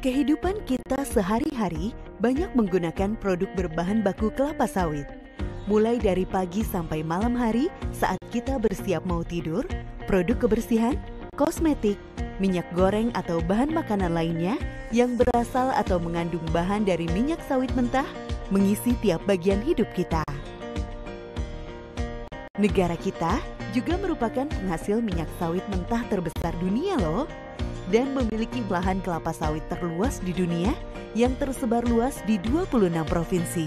Kehidupan kita sehari-hari banyak menggunakan produk berbahan baku kelapa sawit. Mulai dari pagi sampai malam hari saat kita bersiap mau tidur, produk kebersihan, kosmetik, minyak goreng atau bahan makanan lainnya yang berasal atau mengandung bahan dari minyak sawit mentah mengisi tiap bagian hidup kita. Negara kita juga merupakan penghasil minyak sawit mentah terbesar dunia loh dan memiliki lahan kelapa sawit terluas di dunia yang tersebar luas di 26 provinsi.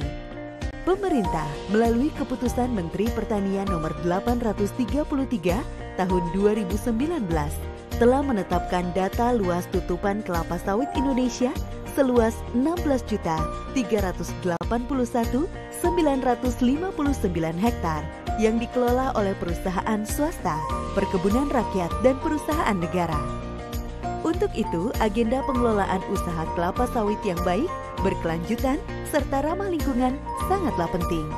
Pemerintah melalui keputusan Menteri Pertanian nomor 833 tahun 2019 telah menetapkan data luas tutupan kelapa sawit Indonesia seluas 16.381.959 hektar yang dikelola oleh perusahaan swasta, perkebunan rakyat, dan perusahaan negara. Untuk itu, agenda pengelolaan usaha kelapa sawit yang baik, berkelanjutan, serta ramah lingkungan sangatlah penting.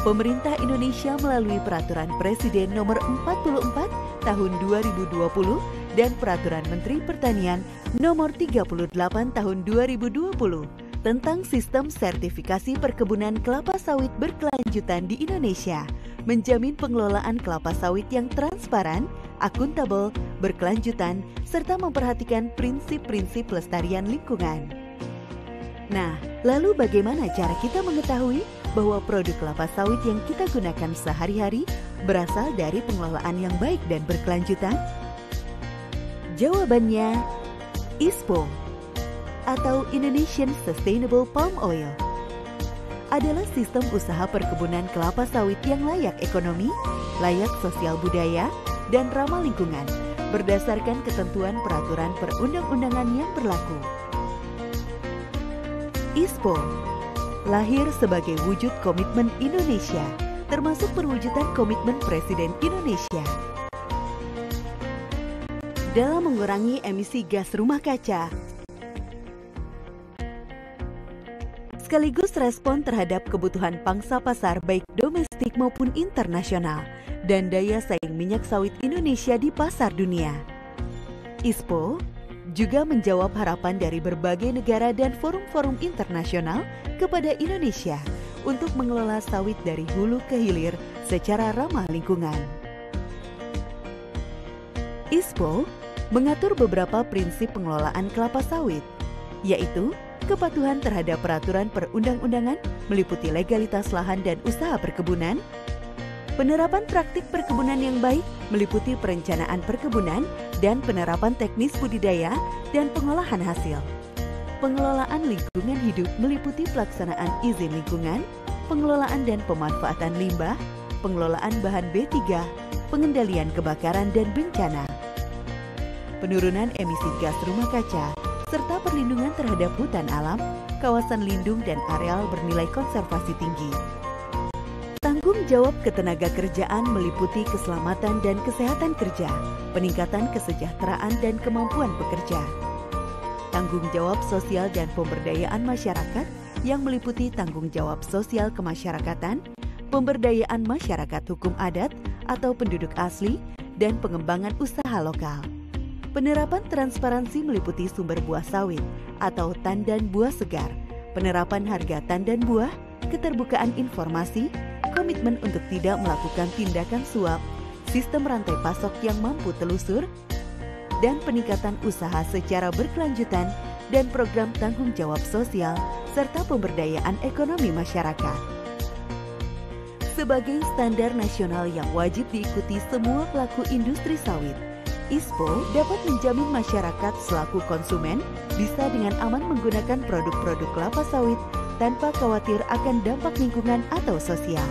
Pemerintah Indonesia melalui Peraturan Presiden Nomor 44 Tahun 2020 dan Peraturan Menteri Pertanian Nomor 38 Tahun 2020 tentang sistem sertifikasi perkebunan kelapa sawit berkelanjutan di Indonesia menjamin pengelolaan kelapa sawit yang transparan, akuntabel, berkelanjutan, serta memperhatikan prinsip-prinsip pelestarian lingkungan. Nah, lalu bagaimana cara kita mengetahui bahwa produk kelapa sawit yang kita gunakan sehari-hari berasal dari pengelolaan yang baik dan berkelanjutan? Jawabannya, ISPO atau Indonesian Sustainable Palm Oil adalah sistem usaha perkebunan kelapa sawit yang layak ekonomi, layak sosial budaya, dan ramah lingkungan berdasarkan ketentuan peraturan perundang-undangan yang berlaku. ISPO lahir sebagai wujud komitmen Indonesia, termasuk perwujudan komitmen Presiden Indonesia dalam mengurangi emisi gas rumah kaca sekaligus respon terhadap kebutuhan pangsa pasar baik domestik maupun internasional dan daya saing minyak sawit Indonesia di pasar dunia. ISPO juga menjawab harapan dari berbagai negara dan forum-forum internasional kepada Indonesia untuk mengelola sawit dari hulu ke hilir secara ramah lingkungan. ISPO mengatur beberapa prinsip pengelolaan kelapa sawit, yaitu kepatuhan terhadap peraturan perundang-undangan meliputi legalitas lahan dan usaha perkebunan, penerapan praktik perkebunan yang baik meliputi perencanaan perkebunan dan penerapan teknis budidaya dan pengolahan hasil. Pengelolaan lingkungan hidup meliputi pelaksanaan izin lingkungan, pengelolaan dan pemanfaatan limbah, pengelolaan bahan B3, pengendalian kebakaran dan bencana, penurunan emisi gas rumah kaca, serta perlindungan terhadap hutan alam, kawasan lindung dan areal bernilai konservasi tinggi. Tanggung jawab ketenaga kerjaan meliputi keselamatan dan kesehatan kerja, peningkatan kesejahteraan dan kemampuan pekerja. Tanggung jawab sosial dan pemberdayaan masyarakat yang meliputi tanggung jawab sosial kemasyarakatan, pemberdayaan masyarakat hukum adat atau penduduk asli, dan pengembangan usaha lokal. Penerapan transparansi meliputi sumber buah sawit atau tandan buah segar, penerapan harga tandan buah, keterbukaan informasi, komitmen untuk tidak melakukan tindakan suap, sistem rantai pasok yang mampu telusur, dan peningkatan usaha secara berkelanjutan dan program tanggung jawab sosial serta pemberdayaan ekonomi masyarakat. Sebagai standar nasional yang wajib diikuti semua pelaku industri sawit, ISPO dapat menjamin masyarakat selaku konsumen bisa dengan aman menggunakan produk-produk kelapa sawit tanpa khawatir akan dampak lingkungan atau sosial.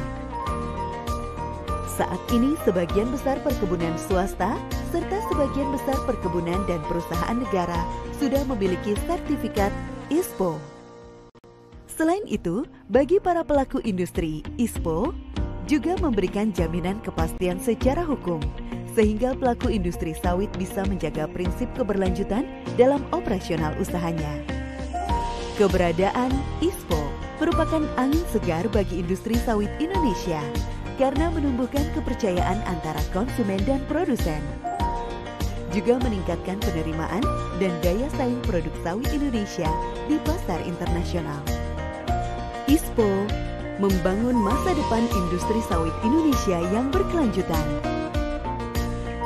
Saat ini sebagian besar perkebunan swasta serta sebagian besar perkebunan dan perusahaan negara sudah memiliki sertifikat ISPO. Selain itu, bagi para pelaku industri, ISPO juga memberikan jaminan kepastian secara hukum sehingga pelaku industri sawit bisa menjaga prinsip keberlanjutan dalam operasional usahanya. Keberadaan ISPO merupakan angin segar bagi industri sawit Indonesia karena menumbuhkan kepercayaan antara konsumen dan produsen. juga meningkatkan penerimaan dan daya saing produk sawit Indonesia di pasar internasional. ISPO membangun masa depan industri sawit Indonesia yang berkelanjutan.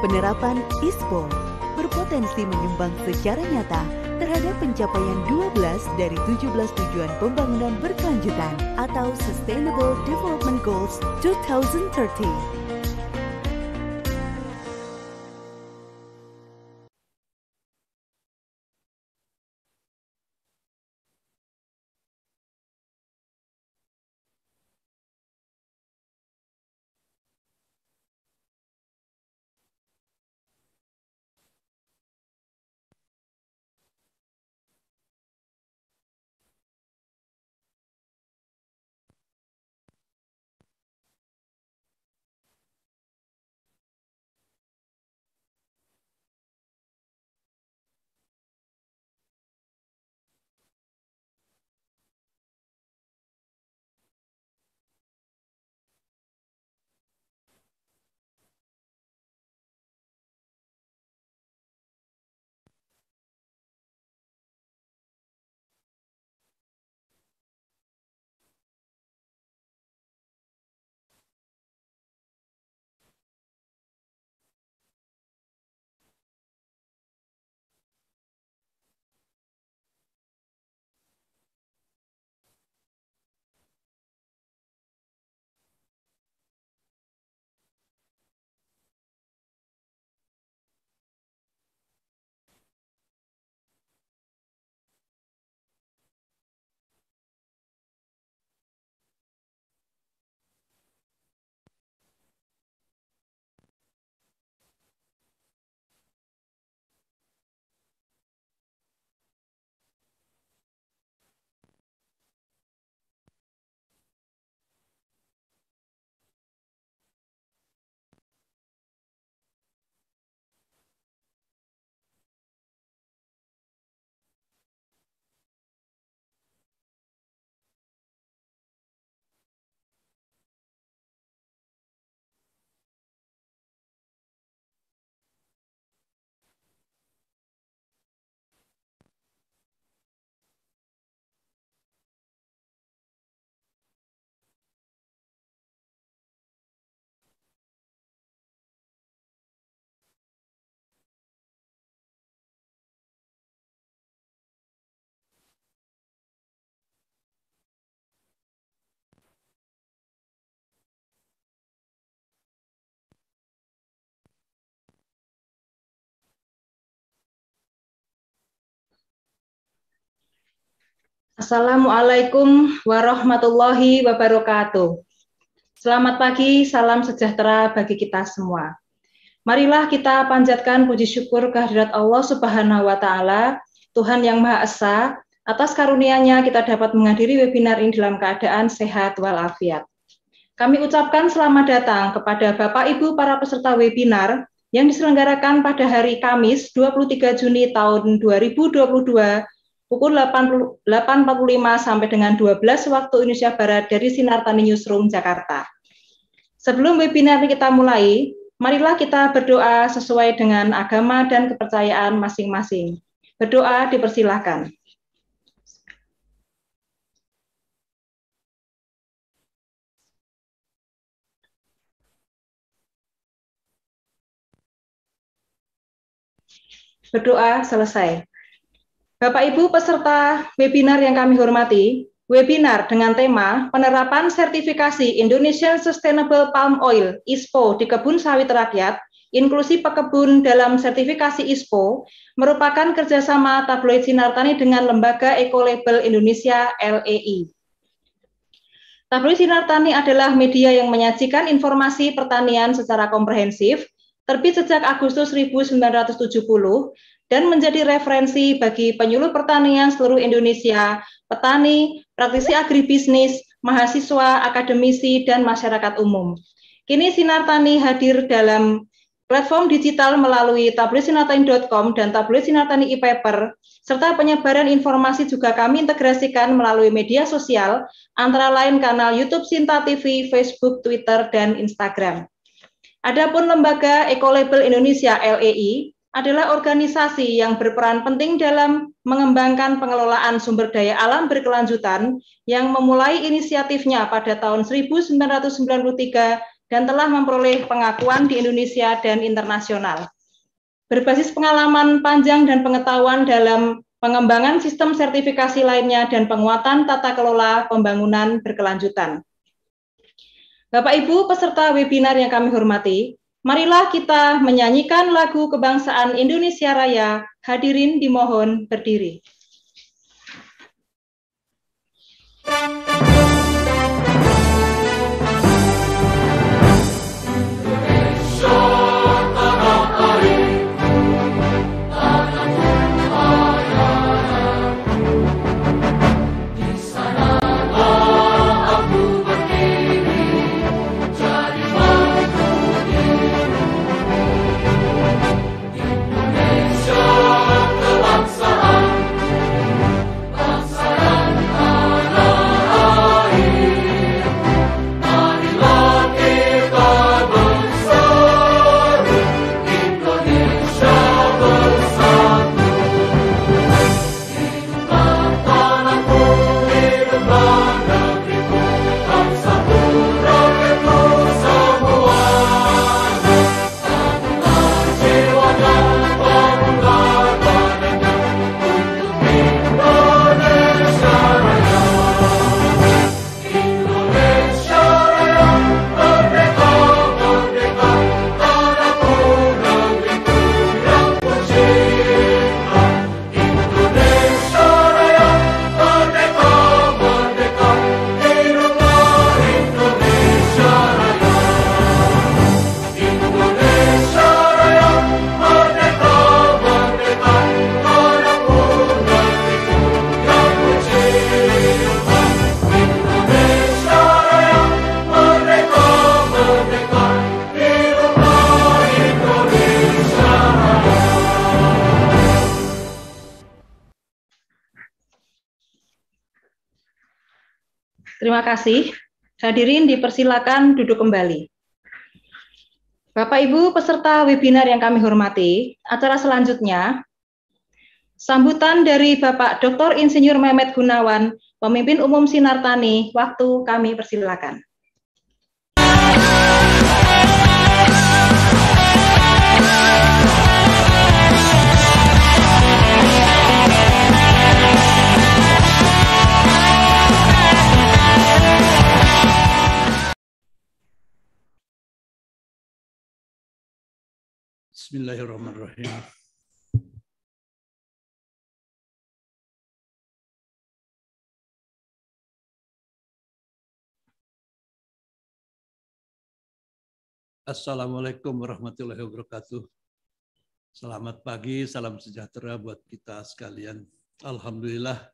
Penerapan ISPO berpotensi menyumbang secara nyata terhadap pencapaian 12 dari 17 tujuan pembangunan berkelanjutan atau Sustainable Development Goals 2030. Assalamualaikum warahmatullahi wabarakatuh. Selamat pagi, salam sejahtera bagi kita semua. Marilah kita panjatkan puji syukur kehadirat Allah Subhanahu wa taala, Tuhan yang Maha Esa, atas karunia-Nya kita dapat menghadiri webinar ini dalam keadaan sehat walafiat. Kami ucapkan selamat datang kepada Bapak Ibu para peserta webinar yang diselenggarakan pada hari Kamis 23 Juni tahun 2022 pukul 8.45 sampai dengan 12 waktu Indonesia Barat dari Sinar Tani Newsroom Jakarta. Sebelum webinar kita mulai, marilah kita berdoa sesuai dengan agama dan kepercayaan masing-masing. Berdoa dipersilahkan. Berdoa selesai. Bapak Ibu peserta webinar yang kami hormati, webinar dengan tema penerapan sertifikasi Indonesian Sustainable Palm Oil ISPO di kebun sawit rakyat, inklusi pekebun dalam sertifikasi ISPO, merupakan kerjasama tabloid Sinar Tani dengan Lembaga Eco Label Indonesia LEI. Tabloid Sinar Tani adalah media yang menyajikan informasi pertanian secara komprehensif, terbit sejak Agustus 1970 dan menjadi referensi bagi penyuluh pertanian seluruh Indonesia, petani, praktisi agribisnis, mahasiswa, akademisi, dan masyarakat umum. Kini Sinar Tani hadir dalam platform digital melalui tabloidsinartani.com dan Tani e-paper, serta penyebaran informasi juga kami integrasikan melalui media sosial, antara lain kanal YouTube Sinta TV, Facebook, Twitter, dan Instagram. Adapun lembaga Ecolabel Indonesia LEI adalah organisasi yang berperan penting dalam mengembangkan pengelolaan sumber daya alam berkelanjutan yang memulai inisiatifnya pada tahun 1993 dan telah memperoleh pengakuan di Indonesia dan internasional. Berbasis pengalaman panjang dan pengetahuan dalam pengembangan sistem sertifikasi lainnya dan penguatan tata kelola pembangunan berkelanjutan. Bapak Ibu peserta webinar yang kami hormati, Marilah kita menyanyikan lagu kebangsaan Indonesia Raya. Hadirin dimohon berdiri. Terima kasih. Hadirin dipersilakan duduk kembali. Bapak Ibu peserta webinar yang kami hormati, acara selanjutnya sambutan dari Bapak Dr. Insinyur Mehmet Gunawan, pemimpin umum Sinar Tani, waktu kami persilakan. Bismillahirrahmanirrahim. Assalamualaikum warahmatullahi wabarakatuh. Selamat pagi, salam sejahtera buat kita sekalian. Alhamdulillah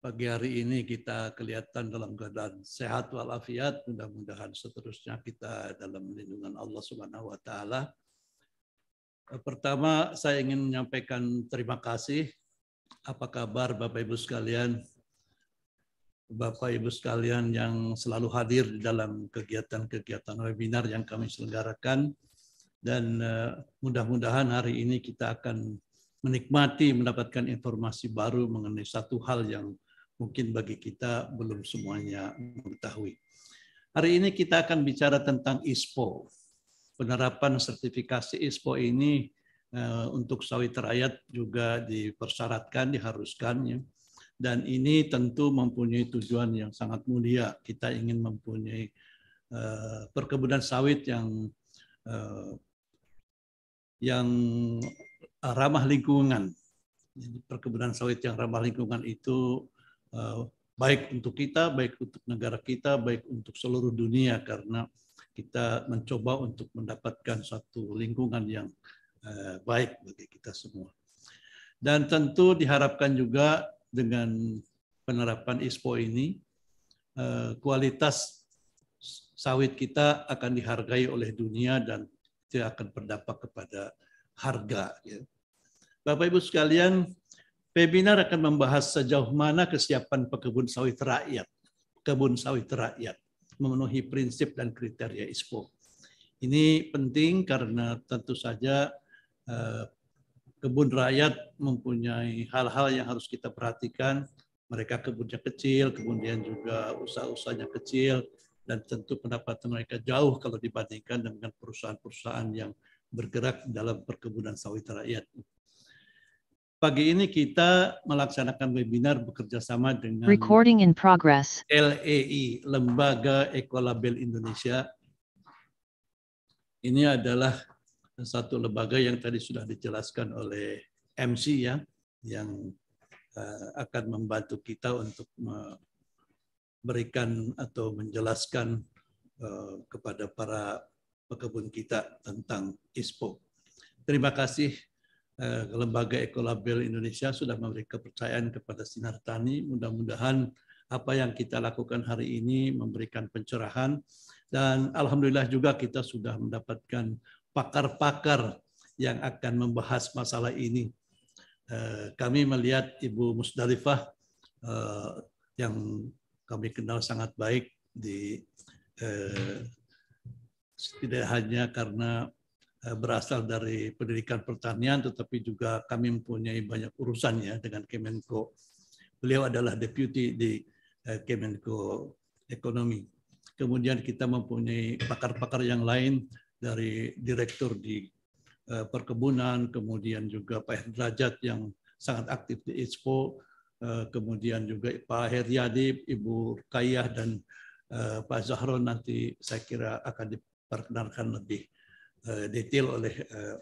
pagi hari ini kita kelihatan dalam keadaan sehat walafiat. Mudah-mudahan seterusnya kita dalam lindungan Allah Subhanahu wa taala pertama, saya ingin menyampaikan terima kasih. Apa kabar Bapak Ibu sekalian? Bapak Ibu sekalian yang selalu hadir di dalam kegiatan-kegiatan webinar yang kami selenggarakan. Dan eh, mudah-mudahan hari ini kita akan menikmati mendapatkan informasi baru mengenai satu hal yang mungkin bagi kita belum semuanya mengetahui. Hari ini kita akan bicara tentang ISPO, penerapan sertifikasi ISPO ini uh, untuk sawit rakyat juga dipersyaratkan, diharuskan ya. Dan ini tentu mempunyai tujuan yang sangat mulia. Kita ingin mempunyai uh, perkebunan sawit yang uh, yang ramah lingkungan. Jadi perkebunan sawit yang ramah lingkungan itu baik untuk kita, baik untuk negara kita, baik untuk seluruh dunia karena kita mencoba untuk mendapatkan suatu lingkungan yang uh, baik bagi kita semua. Dan tentu diharapkan juga dengan penerapan ISPO ini, uh, kualitas sawit kita akan dihargai oleh dunia dan itu akan berdampak kepada harga. Ya. Bapak Ibu sekalian, webinar akan membahas sejauh mana kesiapan pekebun sawit rakyat, kebun sawit rakyat memenuhi prinsip dan kriteria ISPO. Ini penting karena tentu saja eh, kebun rakyat mempunyai hal-hal yang harus kita perhatikan. Mereka kebunnya kecil, kemudian juga usaha-usahanya kecil, dan tentu pendapatan mereka jauh kalau dibandingkan dengan perusahaan-perusahaan yang bergerak dalam perkebunan sawit rakyat. Pagi ini kita melaksanakan webinar bekerja sama dengan Recording in progress. LEI, Lembaga Ekolabel Indonesia. Ini adalah satu lembaga yang tadi sudah dijelaskan oleh MC ya, yang uh, akan membantu kita untuk memberikan atau menjelaskan uh, kepada para pekebun kita tentang ISPO. Terima kasih Lembaga Ekolabel Indonesia sudah memberi kepercayaan kepada Sinar Tani. Mudah-mudahan apa yang kita lakukan hari ini memberikan pencerahan dan alhamdulillah juga kita sudah mendapatkan pakar-pakar yang akan membahas masalah ini. Eh, kami melihat Ibu Musdalifah eh, yang kami kenal sangat baik di eh, tidak hanya karena berasal dari pendidikan pertanian, tetapi juga kami mempunyai banyak urusannya dengan Kemenko. Beliau adalah deputi di Kemenko Ekonomi. Kemudian kita mempunyai pakar-pakar yang lain dari direktur di uh, perkebunan, kemudian juga Pak Derajat yang sangat aktif di uh, kemudian juga Pak Heriadi, Ibu Kayah, dan Pak Zahro nanti saya kira akan diperkenalkan lebih detail oleh uh,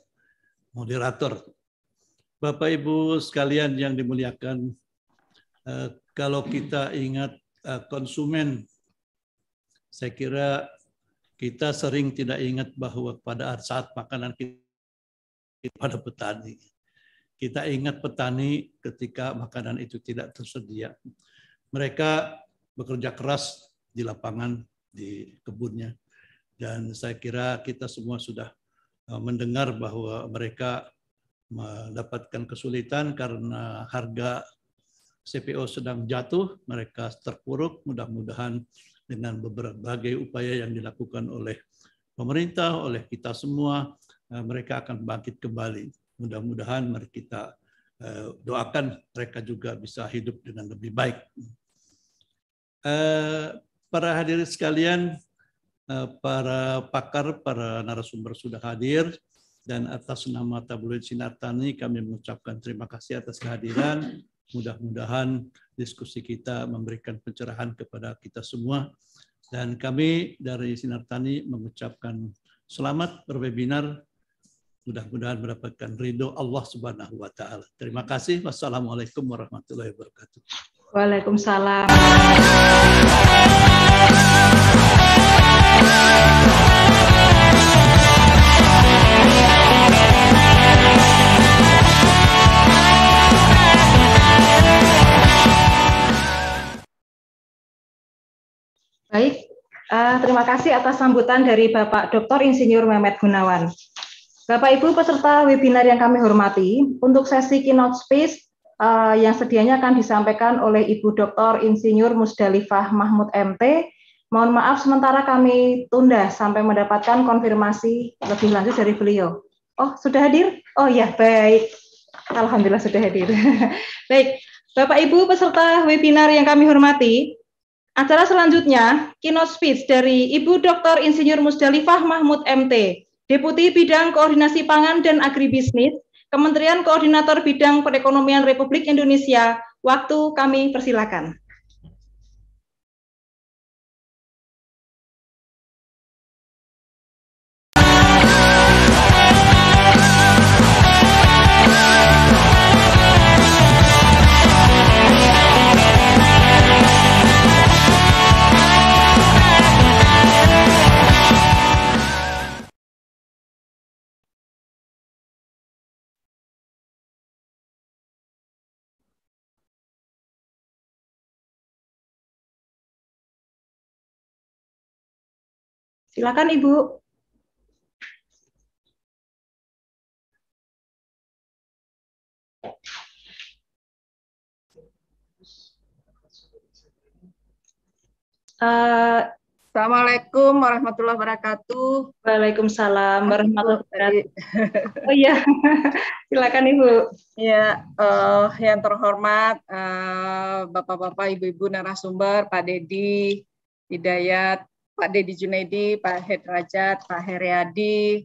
moderator. Bapak Ibu sekalian yang dimuliakan, uh, kalau kita ingat konsumen, saya kira kita sering tidak ingat bahwa pada saat makanan kita pada petani. Kita ingat petani ketika makanan itu tidak tersedia. Mereka bekerja keras di lapangan, di kebunnya. Dan saya kira kita semua sudah eh, mendengar bahwa mereka mendapatkan kesulitan karena harga CPO sedang jatuh, mereka terpuruk. Mudah-mudahan dengan berbagai upaya yang dilakukan oleh pemerintah, oleh kita semua, eh, mereka akan bangkit kembali. Mudah-mudahan mari kita eh, doakan mereka juga bisa hidup dengan lebih baik. Para hadirin sekalian, para pakar, para narasumber sudah hadir, dan atas nama tabloid Sinar Tani kami mengucapkan terima kasih atas kehadiran. Mudah-mudahan diskusi kita memberikan pencerahan kepada kita semua. Dan kami dari Sinar Tani mengucapkan selamat berwebinar. Mudah-mudahan mendapatkan ridho Allah Subhanahu wa taala. Terima kasih. Wassalamualaikum warahmatullahi wabarakatuh. Waalaikumsalam. Baik, uh, terima kasih atas sambutan dari Bapak Dr. Insinyur Mehmet Gunawan. Bapak Ibu peserta webinar yang kami hormati, untuk sesi keynote speech uh, yang sedianya akan disampaikan oleh Ibu Dr. Insinyur Musdalifah Mahmud MT. Mohon maaf sementara kami tunda sampai mendapatkan konfirmasi lebih lanjut dari beliau. Oh, sudah hadir? Oh ya, baik. Alhamdulillah sudah hadir. baik, Bapak Ibu peserta webinar yang kami hormati, Acara selanjutnya, keynote speech dari Ibu Dr. Insinyur Musdalifah Mahmud MT, Deputi Bidang Koordinasi Pangan dan Agribisnis, Kementerian Koordinator Bidang Perekonomian Republik Indonesia. Waktu kami persilakan. Silakan Ibu. Uh, Assalamualaikum warahmatullahi wabarakatuh. Waalaikumsalam warahmatullahi wabarakatuh. Oh iya, silakan Ibu. Ya, uh, yang terhormat uh, Bapak-bapak, Ibu-ibu narasumber, Pak Dedi, Hidayat, Pak Dedi Junaidi, Pak Hedrajat, Pak Heriadi,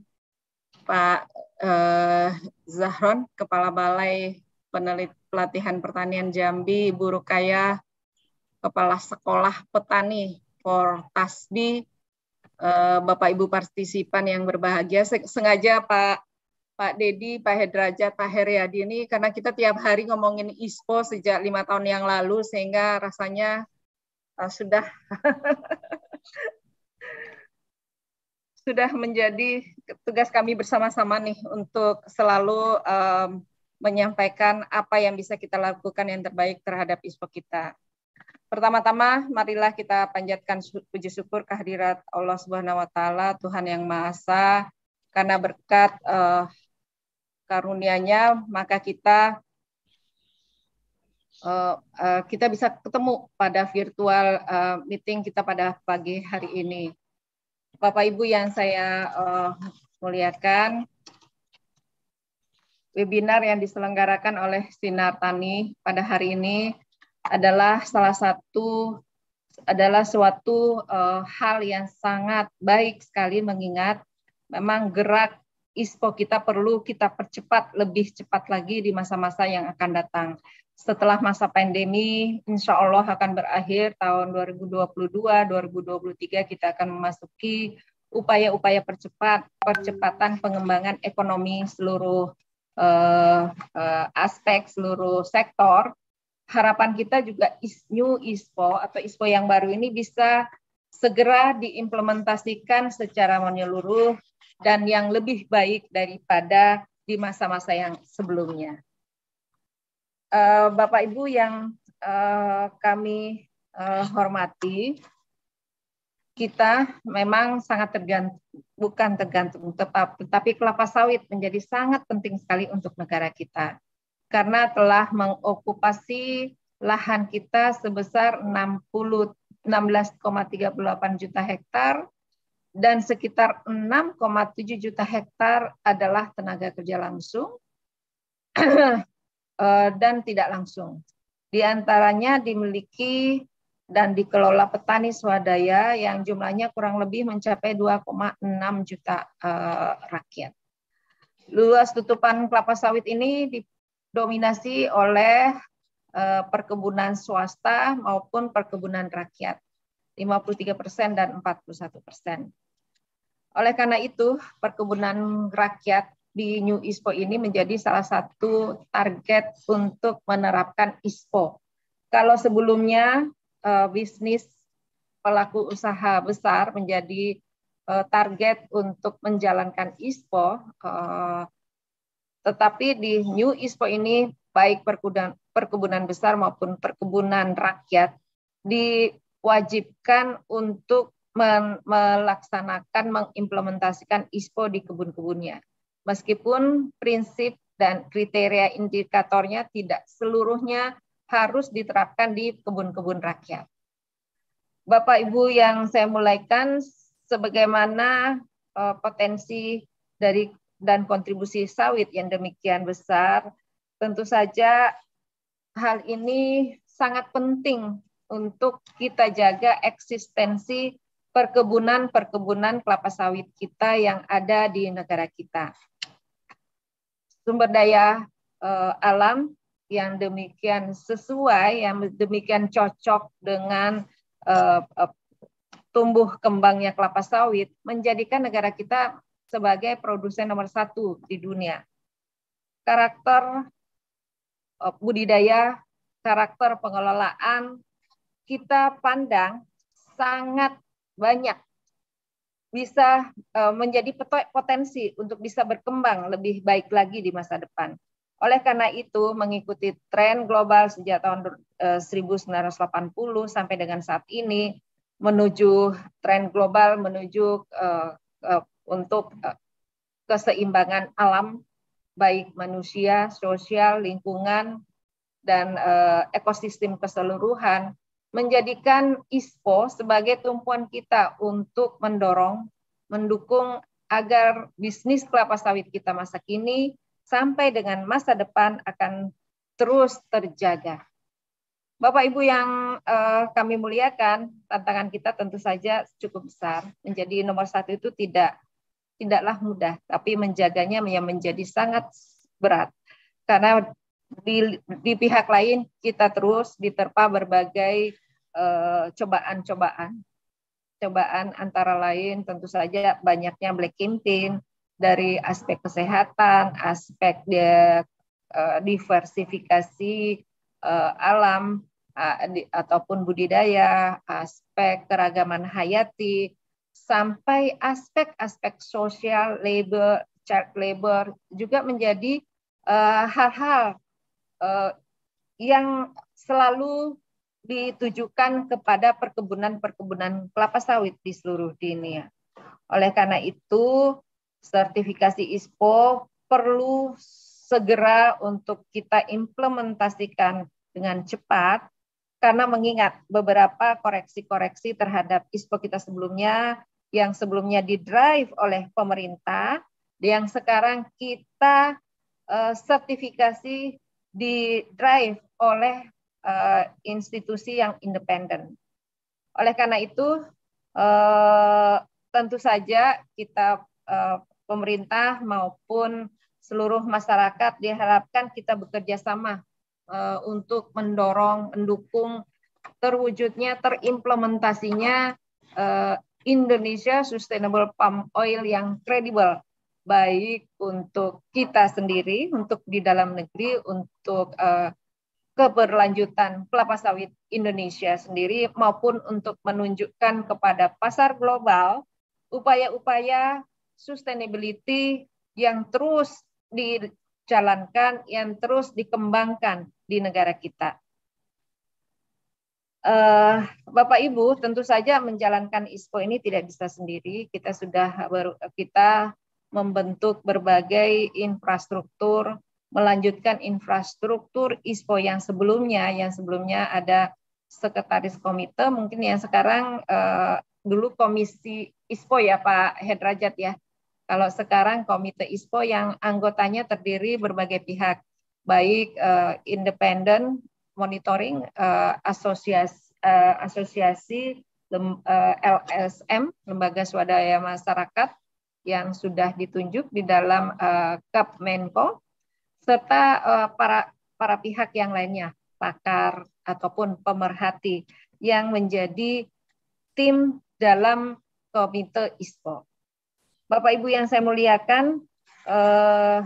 Pak uh, Zahron, Kepala Balai Penelit Pelatihan Pertanian Jambi, Ibu Rukaya, Kepala Sekolah Petani for Tasbi, uh, Bapak Ibu partisipan yang berbahagia. Sengaja Pak Pak Dedi, Pak Hedrajat, Pak Heriadi ini karena kita tiap hari ngomongin ISPO sejak lima tahun yang lalu sehingga rasanya uh, sudah sudah menjadi tugas kami bersama-sama nih untuk selalu um, menyampaikan apa yang bisa kita lakukan yang terbaik terhadap ISPO kita. Pertama-tama, marilah kita panjatkan puji syukur kehadirat Allah Subhanahu wa taala, Tuhan yang Maha Esa, karena berkat uh, karunia-Nya maka kita uh, uh, kita bisa ketemu pada virtual uh, meeting kita pada pagi hari ini. Bapak Ibu yang saya uh, muliakan, webinar yang diselenggarakan oleh Sinar Tani pada hari ini adalah salah satu adalah suatu uh, hal yang sangat baik sekali mengingat memang gerak ISPO kita perlu kita percepat lebih cepat lagi di masa-masa yang akan datang. Setelah masa pandemi, insya Allah akan berakhir tahun 2022-2023 kita akan memasuki upaya-upaya percepat percepatan pengembangan ekonomi seluruh uh, uh, aspek seluruh sektor harapan kita juga new ISPO atau ISPO yang baru ini bisa segera diimplementasikan secara menyeluruh dan yang lebih baik daripada di masa-masa yang sebelumnya. Uh, Bapak Ibu yang uh, kami uh, hormati, kita memang sangat tergantung, bukan tergantung, tetapi kelapa sawit menjadi sangat penting sekali untuk negara kita karena telah mengokupasi lahan kita sebesar 60 16,38 juta hektar dan sekitar 6,7 juta hektar adalah tenaga kerja langsung eh, dan tidak langsung. Di antaranya dimiliki dan dikelola petani swadaya yang jumlahnya kurang lebih mencapai 2,6 juta uh, rakyat. Luas tutupan kelapa sawit ini didominasi oleh uh, perkebunan swasta maupun perkebunan rakyat. 53 persen dan 41 persen. Oleh karena itu, perkebunan rakyat di New ISPO ini menjadi salah satu target untuk menerapkan ISPO. Kalau sebelumnya uh, bisnis pelaku usaha besar menjadi uh, target untuk menjalankan ISPO, uh, tetapi di New ISPO ini baik perkebunan, perkebunan besar maupun perkebunan rakyat diwajibkan untuk melaksanakan mengimplementasikan ISPO di kebun-kebunnya. Meskipun prinsip dan kriteria indikatornya tidak seluruhnya harus diterapkan di kebun-kebun rakyat. Bapak Ibu yang saya mulaikan sebagaimana uh, potensi dari dan kontribusi sawit yang demikian besar, tentu saja hal ini sangat penting untuk kita jaga eksistensi perkebunan-perkebunan kelapa sawit kita yang ada di negara kita. Sumber daya eh, alam yang demikian sesuai, yang demikian cocok dengan eh, eh tumbuh kembangnya kelapa sawit, menjadikan negara kita sebagai produsen nomor satu di dunia. Karakter eh, budidaya, karakter pengelolaan kita pandang sangat banyak bisa eh, menjadi potensi untuk bisa berkembang lebih baik lagi di masa depan. Oleh karena itu, mengikuti tren global sejak tahun 1980 eh, sampai dengan saat ini, menuju tren global, menuju untuk eh, keseimbangan alam baik manusia, sosial, lingkungan dan ekosistem keseluruhan menjadikan ISPO sebagai tumpuan kita untuk mendorong, mendukung agar bisnis kelapa sawit kita masa kini sampai dengan masa depan akan terus terjaga. Bapak Ibu yang uh, kami muliakan, tantangan kita tentu saja cukup besar. Menjadi nomor satu itu tidak tidaklah mudah, tapi menjaganya yang menjadi sangat berat. Karena di, di pihak lain kita terus diterpa berbagai cobaan-cobaan. Cobaan antara lain tentu saja banyaknya black campaign dari aspek kesehatan, aspek dia, uh, diversifikasi uh, alam ataupun budidaya, aspek keragaman hayati, sampai aspek-aspek sosial, labor, child labor juga menjadi hal-hal yang selalu ditujukan kepada perkebunan-perkebunan kelapa sawit di seluruh dunia. Oleh karena itu, sertifikasi ISPO perlu segera untuk kita implementasikan dengan cepat karena mengingat beberapa koreksi-koreksi terhadap ISPO kita sebelumnya yang sebelumnya didrive oleh pemerintah yang sekarang kita uh, sertifikasi di drive oleh uh, institusi yang independen. Oleh karena itu uh, tentu saja kita uh, pemerintah maupun seluruh masyarakat diharapkan kita bekerja sama uh, untuk mendorong, mendukung terwujudnya, terimplementasinya uh, Indonesia Sustainable Palm Oil yang kredibel, baik untuk kita sendiri, untuk di dalam negeri, untuk uh, keberlanjutan kelapa sawit Indonesia sendiri, maupun untuk menunjukkan kepada pasar global upaya-upaya sustainability yang terus dijalankan, yang terus dikembangkan di negara kita. Uh, Bapak Ibu tentu saja menjalankan ISPO ini tidak bisa sendiri. Kita sudah baru kita membentuk berbagai infrastruktur, melanjutkan infrastruktur ISPO yang sebelumnya, yang sebelumnya ada sekretaris komite, mungkin yang sekarang uh, dulu komisi ISPO ya Pak Hedrajat ya. Kalau sekarang Komite ISPO yang anggotanya terdiri berbagai pihak, baik uh, independen, monitoring, uh, asosiasi, uh, asosiasi lem, uh, LSM, Lembaga Swadaya Masyarakat, yang sudah ditunjuk di dalam uh, KAP Menko, serta uh, para para pihak yang lainnya, pakar ataupun pemerhati yang menjadi tim dalam Komite ISPO. Bapak Ibu yang saya muliakan, eh,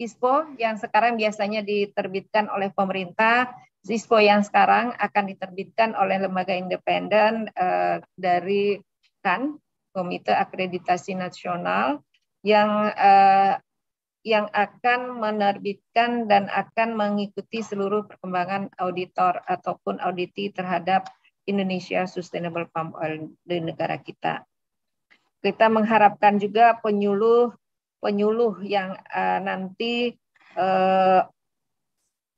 ISPO yang sekarang biasanya diterbitkan oleh pemerintah, ISPO yang sekarang akan diterbitkan oleh lembaga independen eh, dari KAN, Komite Akreditasi Nasional, yang eh, yang akan menerbitkan dan akan mengikuti seluruh perkembangan auditor ataupun auditi terhadap Indonesia Sustainable Palm Oil di negara kita. Kita mengharapkan juga penyuluh penyuluh yang uh, nanti uh,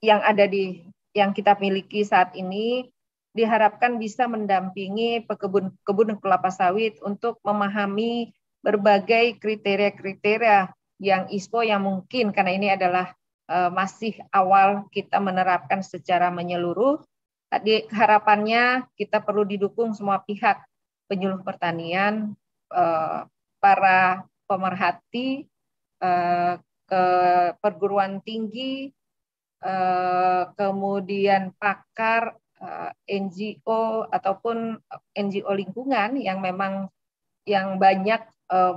yang ada di yang kita miliki saat ini diharapkan bisa mendampingi pekebun-kebun kelapa sawit untuk memahami berbagai kriteria-kriteria yang ISPO yang mungkin karena ini adalah uh, masih awal kita menerapkan secara menyeluruh. Tadi harapannya kita perlu didukung semua pihak penyuluh pertanian, Eh, para pemerhati eh, ke perguruan tinggi, eh, kemudian pakar NGO ataupun NGO lingkungan yang memang yang banyak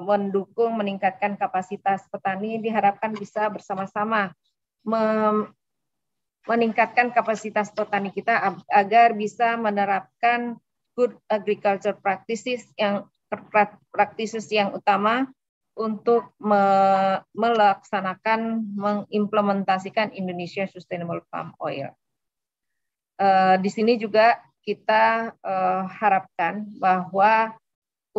mendukung meningkatkan kapasitas petani diharapkan bisa bersama-sama meningkatkan kapasitas petani kita agar bisa menerapkan good agriculture practices yang praktisi yang utama untuk me melaksanakan mengimplementasikan Indonesia Sustainable Palm Oil. Uh, di sini juga kita uh, harapkan bahwa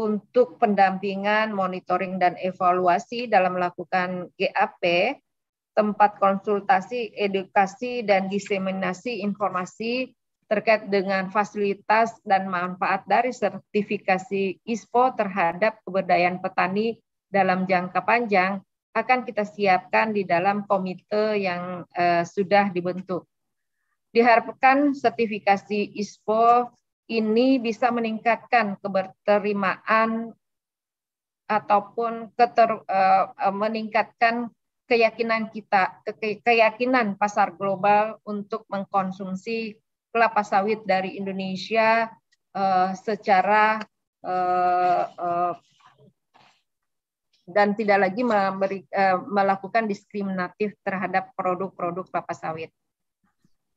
untuk pendampingan, monitoring dan evaluasi dalam melakukan GAP, tempat konsultasi, edukasi dan diseminasi informasi terkait dengan fasilitas dan manfaat dari sertifikasi ISPO terhadap keberdayaan petani dalam jangka panjang akan kita siapkan di dalam komite yang uh, sudah dibentuk. Diharapkan sertifikasi ISPO ini bisa meningkatkan keberterimaan ataupun keter, uh, meningkatkan keyakinan kita, ke, keyakinan pasar global untuk mengkonsumsi kelapa sawit dari Indonesia uh, secara uh, uh, dan tidak lagi memberi, uh, melakukan diskriminatif terhadap produk-produk kelapa sawit.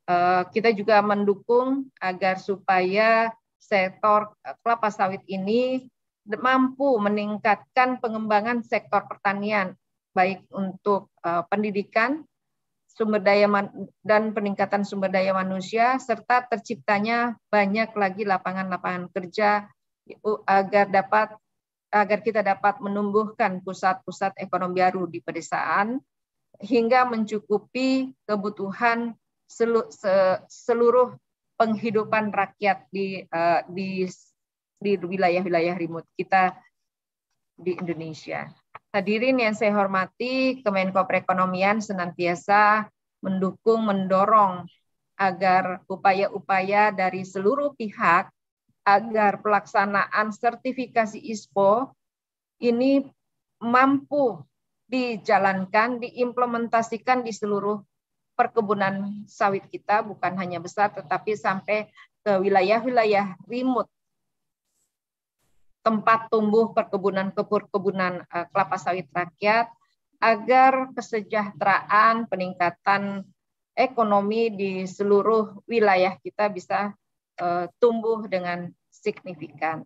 Uh, kita juga mendukung agar supaya sektor kelapa sawit ini mampu meningkatkan pengembangan sektor pertanian baik untuk uh, pendidikan sumber daya dan peningkatan sumber daya manusia serta terciptanya banyak lagi lapangan-lapangan kerja agar dapat agar kita dapat menumbuhkan pusat-pusat ekonomi baru di pedesaan hingga mencukupi kebutuhan seluruh penghidupan rakyat di uh, di di wilayah-wilayah remote kita di Indonesia. Hadirin yang saya hormati, Kemenko Perekonomian senantiasa mendukung, mendorong agar upaya-upaya dari seluruh pihak agar pelaksanaan sertifikasi ISPO ini mampu dijalankan, diimplementasikan di seluruh perkebunan sawit kita, bukan hanya besar, tetapi sampai ke wilayah-wilayah remote tempat tumbuh perkebunan perkebunan uh, kelapa sawit rakyat agar kesejahteraan peningkatan ekonomi di seluruh wilayah kita bisa uh, tumbuh dengan signifikan.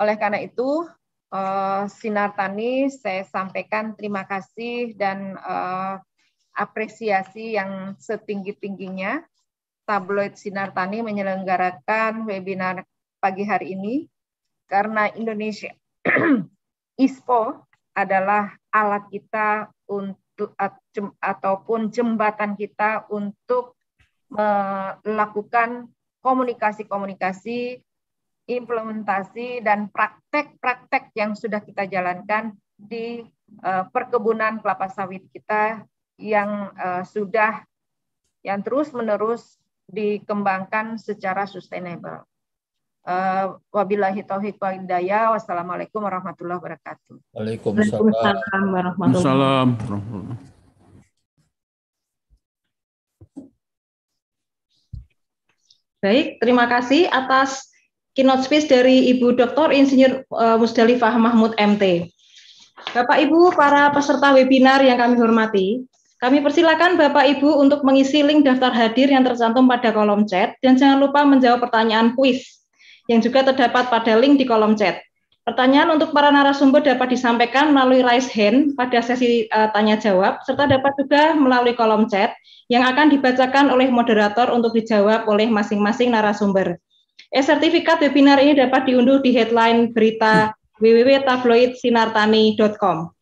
Oleh karena itu, uh, Sinar Tani saya sampaikan terima kasih dan apresiasi yang setinggi-tingginya tabloid Sinar Tani menyelenggarakan webinar pagi hari ini karena Indonesia ISPO adalah alat kita untuk ataupun jembatan kita untuk melakukan komunikasi-komunikasi, implementasi dan praktek-praktek yang sudah kita jalankan di uh, perkebunan kelapa sawit kita yang uh, sudah yang terus-menerus dikembangkan secara sustainable. Uh, wabillahi taufiq wa hidayah. Wassalamualaikum warahmatullahi wabarakatuh. Waalaikumsalam warahmatullahi wabarakatuh. Baik, terima kasih atas keynote speech dari Ibu Dr. Insinyur uh, Musdalifah Mahmud MT. Bapak Ibu, para peserta webinar yang kami hormati, kami persilakan Bapak Ibu untuk mengisi link daftar hadir yang tercantum pada kolom chat dan jangan lupa menjawab pertanyaan kuis yang juga terdapat pada link di kolom chat. Pertanyaan untuk para narasumber dapat disampaikan melalui raise hand pada sesi uh, tanya jawab serta dapat juga melalui kolom chat yang akan dibacakan oleh moderator untuk dijawab oleh masing-masing narasumber. E-sertifikat webinar ini dapat diunduh di headline berita www.tabloidsinartani.com.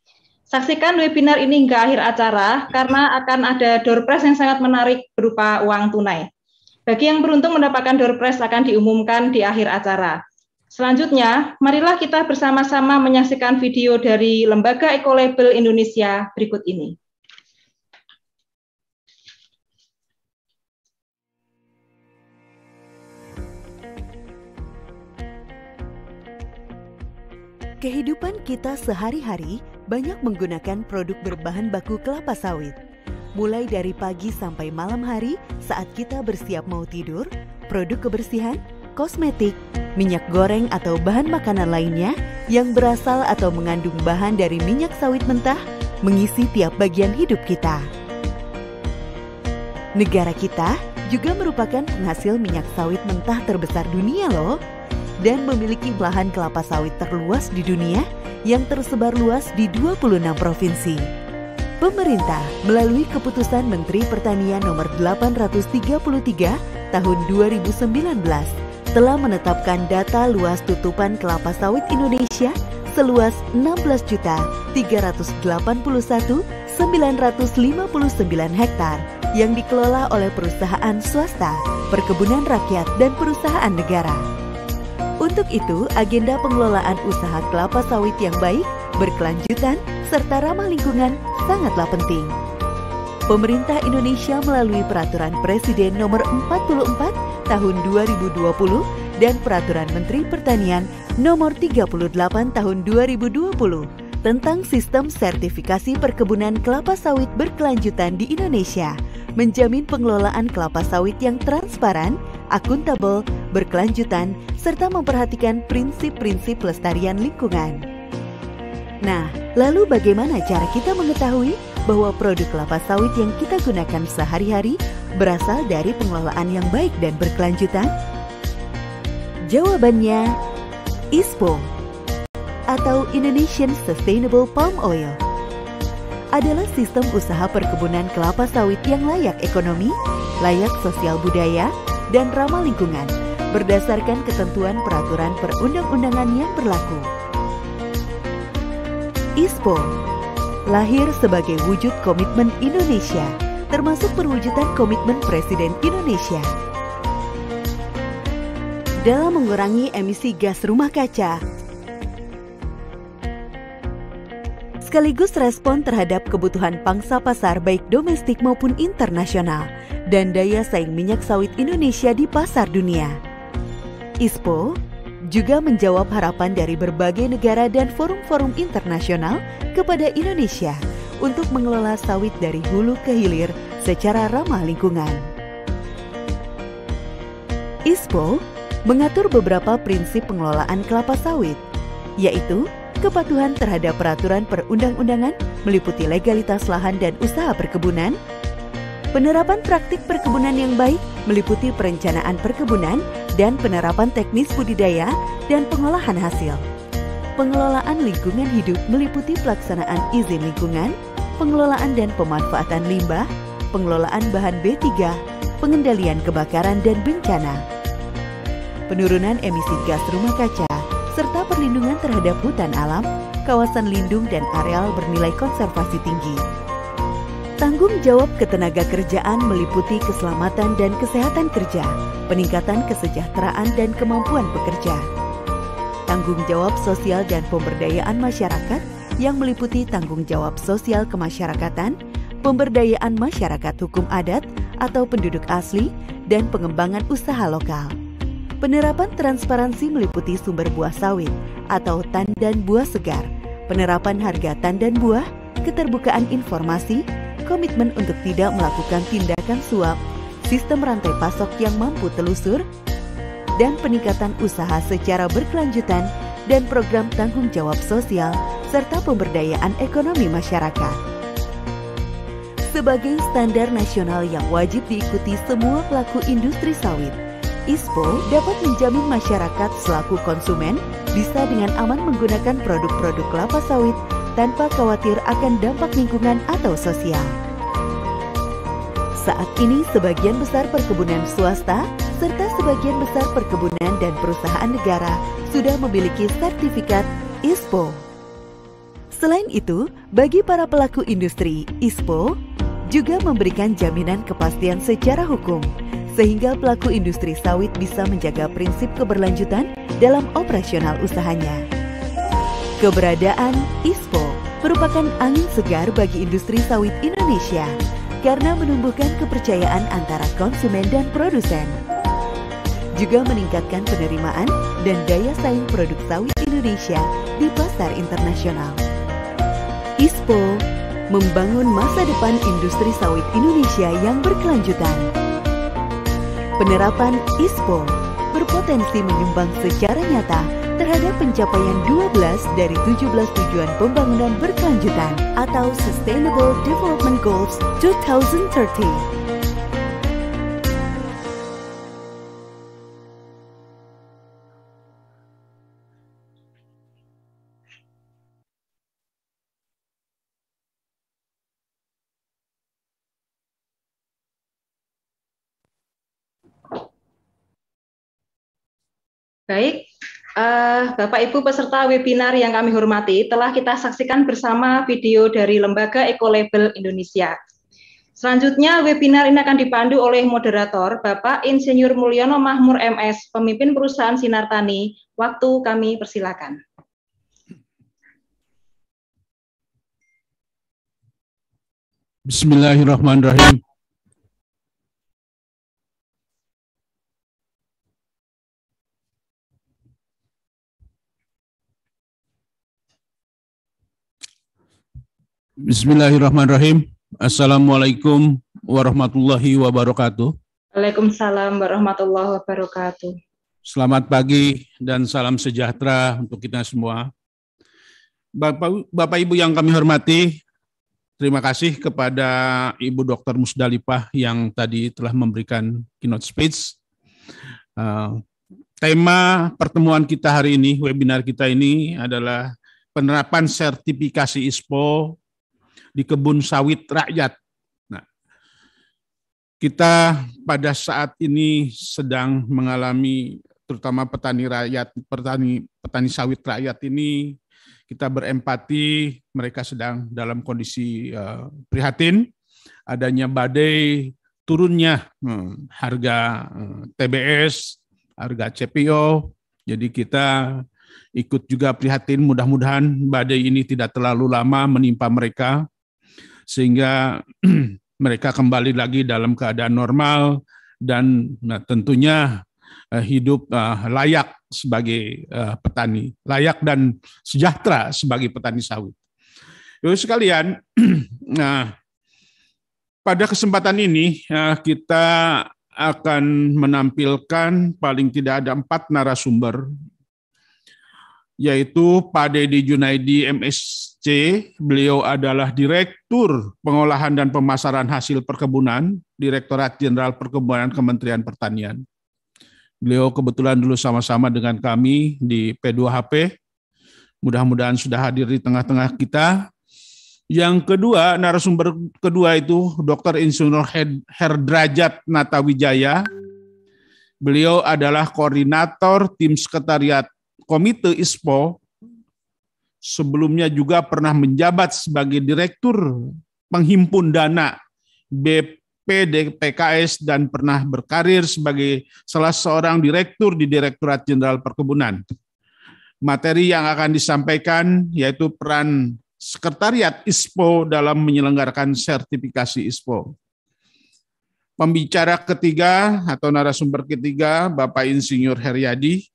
Saksikan webinar ini hingga akhir acara karena akan ada door yang sangat menarik berupa uang tunai. Bagi yang beruntung mendapatkan door akan diumumkan di akhir acara. Selanjutnya, marilah kita bersama-sama menyaksikan video dari Lembaga Ekolabel Indonesia berikut ini. Kehidupan kita sehari-hari banyak menggunakan produk berbahan baku kelapa sawit mulai dari pagi sampai malam hari saat kita bersiap mau tidur, produk kebersihan, kosmetik, minyak goreng atau bahan makanan lainnya yang berasal atau mengandung bahan dari minyak sawit mentah mengisi tiap bagian hidup kita. Negara kita juga merupakan penghasil minyak sawit mentah terbesar dunia loh dan memiliki lahan kelapa sawit terluas di dunia yang tersebar luas di 26 provinsi. Pemerintah melalui keputusan Menteri Pertanian nomor 833 tahun 2019 telah menetapkan data luas tutupan kelapa sawit Indonesia seluas 16.381.999 959 hektar yang dikelola oleh perusahaan swasta, perkebunan rakyat, dan perusahaan negara. Untuk itu, agenda pengelolaan usaha kelapa sawit yang baik, berkelanjutan, serta ramah lingkungan sangatlah penting. Pemerintah Indonesia melalui Peraturan Presiden Nomor 44 Tahun 2020 dan Peraturan Menteri Pertanian Nomor 38 Tahun 2020 tentang sistem sertifikasi perkebunan kelapa sawit berkelanjutan di Indonesia, menjamin pengelolaan kelapa sawit yang transparan, akuntabel, berkelanjutan, serta memperhatikan prinsip-prinsip pelestarian lingkungan. Nah, lalu bagaimana cara kita mengetahui bahwa produk kelapa sawit yang kita gunakan sehari-hari berasal dari pengelolaan yang baik dan berkelanjutan? Jawabannya, ISPO atau Indonesian Sustainable Palm Oil adalah sistem usaha perkebunan kelapa sawit yang layak ekonomi, layak sosial budaya, dan ramah lingkungan berdasarkan ketentuan peraturan perundang-undangan yang berlaku. ISPO lahir sebagai wujud komitmen Indonesia, termasuk perwujudan komitmen Presiden Indonesia dalam mengurangi emisi gas rumah kaca sekaligus respon terhadap kebutuhan pangsa pasar baik domestik maupun internasional dan daya saing minyak sawit Indonesia di pasar dunia. ISPO juga menjawab harapan dari berbagai negara dan forum-forum internasional kepada Indonesia untuk mengelola sawit dari hulu ke hilir secara ramah lingkungan. ISPO mengatur beberapa prinsip pengelolaan kelapa sawit, yaitu kepatuhan terhadap peraturan perundang-undangan meliputi legalitas lahan dan usaha perkebunan, penerapan praktik perkebunan yang baik meliputi perencanaan perkebunan dan penerapan teknis budidaya dan pengolahan hasil. Pengelolaan lingkungan hidup meliputi pelaksanaan izin lingkungan, pengelolaan dan pemanfaatan limbah, pengelolaan bahan B3, pengendalian kebakaran dan bencana, penurunan emisi gas rumah kaca, perlindungan terhadap hutan alam, kawasan lindung dan areal bernilai konservasi tinggi. Tanggung jawab ketenaga kerjaan meliputi keselamatan dan kesehatan kerja, peningkatan kesejahteraan dan kemampuan pekerja. Tanggung jawab sosial dan pemberdayaan masyarakat yang meliputi tanggung jawab sosial kemasyarakatan, pemberdayaan masyarakat hukum adat atau penduduk asli, dan pengembangan usaha lokal. Penerapan transparansi meliputi sumber buah sawit atau tandan buah segar, penerapan harga tandan buah, keterbukaan informasi, komitmen untuk tidak melakukan tindakan suap, sistem rantai pasok yang mampu telusur, dan peningkatan usaha secara berkelanjutan dan program tanggung jawab sosial serta pemberdayaan ekonomi masyarakat. Sebagai standar nasional yang wajib diikuti semua pelaku industri sawit, ISPO dapat menjamin masyarakat selaku konsumen bisa dengan aman menggunakan produk-produk kelapa sawit tanpa khawatir akan dampak lingkungan atau sosial. Saat ini sebagian besar perkebunan swasta serta sebagian besar perkebunan dan perusahaan negara sudah memiliki sertifikat ISPO. Selain itu, bagi para pelaku industri, ISPO juga memberikan jaminan kepastian secara hukum sehingga pelaku industri sawit bisa menjaga prinsip keberlanjutan dalam operasional usahanya. Keberadaan ISPO merupakan angin segar bagi industri sawit Indonesia karena menumbuhkan kepercayaan antara konsumen dan produsen. Juga meningkatkan penerimaan dan daya saing produk sawit Indonesia di pasar internasional. ISPO membangun masa depan industri sawit Indonesia yang berkelanjutan Penerapan ISPO berpotensi menyumbang secara nyata terhadap pencapaian 12 dari 17 tujuan pembangunan berkelanjutan atau Sustainable Development Goals 2030. Baik, Uh, Bapak Ibu peserta webinar yang kami hormati, telah kita saksikan bersama video dari Lembaga Ecolabel Indonesia. Selanjutnya, webinar ini akan dipandu oleh moderator Bapak Insinyur Mulyono Mahmur MS, pemimpin perusahaan Sinar Tani. Waktu kami persilakan. Bismillahirrahmanirrahim. Bismillahirrahmanirrahim. Assalamualaikum warahmatullahi wabarakatuh. Waalaikumsalam warahmatullahi wabarakatuh. Selamat pagi dan salam sejahtera untuk kita semua. Bapak, Bapak Ibu yang kami hormati, terima kasih kepada Ibu Dr. Musdalifah yang tadi telah memberikan keynote speech. Uh, tema pertemuan kita hari ini, webinar kita ini adalah penerapan sertifikasi ISPO di kebun sawit rakyat. Nah, kita pada saat ini sedang mengalami terutama petani rakyat, petani petani sawit rakyat ini kita berempati mereka sedang dalam kondisi uh, prihatin adanya badai turunnya hmm, harga eh, TBS, harga CPO. Jadi kita ikut juga prihatin mudah-mudahan badai ini tidak terlalu lama menimpa mereka sehingga mereka kembali lagi dalam keadaan normal dan nah, tentunya uh, hidup uh, layak sebagai uh, petani, layak dan sejahtera sebagai petani sawit. Ibu sekalian, nah pada kesempatan ini uh, kita akan menampilkan paling tidak ada empat narasumber yaitu Pak Dedi Junaidi MSc, beliau adalah Direktur Pengolahan dan Pemasaran Hasil Perkebunan, Direktorat Jenderal Perkebunan Kementerian Pertanian. Beliau kebetulan dulu sama-sama dengan kami di P2HP. Mudah-mudahan sudah hadir di tengah-tengah kita. Yang kedua, narasumber kedua itu Dr. Insinyur Herdrajat Natawijaya. Beliau adalah koordinator tim sekretariat Komite ISPO sebelumnya juga pernah menjabat sebagai Direktur Penghimpun Dana BPD PKS dan pernah berkarir sebagai salah seorang direktur di Direktorat Jenderal Perkebunan. Materi yang akan disampaikan yaitu peran Sekretariat ISPO dalam menyelenggarakan sertifikasi ISPO. Pembicara ketiga atau narasumber ketiga Bapak Insinyur Heriadi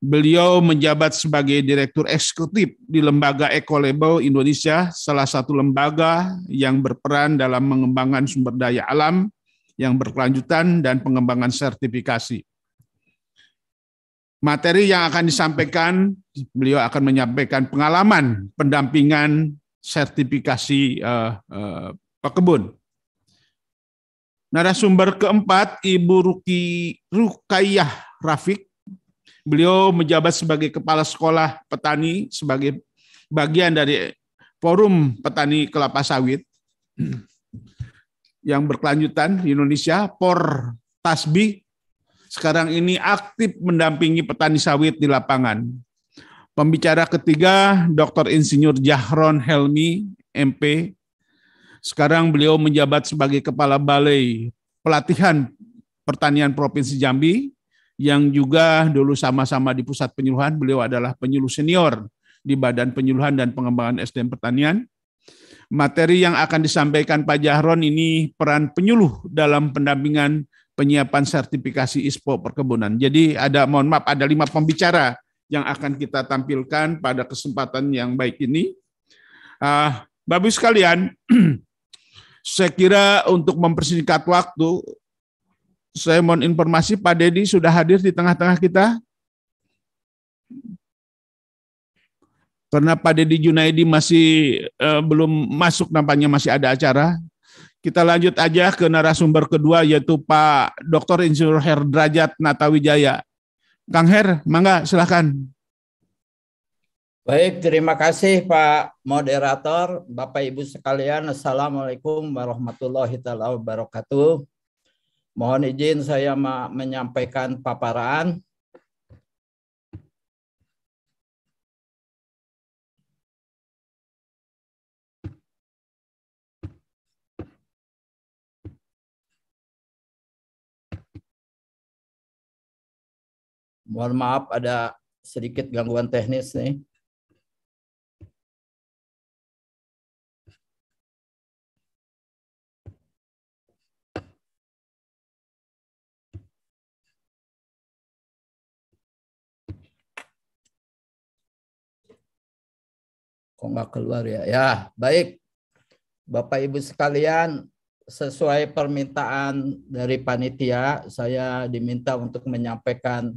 Beliau menjabat sebagai Direktur Eksekutif di Lembaga Ecolabel Indonesia, salah satu lembaga yang berperan dalam mengembangkan sumber daya alam yang berkelanjutan dan pengembangan sertifikasi. Materi yang akan disampaikan, beliau akan menyampaikan pengalaman pendampingan sertifikasi uh, uh, pekebun. Narasumber keempat, Ibu Ruki Rukayah Rafiq, Beliau menjabat sebagai kepala sekolah petani sebagai bagian dari Forum Petani Kelapa Sawit yang berkelanjutan di Indonesia, Por Tasbi, sekarang ini aktif mendampingi petani sawit di lapangan. Pembicara ketiga, Dr. Insinyur Jahron Helmi, MP. Sekarang beliau menjabat sebagai Kepala Balai Pelatihan Pertanian Provinsi Jambi yang juga dulu sama-sama di pusat penyuluhan, beliau adalah penyuluh senior di Badan Penyuluhan dan Pengembangan SDM Pertanian. Materi yang akan disampaikan Pak Jahron ini peran penyuluh dalam pendampingan penyiapan sertifikasi ISPO perkebunan. Jadi ada, mohon maaf, ada lima pembicara yang akan kita tampilkan pada kesempatan yang baik ini. Uh, Bapak sekalian, saya kira untuk mempersingkat waktu, saya mohon informasi Pak Dedi sudah hadir di tengah-tengah kita. Karena Pak Dedi Junaidi masih uh, belum masuk nampaknya masih ada acara. Kita lanjut aja ke narasumber kedua yaitu Pak Dr. Insinyur Herdrajat Natawijaya. Kang Her, mangga silahkan. Baik, terima kasih Pak Moderator, Bapak Ibu sekalian. Assalamualaikum warahmatullahi wabarakatuh. Mohon izin saya menyampaikan paparan. Mohon maaf ada sedikit gangguan teknis nih. Kok nggak keluar ya? Ya, baik. Bapak Ibu sekalian, sesuai permintaan dari panitia, saya diminta untuk menyampaikan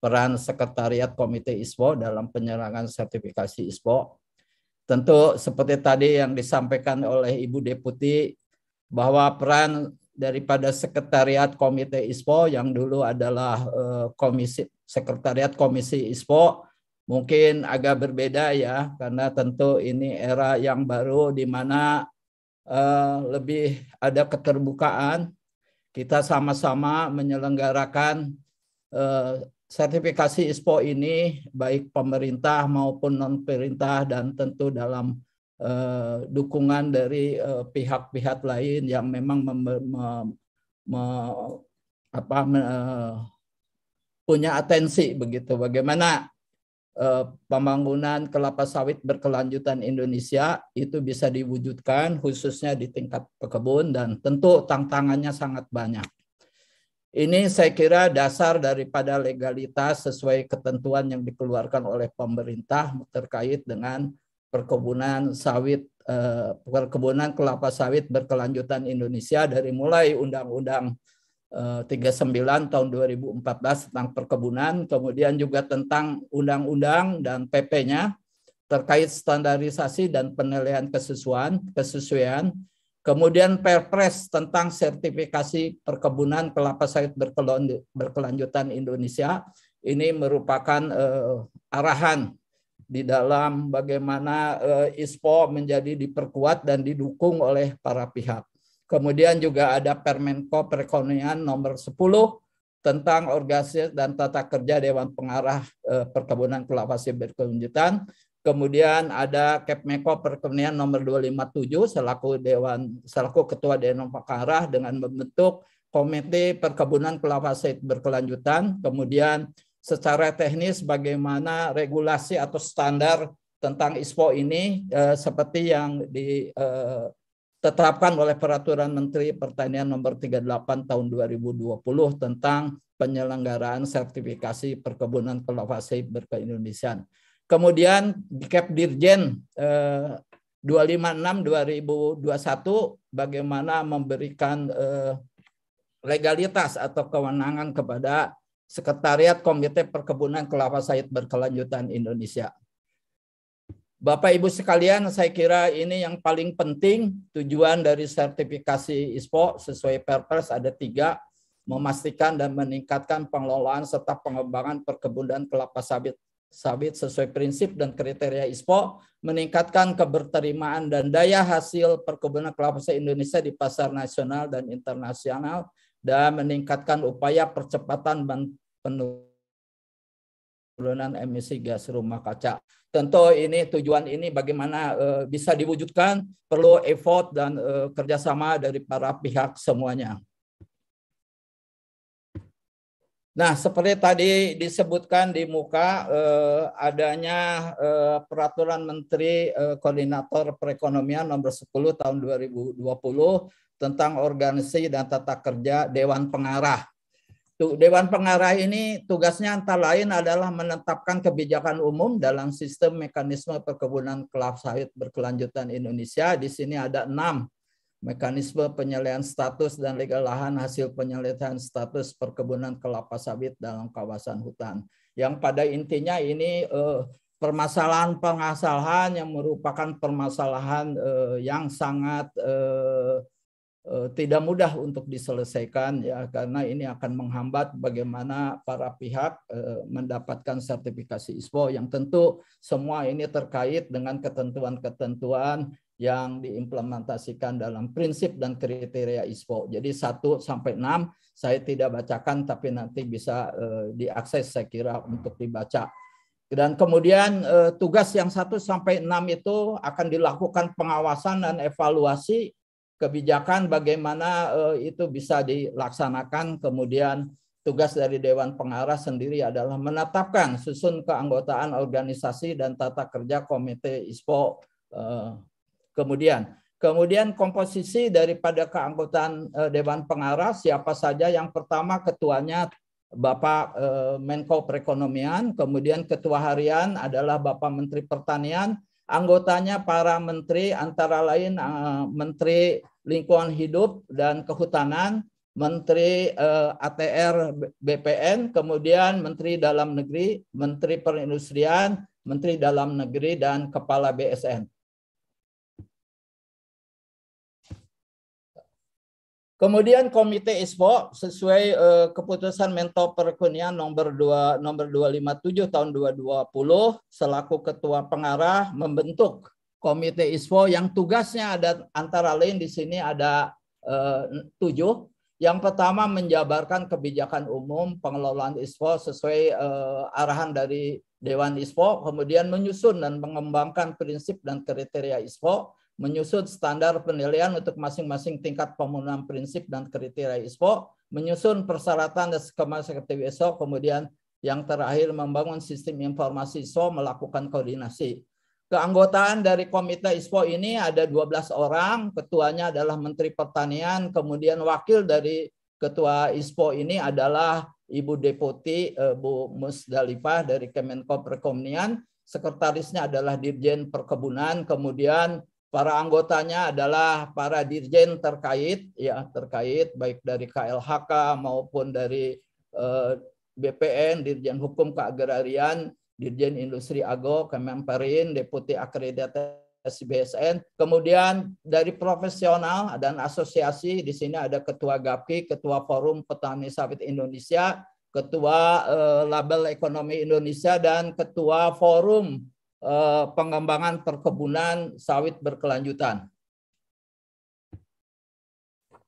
peran Sekretariat Komite ISPO dalam penyelenggaraan sertifikasi ISPO. Tentu seperti tadi yang disampaikan oleh Ibu Deputi bahwa peran daripada Sekretariat Komite ISPO yang dulu adalah eh, Komisi Sekretariat Komisi ISPO mungkin agak berbeda ya karena tentu ini era yang baru di mana uh, lebih ada keterbukaan. Kita sama-sama menyelenggarakan uh, sertifikasi ISPO ini baik pemerintah maupun non pemerintah dan tentu dalam uh, dukungan dari pihak-pihak uh, lain yang memang mem, mem, me, apa, me, punya atensi begitu. Bagaimana pembangunan kelapa sawit berkelanjutan Indonesia itu bisa diwujudkan khususnya di tingkat pekebun dan tentu tantangannya sangat banyak. Ini saya kira dasar daripada legalitas sesuai ketentuan yang dikeluarkan oleh pemerintah terkait dengan perkebunan sawit eh, perkebunan kelapa sawit berkelanjutan Indonesia dari mulai Undang-Undang 39 eh, tahun 2014 tentang perkebunan, kemudian juga tentang undang-undang dan PP-nya terkait standarisasi dan penilaian kesesuaian, kesesuaian, kemudian Perpres tentang sertifikasi perkebunan kelapa sawit berkelanjutan Indonesia. Ini merupakan uh, arahan di dalam bagaimana uh, ISPO menjadi diperkuat dan didukung oleh para pihak. Kemudian juga ada Permenko Perekonomian nomor 10 tentang organisasi dan tata kerja Dewan Pengarah eh, Perkebunan Kelapa Sawit Berkelanjutan. Kemudian ada Kepmeko Perekonomian nomor 257 selaku Dewan selaku Ketua Dewan Pengarah dengan membentuk Komite Perkebunan Kelapa Sawit Berkelanjutan. Kemudian secara teknis bagaimana regulasi atau standar tentang ISPO ini eh, seperti yang di eh, ditetapkan oleh Peraturan Menteri Pertanian Nomor 38 Tahun 2020 tentang penyelenggaraan sertifikasi perkebunan kelapa sawit berkeindonesiaan. Kemudian di Cap Dirjen eh, 256 2021 bagaimana memberikan eh, legalitas atau kewenangan kepada Sekretariat Komite Perkebunan Kelapa Sawit Berkelanjutan Indonesia. Bapak Ibu sekalian, saya kira ini yang paling penting tujuan dari sertifikasi ISPO sesuai Perpres ada tiga, memastikan dan meningkatkan pengelolaan serta pengembangan perkebunan kelapa sawit sawit sesuai prinsip dan kriteria ISPO, meningkatkan keberterimaan dan daya hasil perkebunan kelapa sawit Indonesia di pasar nasional dan internasional, dan meningkatkan upaya percepatan penurunan emisi gas rumah kaca. Tentu ini tujuan ini bagaimana uh, bisa diwujudkan perlu effort dan uh, kerjasama dari para pihak semuanya. Nah, seperti tadi disebutkan di muka eh, adanya eh, peraturan Menteri eh, Koordinator Perekonomian nomor 10 tahun 2020 tentang organisasi dan tata kerja Dewan Pengarah Dewan Pengarah ini tugasnya antara lain adalah menetapkan kebijakan umum dalam sistem mekanisme perkebunan kelapa sawit berkelanjutan Indonesia. Di sini ada enam mekanisme penyelesaian status dan legal lahan hasil penyelesaian status perkebunan kelapa sawit dalam kawasan hutan. Yang pada intinya ini eh, permasalahan pengasalahan yang merupakan permasalahan eh, yang sangat Eh, tidak mudah untuk diselesaikan ya karena ini akan menghambat bagaimana para pihak eh, mendapatkan sertifikasi ISPO yang tentu semua ini terkait dengan ketentuan-ketentuan yang diimplementasikan dalam prinsip dan kriteria ISPO. Jadi 1 sampai 6 saya tidak bacakan tapi nanti bisa eh, diakses saya kira untuk dibaca. Dan kemudian tugas yang 1 sampai 6 itu akan dilakukan pengawasan dan evaluasi kebijakan bagaimana uh, itu bisa dilaksanakan kemudian tugas dari Dewan Pengarah sendiri adalah menetapkan susun keanggotaan organisasi dan tata kerja Komite ISPO. Eh, kemudian, kemudian komposisi daripada keanggotaan eh, Dewan Pengarah siapa saja? Yang pertama ketuanya Bapak Menko Perekonomian, kemudian ketua harian adalah Bapak Menteri Pertanian, anggotanya para menteri antara lain Menteri Lingkungan Hidup dan Kehutanan, Menteri uh, eh, ATR BPN, kemudian Menteri Dalam Negeri, Menteri Perindustrian, Menteri Dalam Negeri, dan Kepala BSN. Kemudian Komite ISPO sesuai uh, keputusan Menko Perekonomian nomor 2 nomor 257 tahun 2020 selaku ketua pengarah membentuk Komite ISPO yang tugasnya ada antara lain di sini ada uh, tujuh. Yang pertama menjabarkan kebijakan umum pengelolaan ISPO sesuai uh, arahan dari Dewan ISPO, kemudian menyusun dan mengembangkan prinsip dan kriteria ISPO, menyusun standar penilaian untuk masing-masing tingkat pemenuhan prinsip dan kriteria ISPO, menyusun persyaratan dan skema seperti ISPO, kemudian yang terakhir membangun sistem informasi ISPO, melakukan koordinasi. Keanggotaan dari Komite ISPO ini ada 12 orang, ketuanya adalah Menteri Pertanian, kemudian wakil dari ketua ISPO ini adalah Ibu Deputi eh, Bu Musdalifah dari Kemenko Perekonomian, sekretarisnya adalah Dirjen Perkebunan, kemudian para anggotanya adalah para dirjen terkait ya terkait baik dari KLHK maupun dari eh, BPN Dirjen Hukum Keagrarian Dirjen Industri Ago, Kemenperin, Deputi Akreditasi BSN. Kemudian dari profesional dan asosiasi, di sini ada Ketua GAPI, Ketua Forum Petani Sawit Indonesia, Ketua eh, Label Ekonomi Indonesia, dan Ketua Forum Pengembangan Perkebunan Sawit Berkelanjutan.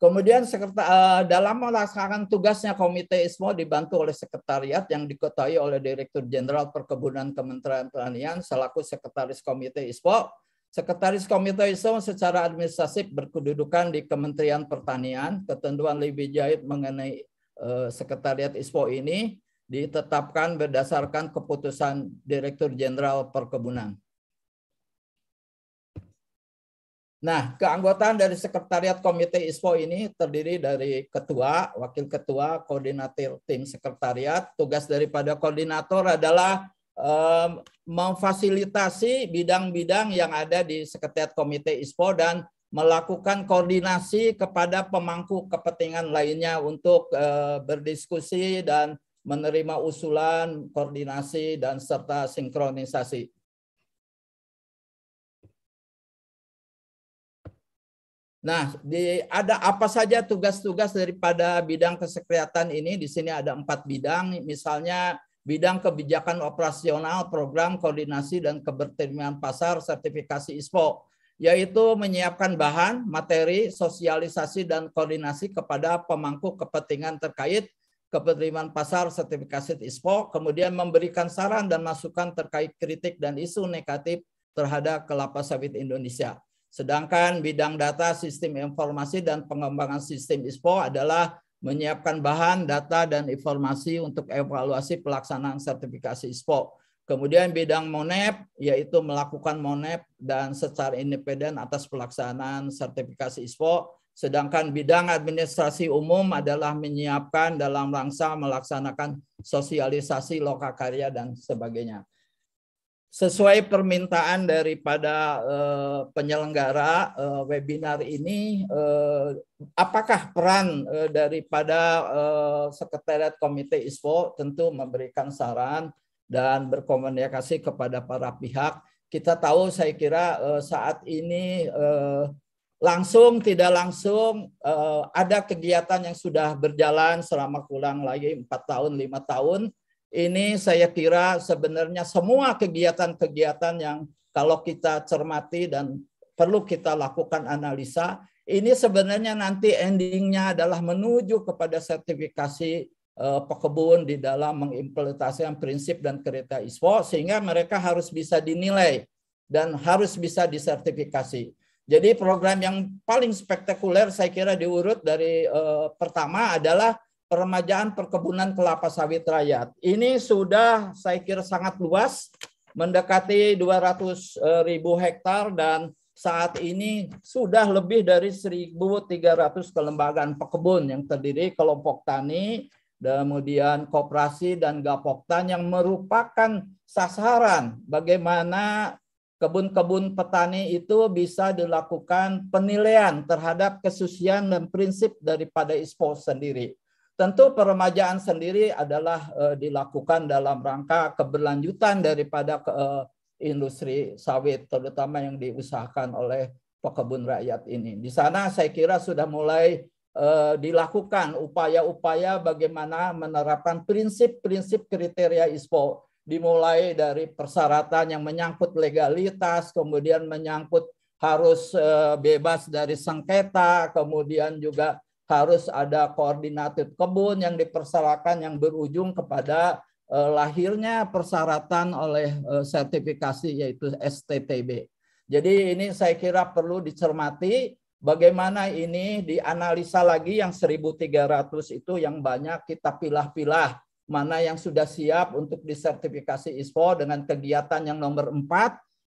Kemudian eh, dalam melaksanakan tugasnya Komite ISMO dibantu oleh sekretariat yang diketahui oleh Direktur Jenderal Perkebunan Kementerian Pertanian selaku Sekretaris Komite ISMO. Sekretaris Komite ISMO secara administratif berkedudukan di Kementerian Pertanian. Ketentuan lebih jahit mengenai eh, Sekretariat ISPO ini ditetapkan berdasarkan keputusan Direktur Jenderal Perkebunan. Nah, keanggotaan dari Sekretariat Komite ISPO ini terdiri dari ketua, wakil ketua, koordinator tim sekretariat. Tugas daripada koordinator adalah um, memfasilitasi bidang-bidang yang ada di Sekretariat Komite ISPO dan melakukan koordinasi kepada pemangku kepentingan lainnya untuk uh, berdiskusi dan menerima usulan, koordinasi, dan serta sinkronisasi. Nah, di, ada apa saja tugas-tugas daripada bidang kesehatan ini? Di sini ada empat bidang, misalnya bidang kebijakan operasional, program koordinasi dan keberterima pasar sertifikasi ISPO, yaitu menyiapkan bahan, materi, sosialisasi dan koordinasi kepada pemangku kepentingan terkait kepentingan pasar sertifikasi ISPO, kemudian memberikan saran dan masukan terkait kritik dan isu negatif terhadap kelapa sawit Indonesia. Sedangkan bidang data, sistem informasi, dan pengembangan sistem ISPO adalah menyiapkan bahan, data, dan informasi untuk evaluasi pelaksanaan sertifikasi ISPO. Kemudian bidang MONEP, yaitu melakukan MONEP dan secara independen atas pelaksanaan sertifikasi ISPO. Sedangkan bidang administrasi umum adalah menyiapkan dalam rangka melaksanakan sosialisasi lokakarya dan sebagainya sesuai permintaan daripada uh, penyelenggara uh, webinar ini, uh, apakah peran daripada Sekretariat Komite ISPO tentu memberikan saran dan berkomunikasi kepada para pihak. Kita tahu, saya kira saat ini langsung tidak langsung uh, ada kegiatan yang sudah berjalan selama kurang lagi empat tahun lima tahun ini saya kira sebenarnya semua kegiatan-kegiatan yang kalau kita cermati dan perlu kita lakukan analisa, ini sebenarnya nanti endingnya adalah menuju kepada sertifikasi uh, pekebun di dalam mengimplementasikan prinsip dan kereta ISPO sehingga mereka harus bisa dinilai dan harus bisa disertifikasi. Jadi program yang paling spektakuler saya kira diurut dari uh, pertama adalah peremajaan perkebunan kelapa sawit rakyat. Ini sudah saya kira sangat luas, mendekati 200 eh, ribu hektar dan saat ini sudah lebih dari 1.300 kelembagaan pekebun yang terdiri kelompok tani, kemudian koperasi dan gapoktan yang merupakan sasaran bagaimana kebun-kebun petani itu bisa dilakukan penilaian terhadap kesusian dan prinsip daripada ISPO sendiri. Tentu peremajaan sendiri adalah uh, dilakukan dalam rangka keberlanjutan daripada ke, uh, industri sawit, terutama yang diusahakan oleh pekebun rakyat ini. Di sana saya kira sudah mulai uh, dilakukan upaya-upaya bagaimana menerapkan prinsip-prinsip kriteria ISPO, dimulai dari persyaratan yang menyangkut legalitas, kemudian menyangkut harus uh, bebas dari sengketa, kemudian juga harus ada koordinatif kebun yang dipersalahkan yang berujung kepada uh, lahirnya persyaratan oleh uh, sertifikasi yaitu STTB. Jadi ini saya kira perlu dicermati bagaimana ini dianalisa lagi yang 1300 itu yang banyak kita pilah-pilah mana yang sudah siap untuk disertifikasi ISPO dengan kegiatan yang nomor 4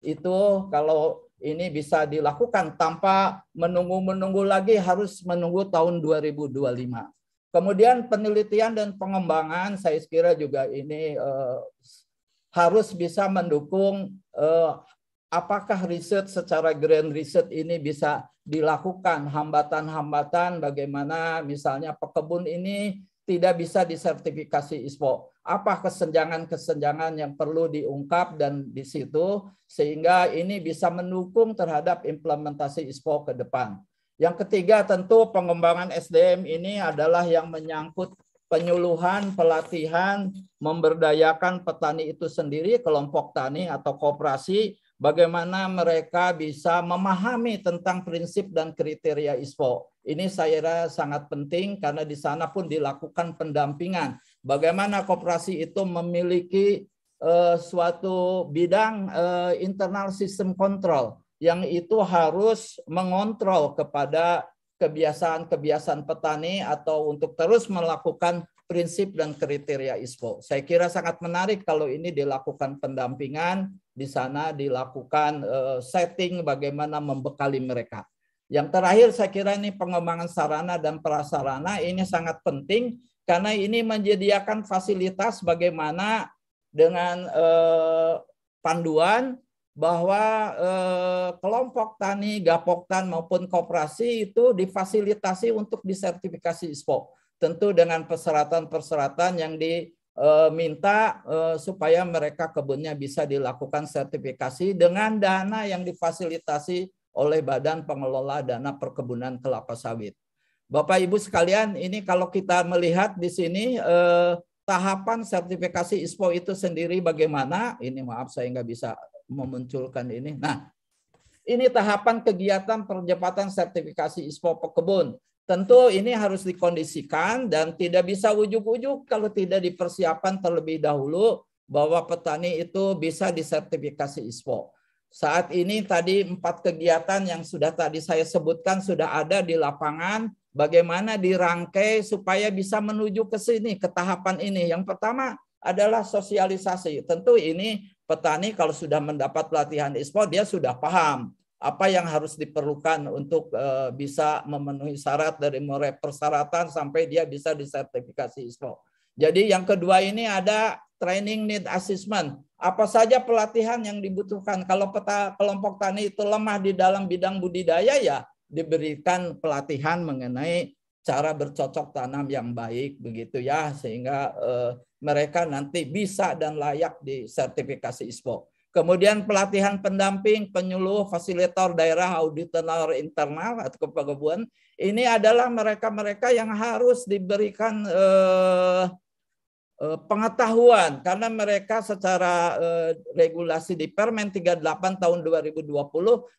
itu kalau ini bisa dilakukan tanpa menunggu-menunggu lagi harus menunggu tahun 2025. Kemudian penelitian dan pengembangan saya kira juga ini eh, harus bisa mendukung eh, apakah riset secara grand riset ini bisa dilakukan hambatan-hambatan bagaimana misalnya pekebun ini tidak bisa disertifikasi ISPO. Apa kesenjangan-kesenjangan yang perlu diungkap dan di situ sehingga ini bisa mendukung terhadap implementasi ISPO ke depan. Yang ketiga tentu pengembangan SDM ini adalah yang menyangkut penyuluhan, pelatihan, memberdayakan petani itu sendiri, kelompok tani atau kooperasi bagaimana mereka bisa memahami tentang prinsip dan kriteria ISPO. Ini saya rasa sangat penting karena di sana pun dilakukan pendampingan. Bagaimana koperasi itu memiliki uh, suatu bidang uh, internal sistem kontrol yang itu harus mengontrol kepada kebiasaan-kebiasaan petani atau untuk terus melakukan prinsip dan kriteria ISPO. Saya kira sangat menarik kalau ini dilakukan pendampingan, di sana dilakukan eh, setting bagaimana membekali mereka. Yang terakhir saya kira ini pengembangan sarana dan prasarana ini sangat penting karena ini menyediakan fasilitas bagaimana dengan eh, panduan bahwa eh, kelompok tani, gapoktan maupun koperasi itu difasilitasi untuk disertifikasi ISPO tentu dengan persyaratan-persyaratan yang diminta eh, supaya mereka kebunnya bisa dilakukan sertifikasi dengan dana yang difasilitasi oleh Badan Pengelola Dana Perkebunan Kelapa Sawit. Bapak Ibu sekalian, ini kalau kita melihat di sini eh, tahapan sertifikasi ISPO itu sendiri bagaimana? Ini maaf saya nggak bisa memunculkan ini. Nah, ini tahapan kegiatan percepatan sertifikasi ISPO pekebun. Tentu ini harus dikondisikan dan tidak bisa ujuk-ujuk kalau tidak dipersiapkan terlebih dahulu bahwa petani itu bisa disertifikasi ISPO. Saat ini tadi empat kegiatan yang sudah tadi saya sebutkan sudah ada di lapangan. Bagaimana dirangkai supaya bisa menuju ke sini, ke tahapan ini. Yang pertama adalah sosialisasi. Tentu ini petani kalau sudah mendapat pelatihan ISPO, dia sudah paham apa yang harus diperlukan untuk uh, bisa memenuhi syarat dari mulai persyaratan sampai dia bisa disertifikasi ISPO. Jadi yang kedua ini ada training need assessment. Apa saja pelatihan yang dibutuhkan? Kalau peta, kelompok tani itu lemah di dalam bidang budidaya ya diberikan pelatihan mengenai cara bercocok tanam yang baik begitu ya sehingga uh, mereka nanti bisa dan layak disertifikasi ISPO. Kemudian pelatihan pendamping, penyuluh, fasilitator daerah, auditor internal atau kepegawaian. Ini adalah mereka-mereka yang harus diberikan eh, eh, pengetahuan karena mereka secara eh, regulasi di Permen 38 tahun 2020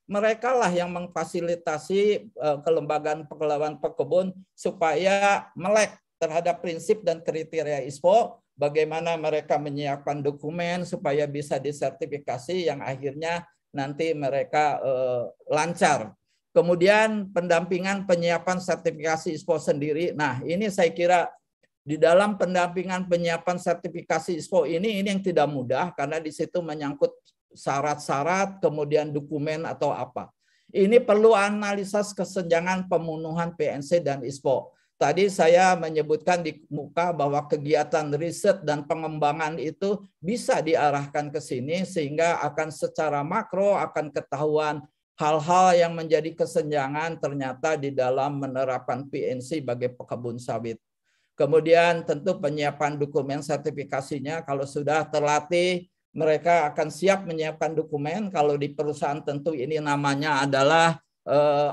mereka lah yang memfasilitasi eh, kelembagaan pengelolaan pekebun supaya melek terhadap prinsip dan kriteria ISPO bagaimana mereka menyiapkan dokumen supaya bisa disertifikasi yang akhirnya nanti mereka eh, lancar. Kemudian pendampingan penyiapan sertifikasi ISPO sendiri. Nah, ini saya kira di dalam pendampingan penyiapan sertifikasi ISPO ini ini yang tidak mudah karena di situ menyangkut syarat-syarat kemudian dokumen atau apa. Ini perlu analisis kesenjangan pemenuhan PNC dan ISPO. Tadi saya menyebutkan di muka bahwa kegiatan riset dan pengembangan itu bisa diarahkan ke sini sehingga akan secara makro akan ketahuan hal-hal yang menjadi kesenjangan ternyata di dalam menerapkan PNC bagi pekebun sawit. Kemudian tentu penyiapan dokumen sertifikasinya kalau sudah terlatih mereka akan siap menyiapkan dokumen kalau di perusahaan tentu ini namanya adalah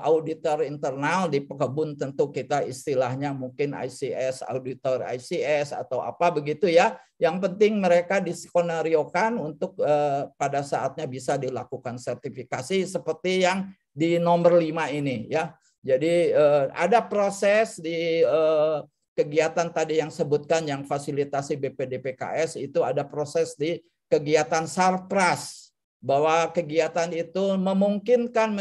auditor internal di pekebun tentu kita istilahnya mungkin ICS auditor ICS atau apa begitu ya. Yang penting mereka diskenariokan untuk uh, pada saatnya bisa dilakukan sertifikasi seperti yang di nomor 5 ini ya. Jadi uh, ada proses di kegiatan tadi yang sebutkan yang fasilitasi BPDPKS itu ada proses di kegiatan sarpras bahwa kegiatan itu memungkinkan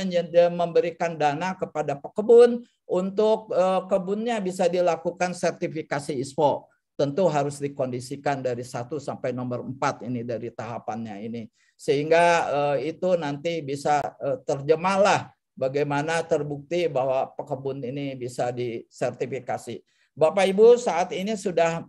memberikan dana kepada pekebun untuk eh, kebunnya bisa dilakukan sertifikasi ISPO. Tentu harus dikondisikan dari satu sampai nomor empat ini dari tahapannya ini. Sehingga eh, itu nanti bisa eh, terjemahlah bagaimana terbukti bahwa pekebun ini bisa disertifikasi. Bapak Ibu saat ini sudah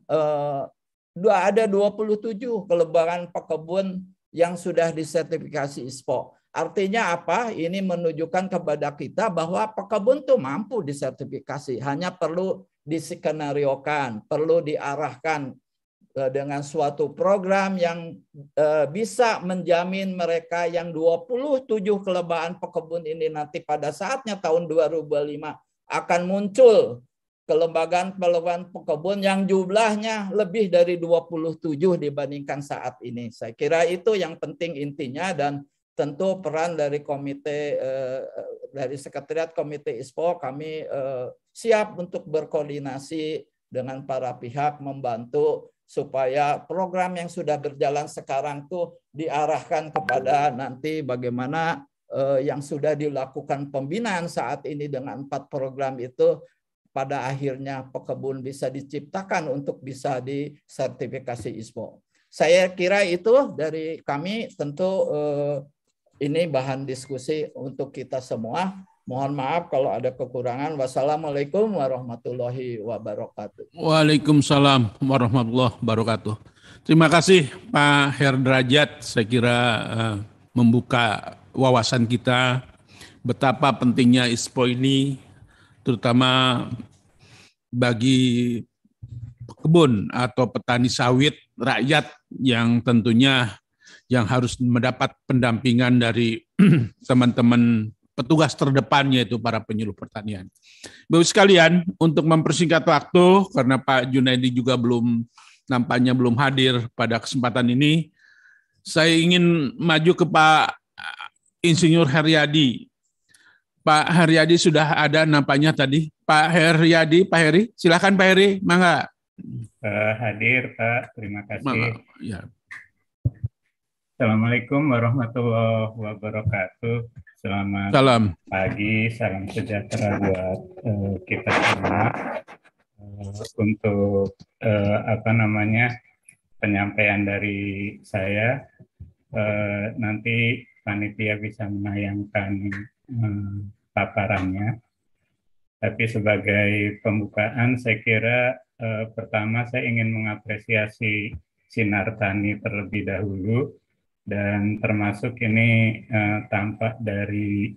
ada 27 kelebaran pekebun yang sudah disertifikasi ISPO. Artinya apa? Ini menunjukkan kepada kita bahwa pekebun itu mampu disertifikasi, hanya perlu diskenariokan, perlu diarahkan eh, dengan suatu program yang eh, bisa menjamin mereka yang 27 kelebaran pekebun ini nanti pada saatnya tahun 2025 akan muncul kelembagaan-kelembagaan pekebun yang jumlahnya lebih dari 27 dibandingkan saat ini. Saya kira itu yang penting intinya dan tentu peran dari komite eh, dari sekretariat komite ISPO kami eh, siap untuk berkoordinasi dengan para pihak membantu supaya program yang sudah berjalan sekarang tuh diarahkan kepada nanti bagaimana eh, yang sudah dilakukan pembinaan saat ini dengan empat program itu pada akhirnya pekebun bisa diciptakan untuk bisa disertifikasi ISPO. Saya kira itu dari kami tentu eh, ini bahan diskusi untuk kita semua. Mohon maaf kalau ada kekurangan. Wassalamualaikum warahmatullahi wabarakatuh. Waalaikumsalam warahmatullahi wabarakatuh. Terima kasih Pak Herdrajat. Saya kira uh, membuka wawasan kita betapa pentingnya ISPO ini terutama bagi kebun atau petani sawit rakyat yang tentunya yang harus mendapat pendampingan dari teman-teman petugas terdepannya itu para penyuluh pertanian. Bapak sekalian, untuk mempersingkat waktu karena Pak Junaidi juga belum nampaknya belum hadir pada kesempatan ini, saya ingin maju ke Pak Insinyur Heriadi Pak Haryadi sudah ada nampaknya tadi. Pak Haryadi, Pak Heri, silakan Pak Heri, mangga. Uh, hadir Pak, terima kasih. Mangga. Ya. Assalamualaikum warahmatullahi wabarakatuh. Selamat salam. pagi, salam sejahtera buat uh, kita semua. Uh, untuk uh, apa namanya penyampaian dari saya, uh, nanti panitia bisa menayangkan paparannya. Tapi sebagai pembukaan, saya kira eh, pertama saya ingin mengapresiasi Sinar Tani terlebih dahulu dan termasuk ini eh, tampak dari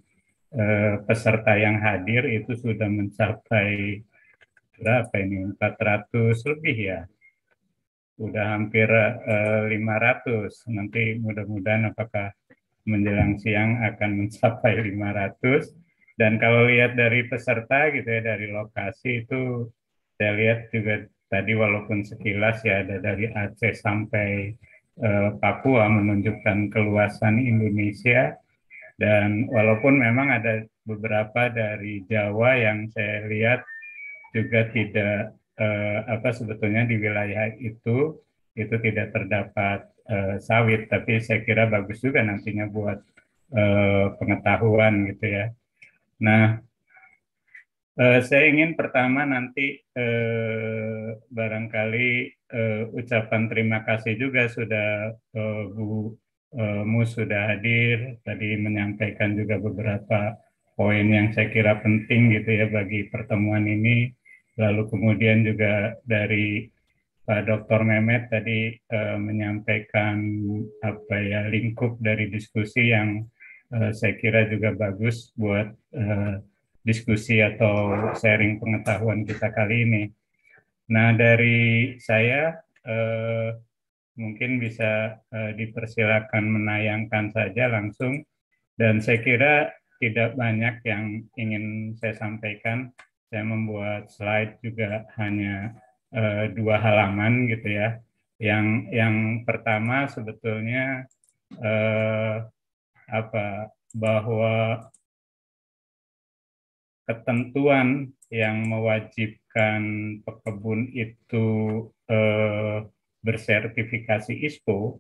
eh, peserta yang hadir itu sudah mencapai berapa ini 400 lebih ya sudah hampir eh, 500 nanti mudah-mudahan apakah menjelang siang akan mencapai 500 dan kalau lihat dari peserta gitu ya dari lokasi itu saya lihat juga tadi walaupun sekilas ya ada dari Aceh sampai uh, Papua menunjukkan keluasan Indonesia. Dan walaupun memang ada beberapa dari Jawa yang saya lihat juga tidak uh, apa sebetulnya di wilayah itu itu tidak terdapat uh, sawit, tapi saya kira bagus juga nantinya buat uh, pengetahuan gitu ya. Nah, Uh, saya ingin pertama nanti uh, barangkali uh, ucapan terima kasih juga sudah uh, Bu uh, Mus sudah hadir tadi menyampaikan juga beberapa poin yang saya kira penting gitu ya bagi pertemuan ini. Lalu kemudian juga dari Pak Dr. Mehmet tadi uh, menyampaikan apa ya lingkup dari diskusi yang uh, saya kira juga bagus buat uh, diskusi atau sharing pengetahuan kita kali ini. Nah, dari saya eh, mungkin bisa eh, dipersilakan menayangkan saja langsung dan saya kira tidak banyak yang ingin saya sampaikan. Saya membuat slide juga hanya eh, dua halaman gitu ya. Yang yang pertama sebetulnya eh, apa bahwa ketentuan yang mewajibkan pekebun itu eh, bersertifikasi ISPO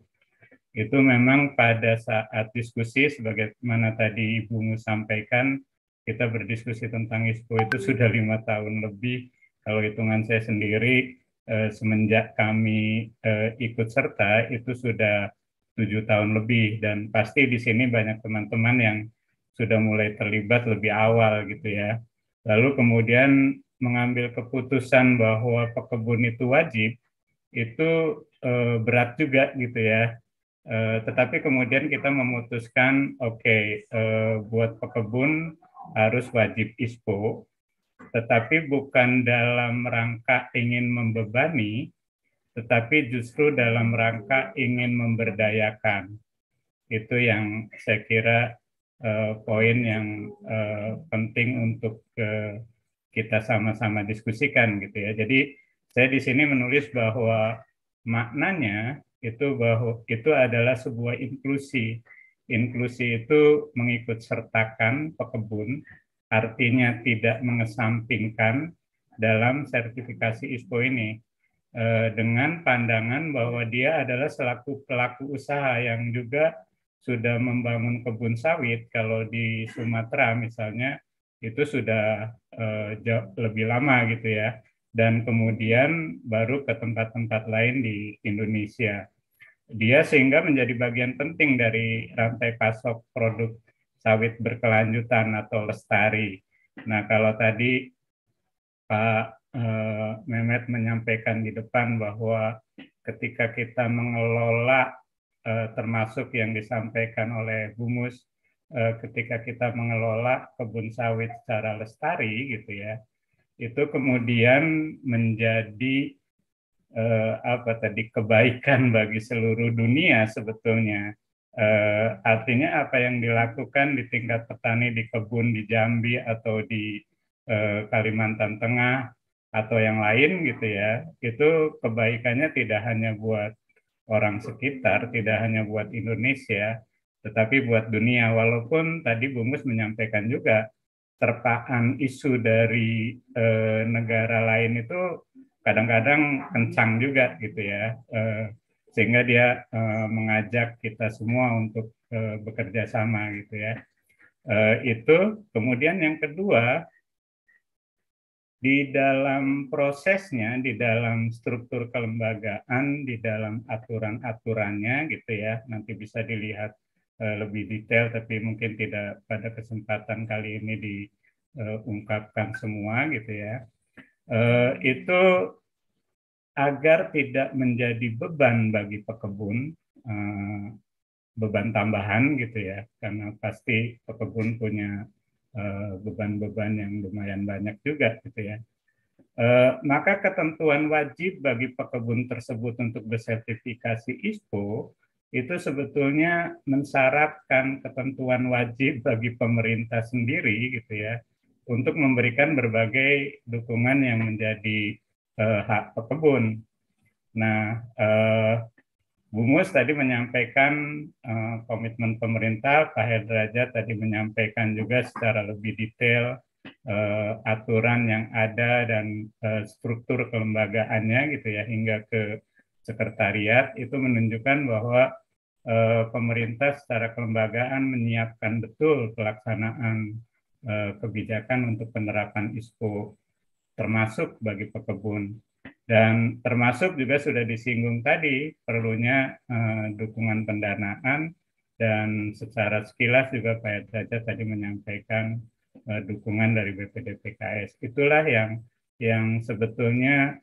itu memang pada saat diskusi sebagaimana tadi Ibu Mu sampaikan kita berdiskusi tentang ISPO itu sudah lima tahun lebih kalau hitungan saya sendiri eh, semenjak kami eh, ikut serta itu sudah tujuh tahun lebih dan pasti di sini banyak teman-teman yang sudah mulai terlibat lebih awal gitu ya. Lalu kemudian mengambil keputusan bahwa pekebun itu wajib, itu e, berat juga gitu ya. E, tetapi kemudian kita memutuskan, oke, okay, eh, buat pekebun harus wajib ISPO, tetapi bukan dalam rangka ingin membebani, tetapi justru dalam rangka ingin memberdayakan. Itu yang saya kira uh, poin yang uh, penting untuk uh, kita sama-sama diskusikan gitu ya. Jadi saya di sini menulis bahwa maknanya itu bahwa itu adalah sebuah inklusi. Inklusi itu mengikut sertakan pekebun, artinya tidak mengesampingkan dalam sertifikasi ISPO ini dengan pandangan bahwa dia adalah selaku pelaku usaha yang juga sudah membangun kebun sawit, kalau di Sumatera misalnya itu sudah uh, jauh lebih lama gitu ya, dan kemudian baru ke tempat-tempat lain di Indonesia. Dia sehingga menjadi bagian penting dari rantai pasok produk sawit berkelanjutan atau lestari. Nah kalau tadi Pak uh, Mehmet menyampaikan di depan bahwa ketika kita mengelola Eh, termasuk yang disampaikan oleh Bumus eh, ketika kita mengelola kebun sawit secara lestari gitu ya itu kemudian menjadi eh, apa tadi kebaikan bagi seluruh dunia sebetulnya artinya apa yang dilakukan di tingkat petani di kebun di Jambi atau di Kalimantan Tengah atau yang lain gitu ya itu kebaikannya tidak hanya buat orang sekitar, tidak hanya buat Indonesia, tetapi buat dunia. Walaupun tadi Bungus menyampaikan juga terpaan isu dari eh, negara lain itu kadang-kadang kencang juga gitu ya, eh, sehingga dia eh, mengajak kita semua untuk eh, bekerja sama gitu ya. Eh, itu kemudian yang kedua di dalam prosesnya, di dalam struktur kelembagaan, di dalam aturan-aturannya gitu ya, nanti bisa dilihat uh, lebih detail, tapi mungkin tidak pada kesempatan kali ini diungkapkan semua gitu ya. Uh, itu agar tidak menjadi beban bagi pekebun, uh, beban tambahan gitu ya, karena pasti pekebun punya Eh, beban-beban yang lumayan banyak juga gitu ya. Uh, maka ketentuan wajib bagi pekebun tersebut untuk bersertifikasi ISPO itu sebetulnya mensyaratkan ketentuan wajib bagi pemerintah sendiri gitu ya untuk memberikan berbagai dukungan yang menjadi uh, hak pekebun. Nah, uh, Bu Mus tadi menyampaikan uh, komitmen pemerintah, Pak Herdrajat tadi menyampaikan juga secara lebih detail uh, aturan yang ada dan uh, struktur kelembagaannya gitu ya hingga ke sekretariat itu menunjukkan bahwa uh, pemerintah secara kelembagaan menyiapkan betul pelaksanaan kebijakan untuk penerapan ISPO termasuk bagi pekebun. Dan termasuk juga sudah disinggung tadi perlunya dukungan pendanaan dan secara sekilas juga Pak Jaja tadi menyampaikan dukungan dari BPD PKS itulah yang yang sebetulnya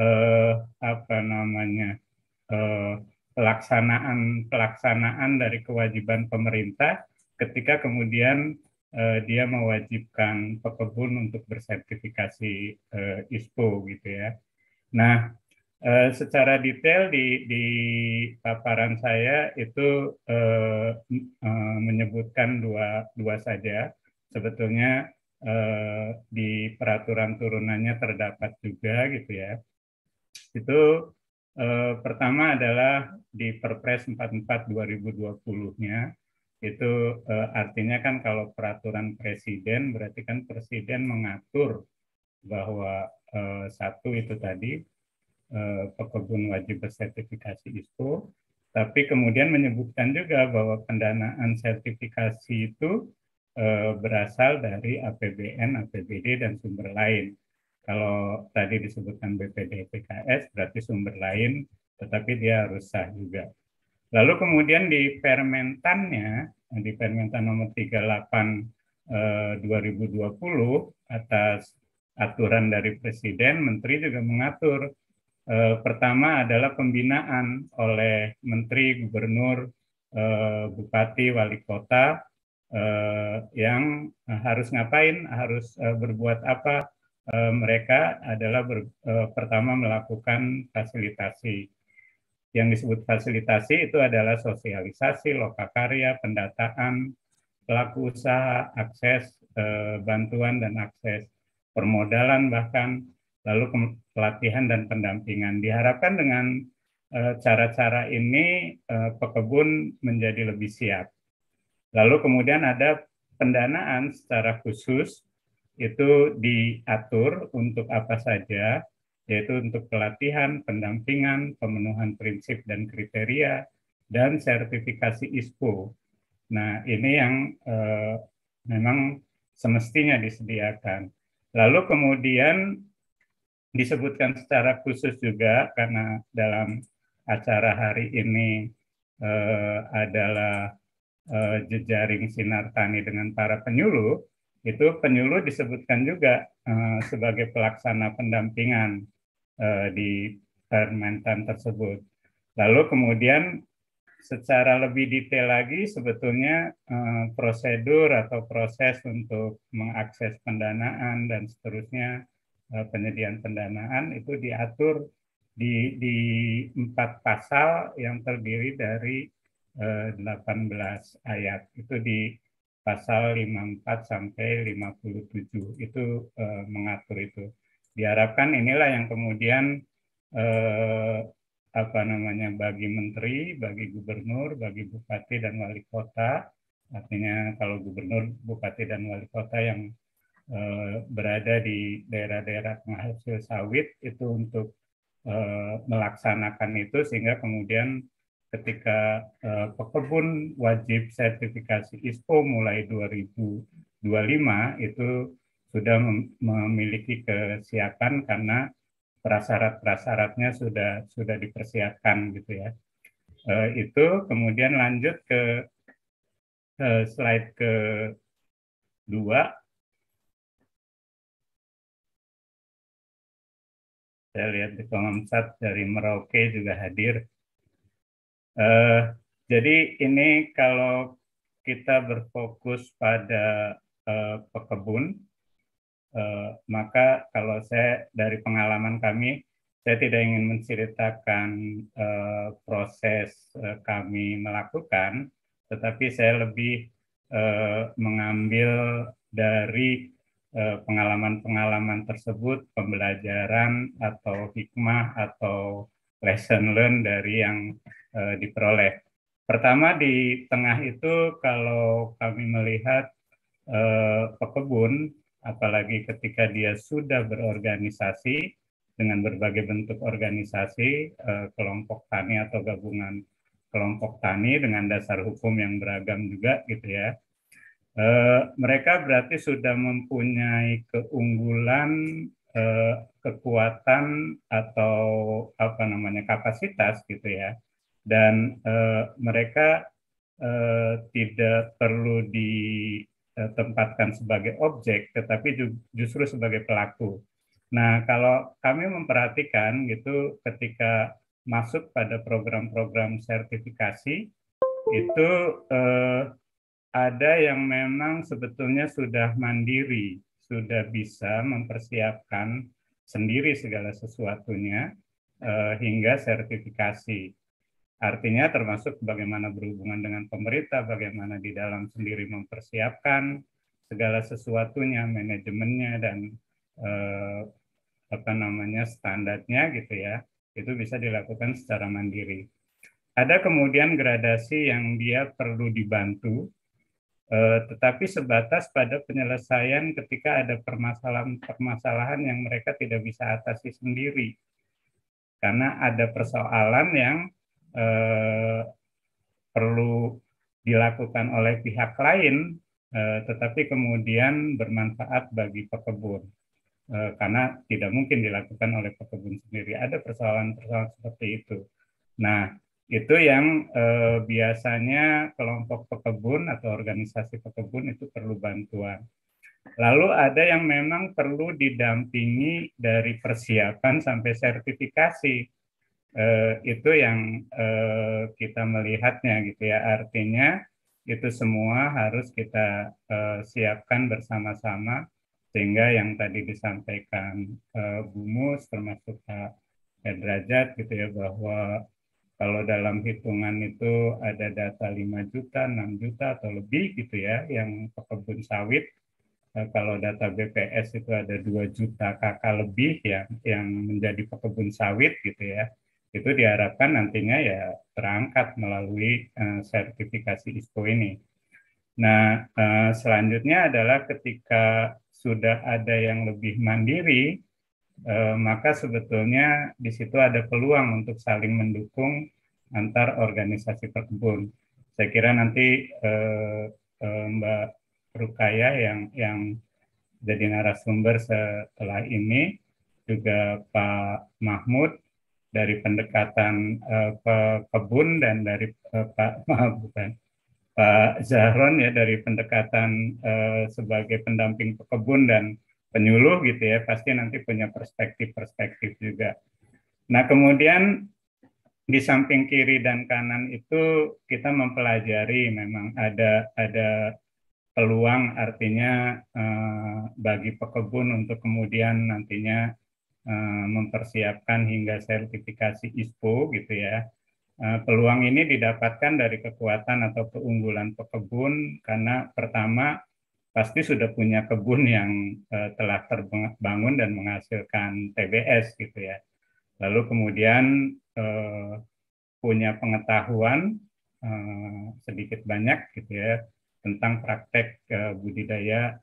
eh, apa namanya eh, pelaksanaan pelaksanaan dari kewajiban pemerintah ketika kemudian eh, dia mewajibkan pekebun untuk bersertifikasi eh, ISPO gitu ya. Nah, eh, secara detail di, di paparan saya itu eh, eh, menyebutkan dua dua saja. Sebetulnya eh, di peraturan turunannya terdapat juga gitu ya itu eh, pertama adalah di Perpres 44 2020-nya itu eh, artinya kan kalau peraturan presiden berarti kan presiden mengatur bahwa eh, satu itu tadi eh, pekebun wajib bersertifikasi ISPO tapi kemudian menyebutkan juga bahwa pendanaan sertifikasi itu eh, berasal dari APBN, APBD dan sumber lain kalau tadi disebutkan BPD PKS berarti sumber lain, tetapi dia harus sah juga. Lalu kemudian di permentannya, di permentan nomor 38 eh, 2020 atas aturan dari Presiden, Menteri juga mengatur eh, pertama adalah pembinaan oleh Menteri, Gubernur, eh, Bupati, Wali Kota eh, yang harus ngapain, harus eh, berbuat apa, Eh, mereka adalah ber, uh, pertama melakukan fasilitasi. Yang disebut fasilitasi itu adalah sosialisasi, lokakarya, pendataan, pelaku usaha, akses uh, bantuan dan akses permodalan bahkan lalu pelatihan dan pendampingan. Diharapkan dengan cara-cara ini pekebun menjadi lebih siap. Lalu kemudian ada pendanaan secara khusus itu diatur untuk apa saja, yaitu untuk pelatihan, pendampingan, pemenuhan prinsip dan kriteria, dan sertifikasi ISPO. Nah, ini yang eh, memang semestinya disediakan. Lalu kemudian disebutkan secara khusus juga karena dalam acara hari ini eh, adalah eh, jejaring sinar tani dengan para penyuluh, itu penyuluh disebutkan juga uh, sebagai pelaksana pendampingan uh, di permentan tersebut. Lalu kemudian secara lebih detail lagi sebetulnya uh, prosedur atau proses untuk mengakses pendanaan dan seterusnya uh, penyediaan pendanaan itu diatur di, di empat pasal yang terdiri dari uh, 18 ayat. Itu di pasal 54 sampai 57 itu mengatur itu. Diharapkan inilah yang kemudian eh, apa namanya bagi menteri, bagi gubernur, bagi bupati dan wali kota, artinya kalau gubernur, bupati dan wali kota yang eh, berada di daerah-daerah penghasil sawit itu untuk eh, melaksanakan itu sehingga kemudian ketika uh, pekebun wajib sertifikasi ISPO mulai 2025 itu sudah memiliki kesiapan karena prasyarat-prasyaratnya sudah sudah dipersiapkan gitu ya. Uh, itu kemudian lanjut ke uh, slide ke dua. Saya lihat di kolom chat dari Merauke juga hadir. Uh, jadi ini kalau kita berfokus pada uh, pekebun, uh, maka kalau saya dari pengalaman kami, saya tidak ingin menceritakan uh, proses uh, kami melakukan, tetapi saya lebih uh, mengambil dari pengalaman-pengalaman tersebut, pembelajaran atau hikmah atau lesson learn dari yang uh, diperoleh. Pertama di tengah itu kalau kami melihat uh, pekebun, apalagi ketika dia sudah berorganisasi dengan berbagai bentuk organisasi, uh, kelompok tani atau gabungan kelompok tani dengan dasar hukum yang beragam juga gitu ya. Eh, mereka berarti sudah mempunyai keunggulan, eh, kekuatan atau apa namanya kapasitas gitu ya, dan eh, mereka tidak perlu ditempatkan sebagai objek, tetapi justru sebagai pelaku. Nah, kalau kami memperhatikan gitu, ketika masuk pada program-program sertifikasi itu eh, ada yang memang sebetulnya sudah mandiri, sudah bisa mempersiapkan sendiri segala sesuatunya eh, hingga sertifikasi. Artinya termasuk bagaimana berhubungan dengan pemerintah, bagaimana di dalam sendiri mempersiapkan segala sesuatunya, manajemennya dan eh, apa namanya standarnya gitu ya, itu bisa dilakukan secara mandiri. Ada kemudian gradasi yang dia perlu dibantu Eh, tetapi sebatas pada penyelesaian ketika ada permasalahan-permasalahan yang mereka tidak bisa atasi sendiri. Karena ada persoalan yang eh, perlu dilakukan oleh pihak lain, eh, tetapi kemudian bermanfaat bagi pekebun. Eh, karena tidak mungkin dilakukan oleh pekebun sendiri. Ada persoalan-persoalan seperti itu. Nah, itu yang eh, biasanya kelompok pekebun atau organisasi pekebun itu perlu bantuan. Lalu ada yang memang perlu didampingi dari persiapan sampai sertifikasi. Eh, itu yang eh, kita melihatnya gitu ya. Artinya itu semua harus kita eh, siapkan bersama-sama sehingga yang tadi disampaikan eh, Bu Mus termasuk Pak Derajat gitu ya bahwa kalau dalam hitungan itu ada data 5 juta, 6 juta atau lebih gitu ya yang pekebun sawit. Eh, kalau data BPS itu ada 2 juta kakak lebih ya yang menjadi pekebun sawit gitu ya. Itu diharapkan nantinya ya terangkat melalui uh, sertifikasi ISPO ini. Nah, uh, selanjutnya adalah ketika sudah ada yang lebih mandiri, eh, maka sebetulnya di situ ada peluang untuk saling mendukung antar organisasi perkebun. Saya kira nanti eh, eh, Mbak Rukaya yang yang jadi narasumber setelah ini juga Pak Mahmud dari pendekatan eh, kebun dan dari eh, Pak maaf bukan Pak Zahron ya dari pendekatan eh, sebagai pendamping pekebun dan penyuluh gitu ya pasti nanti punya perspektif-perspektif juga. Nah kemudian di samping kiri dan kanan itu kita mempelajari memang ada ada peluang artinya eh, bagi pekebun untuk kemudian nantinya mempersiapkan hingga sertifikasi ISPO gitu ya. Eh, peluang ini didapatkan dari kekuatan atau keunggulan pekebun karena pertama pasti sudah punya kebun yang uh, telah terbangun dan menghasilkan TBS gitu ya. Lalu kemudian punya pengetahuan sedikit banyak gitu ya tentang praktek budidaya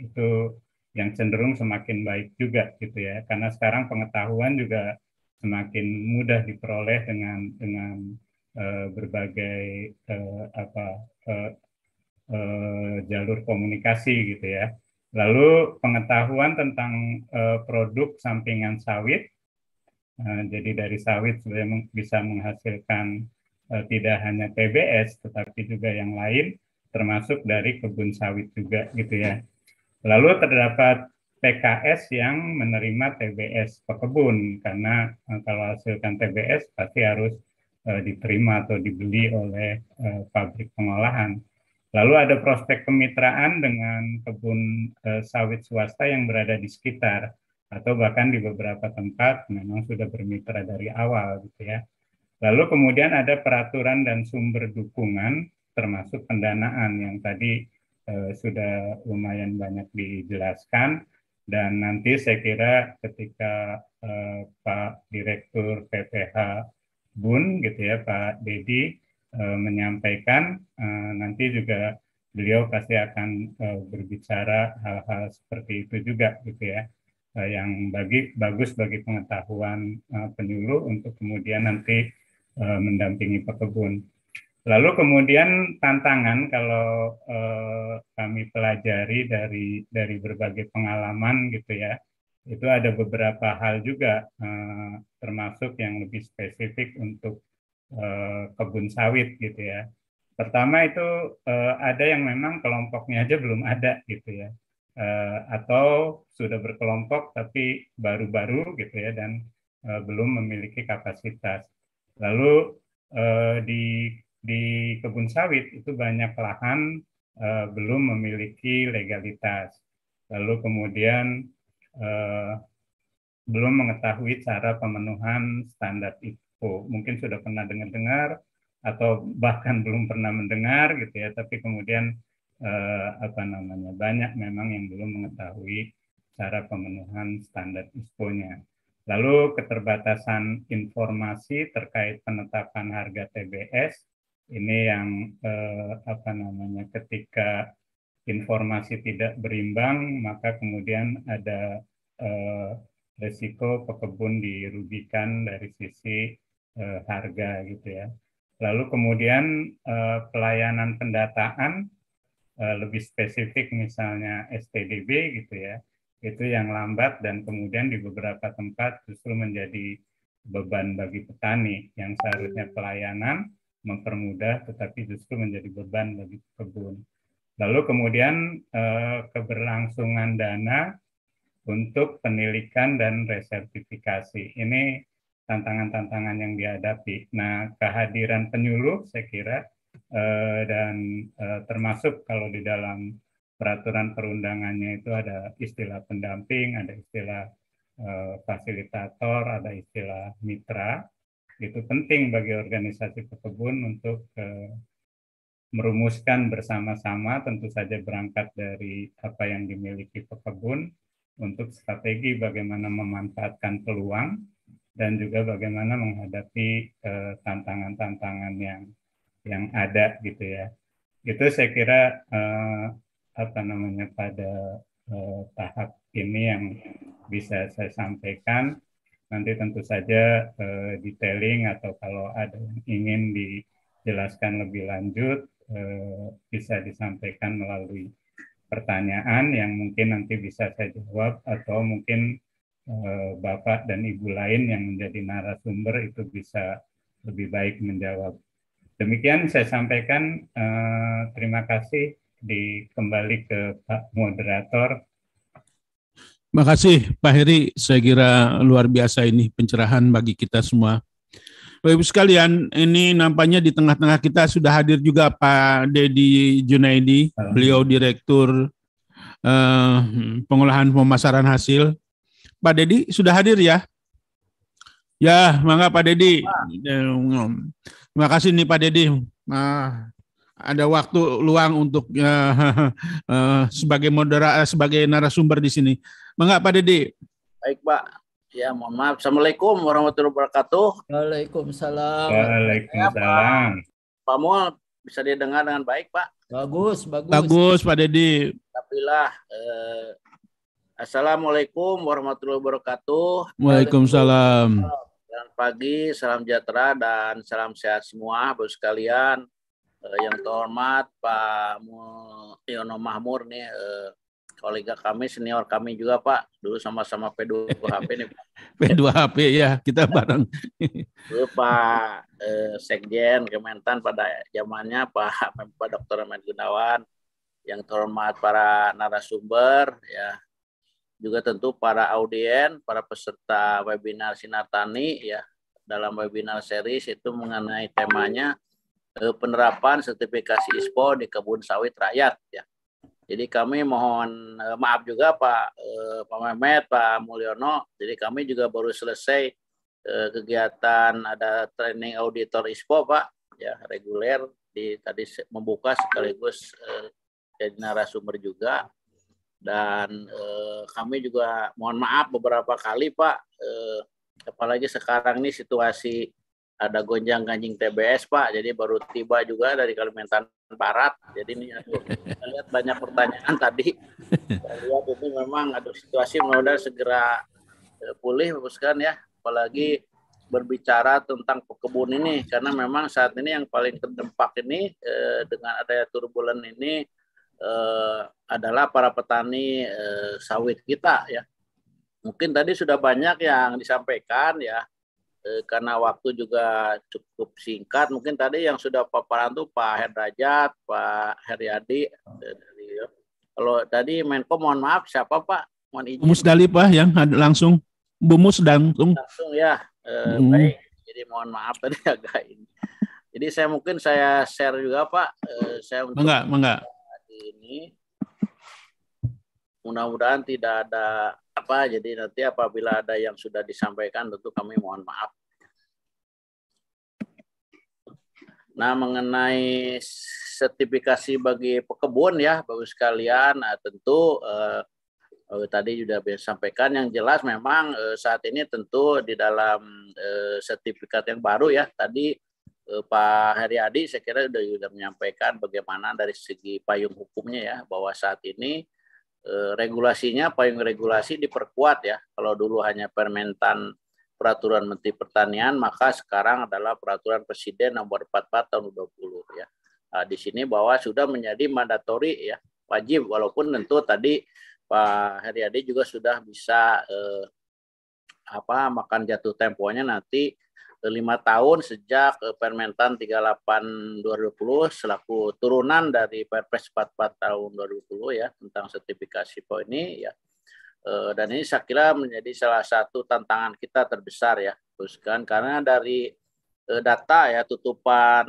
itu yang cenderung semakin baik juga gitu ya karena sekarang pengetahuan juga semakin mudah diperoleh dengan dengan uh, berbagai uh, apa uh, Eh, jalur komunikasi gitu ya. Lalu pengetahuan tentang uh, produk sampingan sawit, uh, jadi dari sawit sudah bisa menghasilkan uh, tidak hanya TBS tetapi juga yang lain, termasuk dari kebun sawit juga gitu ya. Lalu terdapat PKS yang menerima TBS pekebun karena uh, kalau hasilkan TBS pasti harus uh, diterima atau dibeli oleh uh, pabrik pengolahan. Lalu ada prospek kemitraan dengan kebun eh, sawit swasta yang berada di sekitar atau bahkan di beberapa tempat memang sudah bermitra dari awal gitu ya. Lalu kemudian ada peraturan dan sumber dukungan termasuk pendanaan yang tadi eh, sudah lumayan banyak dijelaskan dan nanti saya kira ketika eh, Pak Direktur PPH Bun gitu ya Pak Dedi uh, menyampaikan uh, nanti juga beliau pasti akan uh, berbicara hal-hal seperti itu juga gitu ya uh, yang bagi bagus bagi pengetahuan uh, penyuluh untuk kemudian nanti uh, mendampingi pekebun. Lalu kemudian tantangan kalau eh, kami pelajari dari dari berbagai pengalaman gitu ya, itu ada beberapa hal juga eh, termasuk yang lebih spesifik untuk eh, kebun sawit gitu ya. Pertama itu eh, ada yang memang kelompoknya aja belum ada gitu ya, eh, atau sudah berkelompok tapi baru-baru gitu ya dan eh, belum memiliki kapasitas. Lalu eh, di di kebun sawit itu banyak lahan uh, belum memiliki legalitas. Lalu kemudian uh, belum mengetahui cara pemenuhan standar IPO. Mungkin sudah pernah dengar-dengar atau bahkan belum pernah mendengar gitu ya, tapi kemudian uh, apa namanya banyak memang yang belum mengetahui cara pemenuhan standar ISPO-nya. Lalu keterbatasan informasi terkait penetapan harga TBS ini yang eh, apa namanya ketika informasi tidak berimbang maka kemudian ada eh, resiko pekebun dirugikan dari sisi eh, harga gitu ya. Lalu kemudian eh, pelayanan pendataan eh, lebih spesifik misalnya STDB gitu ya itu yang lambat dan kemudian di beberapa tempat justru menjadi beban bagi petani yang seharusnya pelayanan mempermudah tetapi justru menjadi beban bagi kebun. Lalu kemudian eh, keberlangsungan dana untuk penilikan dan resertifikasi. Ini tantangan-tantangan yang dihadapi. Nah, kehadiran penyuluh saya kira eh, dan eh, termasuk kalau di dalam peraturan perundangannya itu ada istilah pendamping, ada istilah fasilitator, ada istilah mitra itu penting bagi organisasi pekebun untuk eh, merumuskan bersama-sama tentu saja berangkat dari apa yang dimiliki pekebun untuk strategi bagaimana memanfaatkan peluang dan juga bagaimana menghadapi eh, tantangan-tantangan yang yang ada gitu ya. Itu saya kira eh, apa namanya pada tahap ini yang bisa saya sampaikan Nanti tentu saja eh, detailing atau kalau ada yang ingin dijelaskan lebih lanjut eh, bisa disampaikan melalui pertanyaan yang mungkin nanti bisa saya jawab atau mungkin eh, Bapak dan Ibu lain yang menjadi narasumber itu bisa lebih baik menjawab. Demikian saya sampaikan. Eh, terima kasih. Di kembali ke Pak Moderator. Terima kasih Pak Heri, saya kira luar biasa ini pencerahan bagi kita semua. Bapak Ibu sekalian, ini nampaknya di tengah-tengah kita sudah hadir juga Pak Dedi Junaidi, beliau Direktur uh, Pengolahan Pemasaran Hasil. Pak Dedi sudah hadir ya? Ya, mangga Pak Dedi. Terima kasih nih Pak Dedi. Nah, ada waktu luang untuk uh, uh, sebagai moderator, sebagai narasumber di sini. Mengapa Pak Dede? Baik Pak. Ya mohon maaf. Assalamualaikum warahmatullahi wabarakatuh. Waalaikumsalam. Waalaikumsalam. Ya, Pak Mul bisa didengar dengan baik Pak? Bagus, bagus. Bagus Pak Dedi. Alhamdulillah. Eh, Assalamualaikum warahmatullahi wabarakatuh. Waalaikumsalam. Selamat pagi, salam sejahtera dan salam sehat semua, bos sekalian. Eh, yang terhormat Pak Yono Mahmur nih, eh, kolega kami, senior kami juga Pak. Dulu sama-sama P2HP nih Pak. P2HP ya, kita bareng. Dulu Pak eh, Sekjen Kementan pada zamannya Pak Pak Dr. Ahmad Gunawan, yang terhormat para narasumber, ya juga tentu para audien, para peserta webinar Sinar Tani, ya dalam webinar series itu mengenai temanya eh, penerapan sertifikasi ISPO di kebun sawit rakyat, ya jadi kami mohon uh, maaf juga Pak uh, Pak Mehmet, Pak Mulyono. Jadi kami juga baru selesai uh, kegiatan ada training auditor ISPO Pak, ya reguler di tadi membuka sekaligus jadi narasumber juga. Dan uh, kami juga mohon maaf beberapa kali Pak, uh, apalagi sekarang ini situasi ada gonjang ganjing TBS Pak, jadi baru tiba juga dari Kalimantan Barat. Jadi ini aku lihat banyak pertanyaan tadi. Saya lihat ini memang ada situasi mudah segera eh, pulih, kan ya. Apalagi berbicara tentang pekebun ini karena memang saat ini yang paling terdampak ini eh, dengan adanya turbulen ini eh, adalah para petani eh, sawit kita ya. Mungkin tadi sudah banyak yang disampaikan ya karena waktu juga cukup singkat. Mungkin tadi yang sudah paparan tuh Pak Herdrajat, Pak Heriadi. Eh, kalau tadi Menko mohon maaf siapa Pak? Mohon izin. Musdali Pak yang langsung Bumus langsung. Langsung ya Eh, hmm. Baik, jadi mohon maaf tadi agak ini. Jadi saya mungkin saya share juga Pak. Eh, saya untuk enggak, enggak. Ini mudah-mudahan tidak ada apa. Jadi nanti apabila ada yang sudah disampaikan tentu kami mohon maaf. Nah, mengenai sertifikasi bagi pekebun ya, bagus sekalian, nah, tentu eh, uh, tadi sudah sampaikan yang jelas memang uh, saat ini tentu di dalam uh, sertifikat yang baru ya tadi uh, Pak Heriadi saya kira sudah sudah menyampaikan bagaimana dari segi payung hukumnya ya bahwa saat ini regulasinya payung regulasi diperkuat ya kalau dulu hanya permentan peraturan Menteri Pertanian maka sekarang adalah peraturan Presiden nomor 44 tahun 20 ya. Nah, di sini bahwa sudah menjadi mandatori ya wajib walaupun tentu tadi Pak Heriadi juga sudah bisa eh, apa makan jatuh temponya nanti eh, lima tahun sejak eh, Permentan 38 2020 selaku turunan dari Perpres 44 tahun 2020 ya tentang sertifikasi poin ini ya. Eh, dan ini saya kira menjadi salah satu tantangan kita terbesar ya terus kan karena dari Eh, data ya tutupan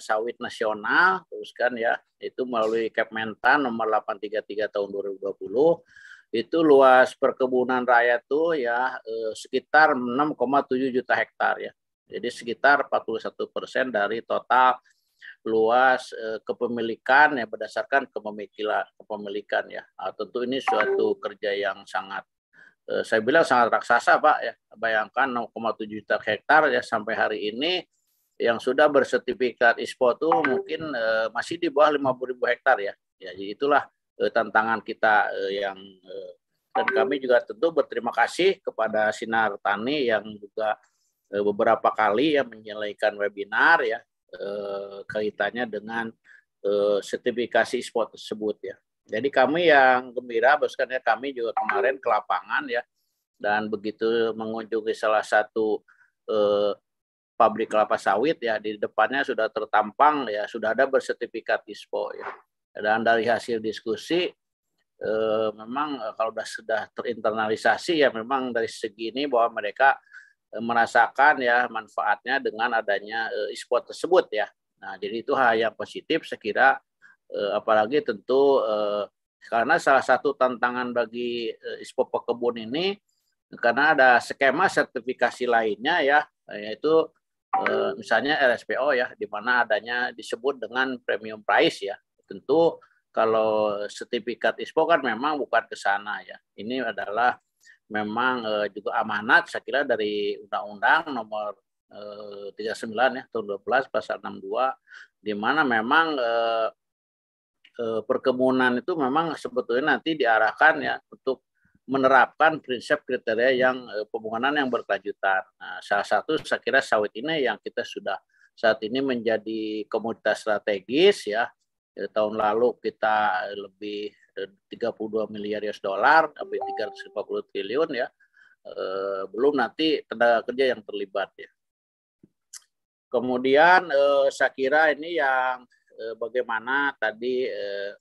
sawit nasional terus kan ya itu melalui Kepmentan nomor 833 tahun 2020 itu luas perkebunan rakyat tuh ya eh, sekitar 6,7 juta hektar ya jadi sekitar 41 persen dari total luas eh, kepemilikan ya berdasarkan kepemilikan kepemilikan ya nah, tentu ini suatu kerja yang sangat Eh, saya bilang sangat raksasa Pak ya. Bayangkan 6,7 juta hektar ya sampai hari ini yang sudah bersertifikat ISPO itu mungkin uh, masih di bawah 50 ribu hektar ya. Ya jadi itulah tantangan kita uh, yang uh, dan kami juga tentu berterima kasih kepada Sinar Tani yang juga beberapa kali ya menyelesaikan webinar ya kaitannya dengan sertifikasi ISPO tersebut ya. Jadi kami yang gembira, bahkan ya kami juga kemarin ke lapangan ya, dan begitu mengunjungi salah satu eh, pabrik kelapa sawit ya di depannya sudah tertampang ya sudah ada bersertifikat ISPO ya. Dan dari hasil diskusi eh, memang eh, kalau sudah sudah terinternalisasi ya memang dari segi ini bahwa mereka eh, merasakan ya manfaatnya dengan adanya eh, ISPO tersebut ya. Nah, jadi itu hal yang positif saya kira Eh, apalagi tentu eh, karena salah satu tantangan bagi eh, ISPO Pekebun ini karena ada skema sertifikasi lainnya ya yaitu misalnya RSPO ya di mana adanya disebut dengan premium price ya tentu kalau sertifikat ISPO kan memang bukan ke sana ya ini adalah memang juga amanat saya kira dari undang-undang nomor 39 ya tahun 12 pasal 62 di mana memang Eh, perkebunan itu memang sebetulnya nanti diarahkan ya untuk menerapkan prinsip kriteria yang eh, pembangunan yang berkelanjutan. Nah, salah satu saya kira sawit ini yang kita sudah saat ini menjadi komoditas strategis ya. Tahun lalu kita lebih 32 miliar US dollar sampai 350 triliun ya. Eh, belum nanti tenaga kerja yang terlibat ya. Kemudian saya kira ini yang Eh, bagaimana tadi eh,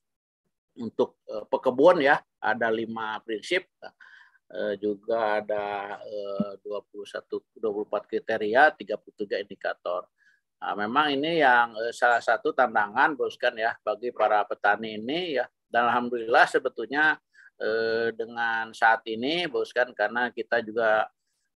untuk eh, pekebun ya ada lima prinsip juga ada 21 24 kriteria 33 indikator. Nah, memang ini yang salah satu tantangan boskan ya bagi para petani ini ya dan alhamdulillah sebetulnya dengan saat ini boskan karena kita juga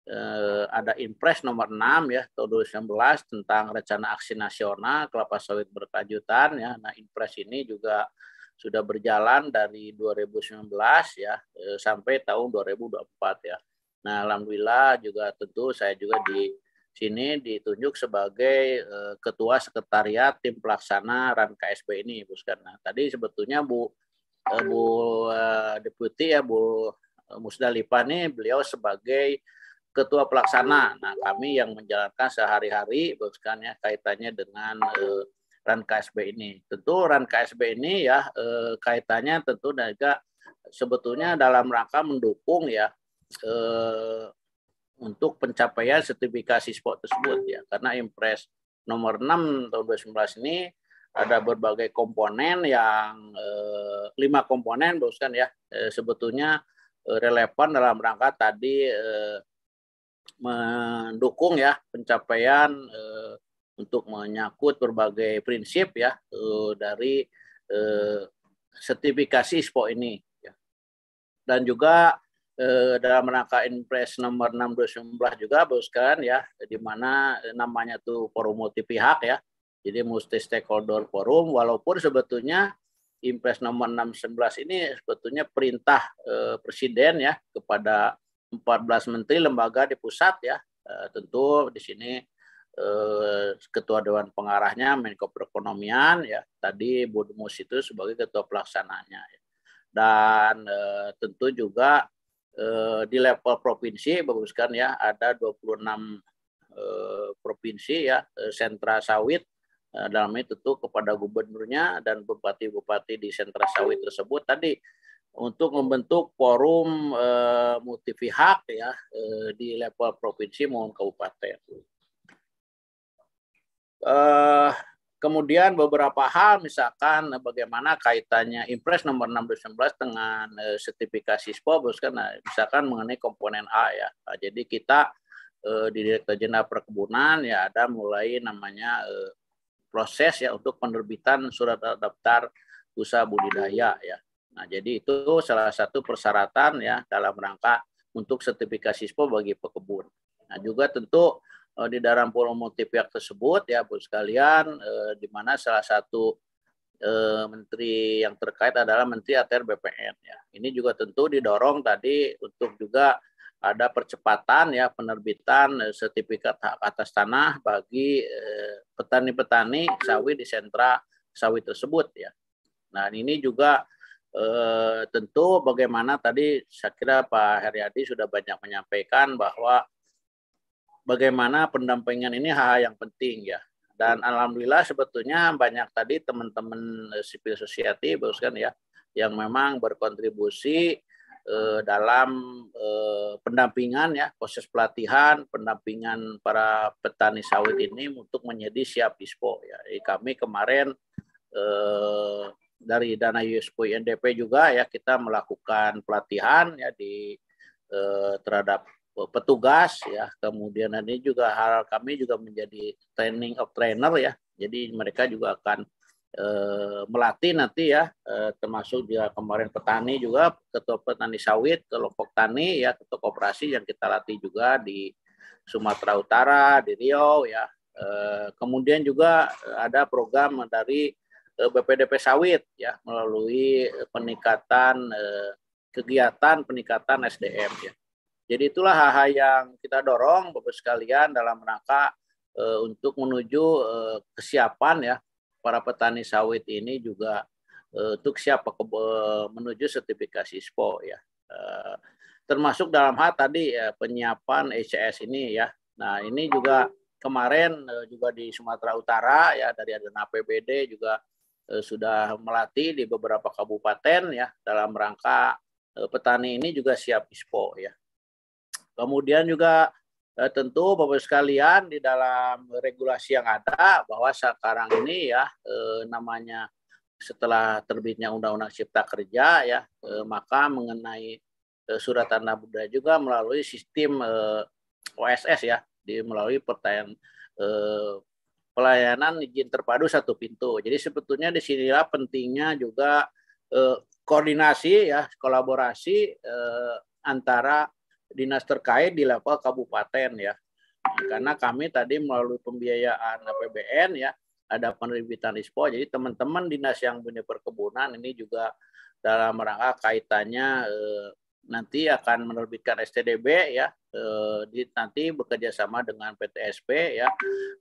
eh, ada Impres nomor 6 ya tahun 2019 tentang rencana aksi nasional kelapa sawit berkelanjutan ya. Nah, Impres ini juga sudah berjalan dari 2019 ya eh, sampai tahun 2024 ya. Nah, alhamdulillah juga tentu saya juga di sini ditunjuk sebagai eh, ketua sekretariat tim pelaksana RAN KSB ini, Bu Nah, tadi sebetulnya Bu eh, Bu eh, deputi ya Bu Musdalifah nih beliau sebagai ketua pelaksana. Nah, kami yang menjalankan sehari-hari bahkan ya kaitannya dengan uh, RAN KSB ini. Tentu RAN KSB ini ya kaitannya tentu juga sebetulnya dalam rangka mendukung ya untuk pencapaian sertifikasi sport tersebut ya karena Impres nomor 6 tahun 2019 ini ada berbagai komponen yang eh, lima komponen bahkan ya eh, sebetulnya eh, relevan dalam rangka tadi eh, mendukung ya pencapaian eh, untuk menyangkut berbagai prinsip ya eh, dari eh, sertifikasi ISPO ini ya. dan juga eh, dalam rangka Impres nomor 6 2019 juga boskan ya di mana namanya tuh forum multi pihak ya jadi multi stakeholder forum walaupun sebetulnya Impres nomor 611 ini sebetulnya perintah eh, presiden ya kepada 14 menteri lembaga di pusat ya. Uh, tentu di sini uh, ketua dewan pengarahnya Menko Perekonomian ya. Tadi Bu Mus itu sebagai ketua pelaksananya. Ya. Dan uh, tentu juga di level provinsi baguskan ya ada 26 provinsi ya sentra sawit dalam itu tentu kepada gubernurnya dan bupati-bupati di sentra sawit tersebut tadi untuk membentuk forum uh, multi pihak ya uh, di level provinsi maupun kabupaten. Uh, kemudian beberapa hal misalkan bagaimana kaitannya Impres nomor 6 dengan uh, sertifikasi SPO kan nah, misalkan mengenai komponen A ya. Nah, jadi kita uh, di Direktur Jenderal Perkebunan ya ada mulai namanya uh, proses ya untuk penerbitan surat daftar usaha budidaya ya Nah, jadi itu salah satu persyaratan ya dalam rangka untuk sertifikasi SPO bagi pekebun. Nah, juga tentu eh, di dalam multi pihak tersebut ya Bu sekalian eh, di mana salah satu eh, menteri yang terkait adalah Menteri ATR BPN ya. Ini juga tentu didorong tadi untuk juga ada percepatan ya penerbitan sertifikat hak atas tanah bagi petani-petani sawit di sentra sawit tersebut ya. Nah, ini juga eh, tentu bagaimana tadi saya kira Pak Heriadi sudah banyak menyampaikan bahwa bagaimana pendampingan ini hal yang penting ya. Dan alhamdulillah sebetulnya banyak tadi teman-teman civil society kan ya yang memang berkontribusi eh, dalam eh, pendampingan ya proses pelatihan pendampingan para petani sawit ini untuk menjadi siap ISPO ya. Jadi kami kemarin eh, dari dana USPO NDP juga ya kita melakukan pelatihan ya di eh, terhadap petugas ya. Kemudian ini juga hal kami juga menjadi training of trainer ya. Jadi mereka juga akan eh, melatih nanti ya. Eh, termasuk juga kemarin petani juga ketua petani sawit kelompok tani ya ketua koperasi yang kita latih juga di Sumatera Utara di Riau ya. Eh, kemudian juga ada program dari BPDP sawit ya melalui peningkatan eh, kegiatan peningkatan SDM ya. Jadi itulah hal-hal yang kita dorong Bapak sekalian dalam rangka eh, untuk menuju eh, kesiapan ya para petani sawit ini juga untuk siapa menuju sertifikasi SPO ya. termasuk dalam hal tadi ya, penyiapan ECS ini ya. Nah, ini juga kemarin juga di Sumatera Utara ya dari adana APBD juga Eh, sudah melatih di beberapa kabupaten ya dalam rangka petani ini juga siap ISPO ya. Kemudian juga eh, tentu Bapak sekalian di dalam regulasi yang ada bahwa sekarang ini ya namanya setelah terbitnya Undang-Undang Cipta Kerja ya maka mengenai surat tanda budaya juga melalui sistem OSS ya di melalui pertanyaan pelayanan izin terpadu satu pintu. Jadi sebetulnya di sinilah pentingnya juga eh, koordinasi ya, kolaborasi eh, antara dinas terkait di level kabupaten ya. Karena kami tadi melalui pembiayaan APBN ya, ada penerbitan ISPO. Jadi teman-teman dinas yang punya perkebunan ini juga dalam rangka kaitannya eh, nanti akan menerbitkan STDB ya eh, di, nanti bekerja sama dengan PTSP ya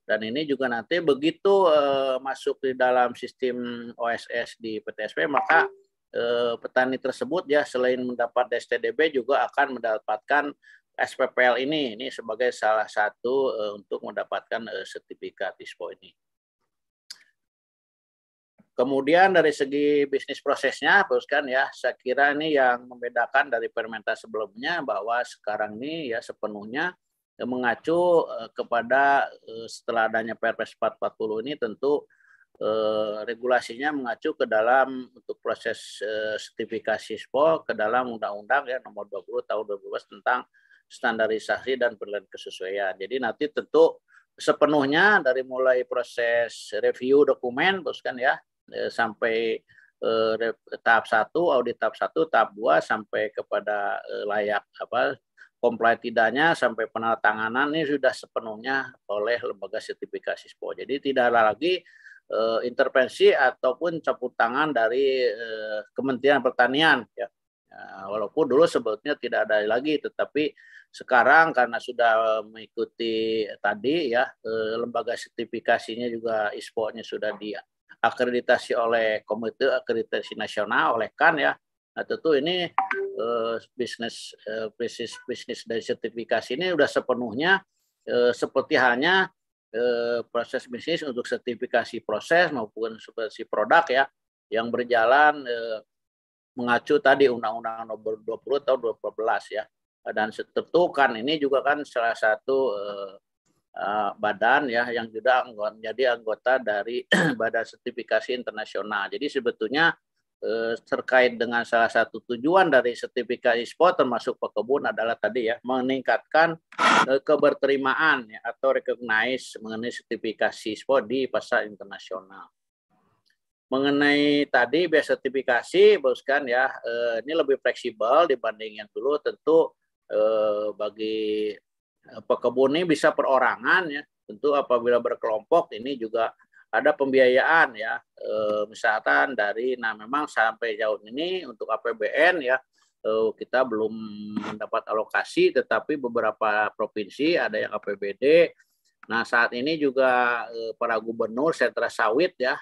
dan ini juga nanti begitu eh, masuk di dalam sistem OSS di PTSP maka eh, petani tersebut ya selain mendapat STDB juga akan mendapatkan SPPL ini ini sebagai salah satu untuk mendapatkan sertifikat ISPO ini. Kemudian dari segi bisnis prosesnya, terus kan ya, saya kira ini yang membedakan dari permentas sebelumnya bahwa sekarang ini ya sepenuhnya mengacu kepada setelah adanya Perpres 440 ini tentu eh, regulasinya mengacu ke dalam untuk proses eh, sertifikasi SPO ke dalam undang-undang ya nomor 20 tahun 2012 tentang standarisasi dan penilaian kesesuaian. Jadi nanti tentu sepenuhnya dari mulai proses review dokumen terus kan ya eh, sampai tahap satu audit tahap satu tahap dua sampai kepada layak apa comply tidaknya sampai penandatanganan ini sudah sepenuhnya oleh lembaga sertifikasi SPO. Jadi tidak ada lagi uh, intervensi ataupun campur tangan dari uh, Kementerian Pertanian ya. ya. Walaupun dulu sebetulnya tidak ada lagi, tetapi sekarang karena sudah mengikuti tadi ya uh, lembaga sertifikasinya juga ISPO-nya sudah diakreditasi oleh Komite Akreditasi Nasional oleh KAN ya. Nah tentu ini uh, bisnis uh, bisnis bisnis dari sertifikasi ini sudah sepenuhnya uh, seperti halnya eh, proses bisnis untuk sertifikasi proses maupun sertifikasi produk ya yang berjalan eh, mengacu tadi Undang-Undang Nomor 20 tahun 2012 ya dan tentu kan ini juga kan salah satu eh, eh, badan ya yang juga menjadi anggota dari badan sertifikasi internasional. Jadi sebetulnya Eh, terkait dengan salah satu tujuan dari sertifikasi ISPO termasuk pekebun adalah tadi ya meningkatkan eh, keberterimaan ya, atau recognize mengenai sertifikasi ISPO di pasar internasional. Mengenai tadi biaya sertifikasi, boskan ya, eh, ini lebih fleksibel dibanding yang dulu. Tentu bagi pekebun ini bisa perorangan ya. Tentu apabila berkelompok ini juga ada pembiayaan ya e, misalkan dari nah memang sampai jauh ini untuk APBN ya e, kita belum mendapat alokasi tetapi beberapa provinsi ada yang APBD nah saat ini juga e, para gubernur sentra sawit ya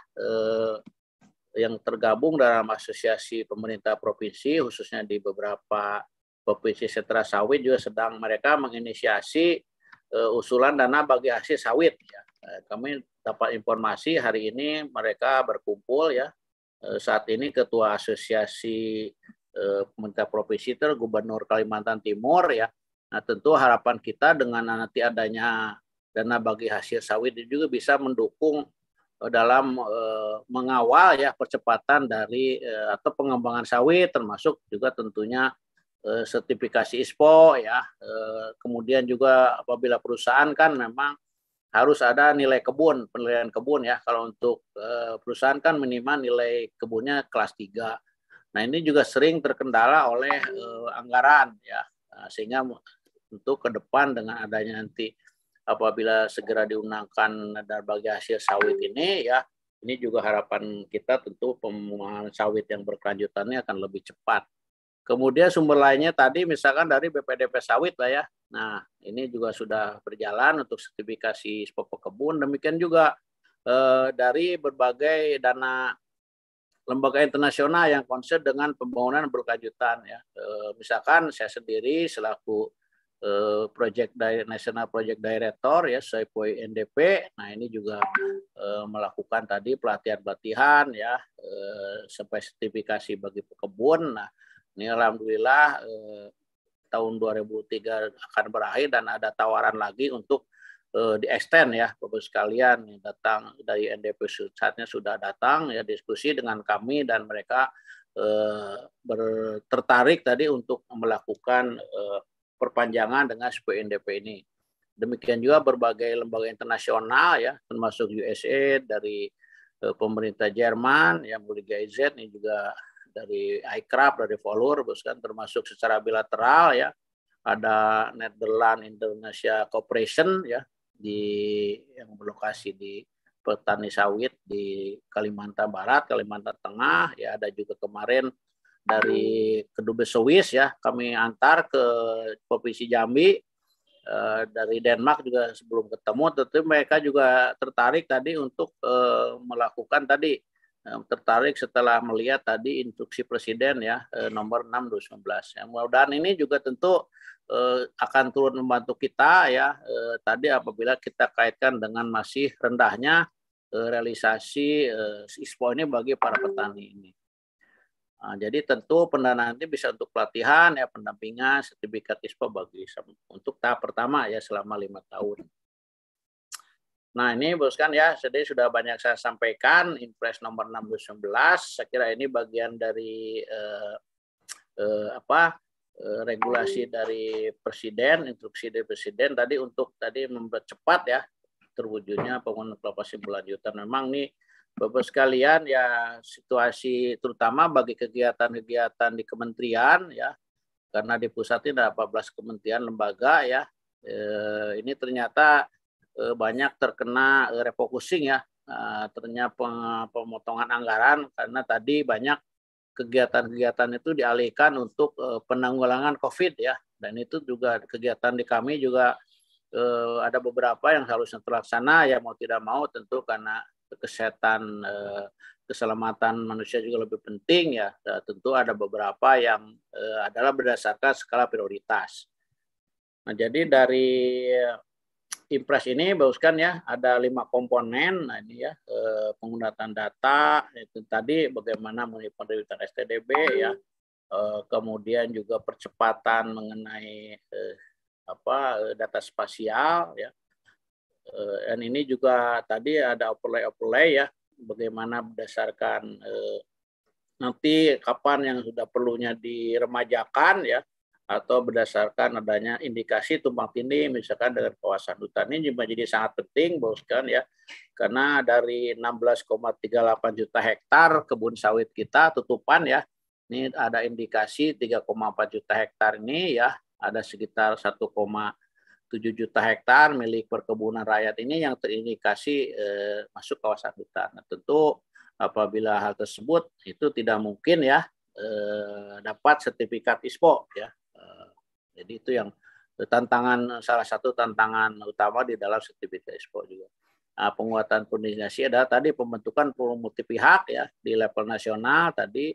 yang tergabung dalam asosiasi pemerintah provinsi khususnya di beberapa provinsi sentra sawit juga sedang mereka menginisiasi usulan dana bagi hasil sawit ya. Kami dapat informasi hari ini mereka berkumpul ya. Eh, saat ini Ketua Asosiasi eh, Pemerintah Provinsi itu Gubernur Kalimantan Timur ya. Nah tentu harapan kita dengan nanti adanya dana bagi hasil sawit juga bisa mendukung eh, dalam mengawal ya percepatan dari atau pengembangan sawit termasuk juga tentunya sertifikasi ISPO ya. kemudian juga apabila perusahaan kan memang harus ada nilai kebun, penilaian kebun ya. Kalau untuk uh, perusahaan kan minimal nilai kebunnya kelas 3. Nah, ini juga sering terkendala oleh uh, anggaran ya. Nah, sehingga untuk ke depan dengan adanya nanti apabila segera diundangkan dan bagi hasil sawit ini ya, ini juga harapan kita tentu pembangunan sawit yang berkelanjutannya akan lebih cepat. Kemudian sumber lainnya tadi misalkan dari BPDP sawit lah ya. Nah, ini juga sudah berjalan untuk sertifikasi spot kebun. Demikian juga eh, dari berbagai dana lembaga internasional yang konsen dengan pembangunan berkelanjutan ya. Eh, misalkan saya sendiri selaku eh, Project National Project Director ya SAIPOI NDP. Nah, ini juga eh, melakukan tadi pelatihan-pelatihan ya eh, sertifikasi bagi pekebun. Nah, ini alhamdulillah eh, tahun 2003 akan berakhir dan ada tawaran lagi untuk uh, di extend ya Bapak sekalian yang datang dari NDP saatnya sudah datang ya diskusi dengan kami dan mereka uh, tertarik tadi untuk melakukan uh, perpanjangan dengan NDP ini. Demikian juga berbagai lembaga internasional ya termasuk USA dari uh, pemerintah Jerman yang Liga IZ ini juga dari iCraft, dari Volur, kan termasuk secara bilateral ya. Ada Netherlands Indonesia Cooperation ya di yang berlokasi di petani sawit di Kalimantan Barat, Kalimantan Tengah, ya ada juga kemarin dari Kedubes Swiss ya kami antar ke Provinsi Jambi eh, dari Denmark juga sebelum ketemu tentu mereka juga tertarik tadi untuk eh, melakukan tadi tertarik setelah melihat tadi instruksi presiden ya eh, nomor 6 2019. Yang mudah-mudahan ini juga tentu eh, akan turun membantu kita ya eh, tadi apabila kita kaitkan dengan masih rendahnya realisasi ISPO ini bagi para petani ini. Nah, jadi tentu pendanaan ini bisa untuk pelatihan ya pendampingan sertifikat ISPO bagi untuk tahap pertama ya selama lima tahun. Nah ini boskan ya, jadi sudah banyak saya sampaikan Impres nomor 611. Saya kira ini bagian dari eh, eh, apa Eh, regulasi dari presiden, instruksi dari presiden tadi untuk tadi mempercepat ya terwujudnya pembangunan sawit berlanjutan. Memang nih Bapak sekalian ya situasi terutama bagi kegiatan-kegiatan di kementerian ya karena di pusat ini ada 14 kementerian lembaga ya eh, ini ternyata banyak terkena eh, refocusing ya eh, ternyata pemotongan anggaran karena tadi banyak kegiatan-kegiatan itu dialihkan untuk uh, penanggulangan COVID ya. Dan itu juga kegiatan di kami juga uh, ada beberapa yang harusnya terlaksana ya mau tidak mau tentu karena kesehatan uh, keselamatan manusia juga lebih penting ya. Dan tentu ada beberapa yang adalah berdasarkan skala prioritas. Nah, jadi dari Impres ini baguskan ya ada lima komponen. Nah ini ya eh, penggunaan data itu tadi bagaimana mengenai STDB ya. Eh, kemudian juga percepatan mengenai eh, apa data spasial ya. Dan ini juga tadi ada overlay overlay ya bagaimana berdasarkan nanti kapan yang sudah perlunya diremajakan ya atau berdasarkan adanya indikasi tumpang tindih misalkan dengan kawasan hutan ini menjadi sangat penting boskan ya karena dari 16,38 juta hektar kebun sawit kita tutupan ya ini ada indikasi 3,4 juta hektar ini ya ada sekitar 1,7 juta hektar milik perkebunan rakyat ini yang terindikasi eh, masuk kawasan hutan. Nah, tentu apabila hal tersebut itu tidak mungkin ya eh, dapat sertifikat ISPO ya jadi itu yang tantangan salah satu tantangan utama di dalam sertifikat ekspor juga. Nah, penguatan koordinasi adalah tadi pembentukan forum multi pihak ya di level nasional tadi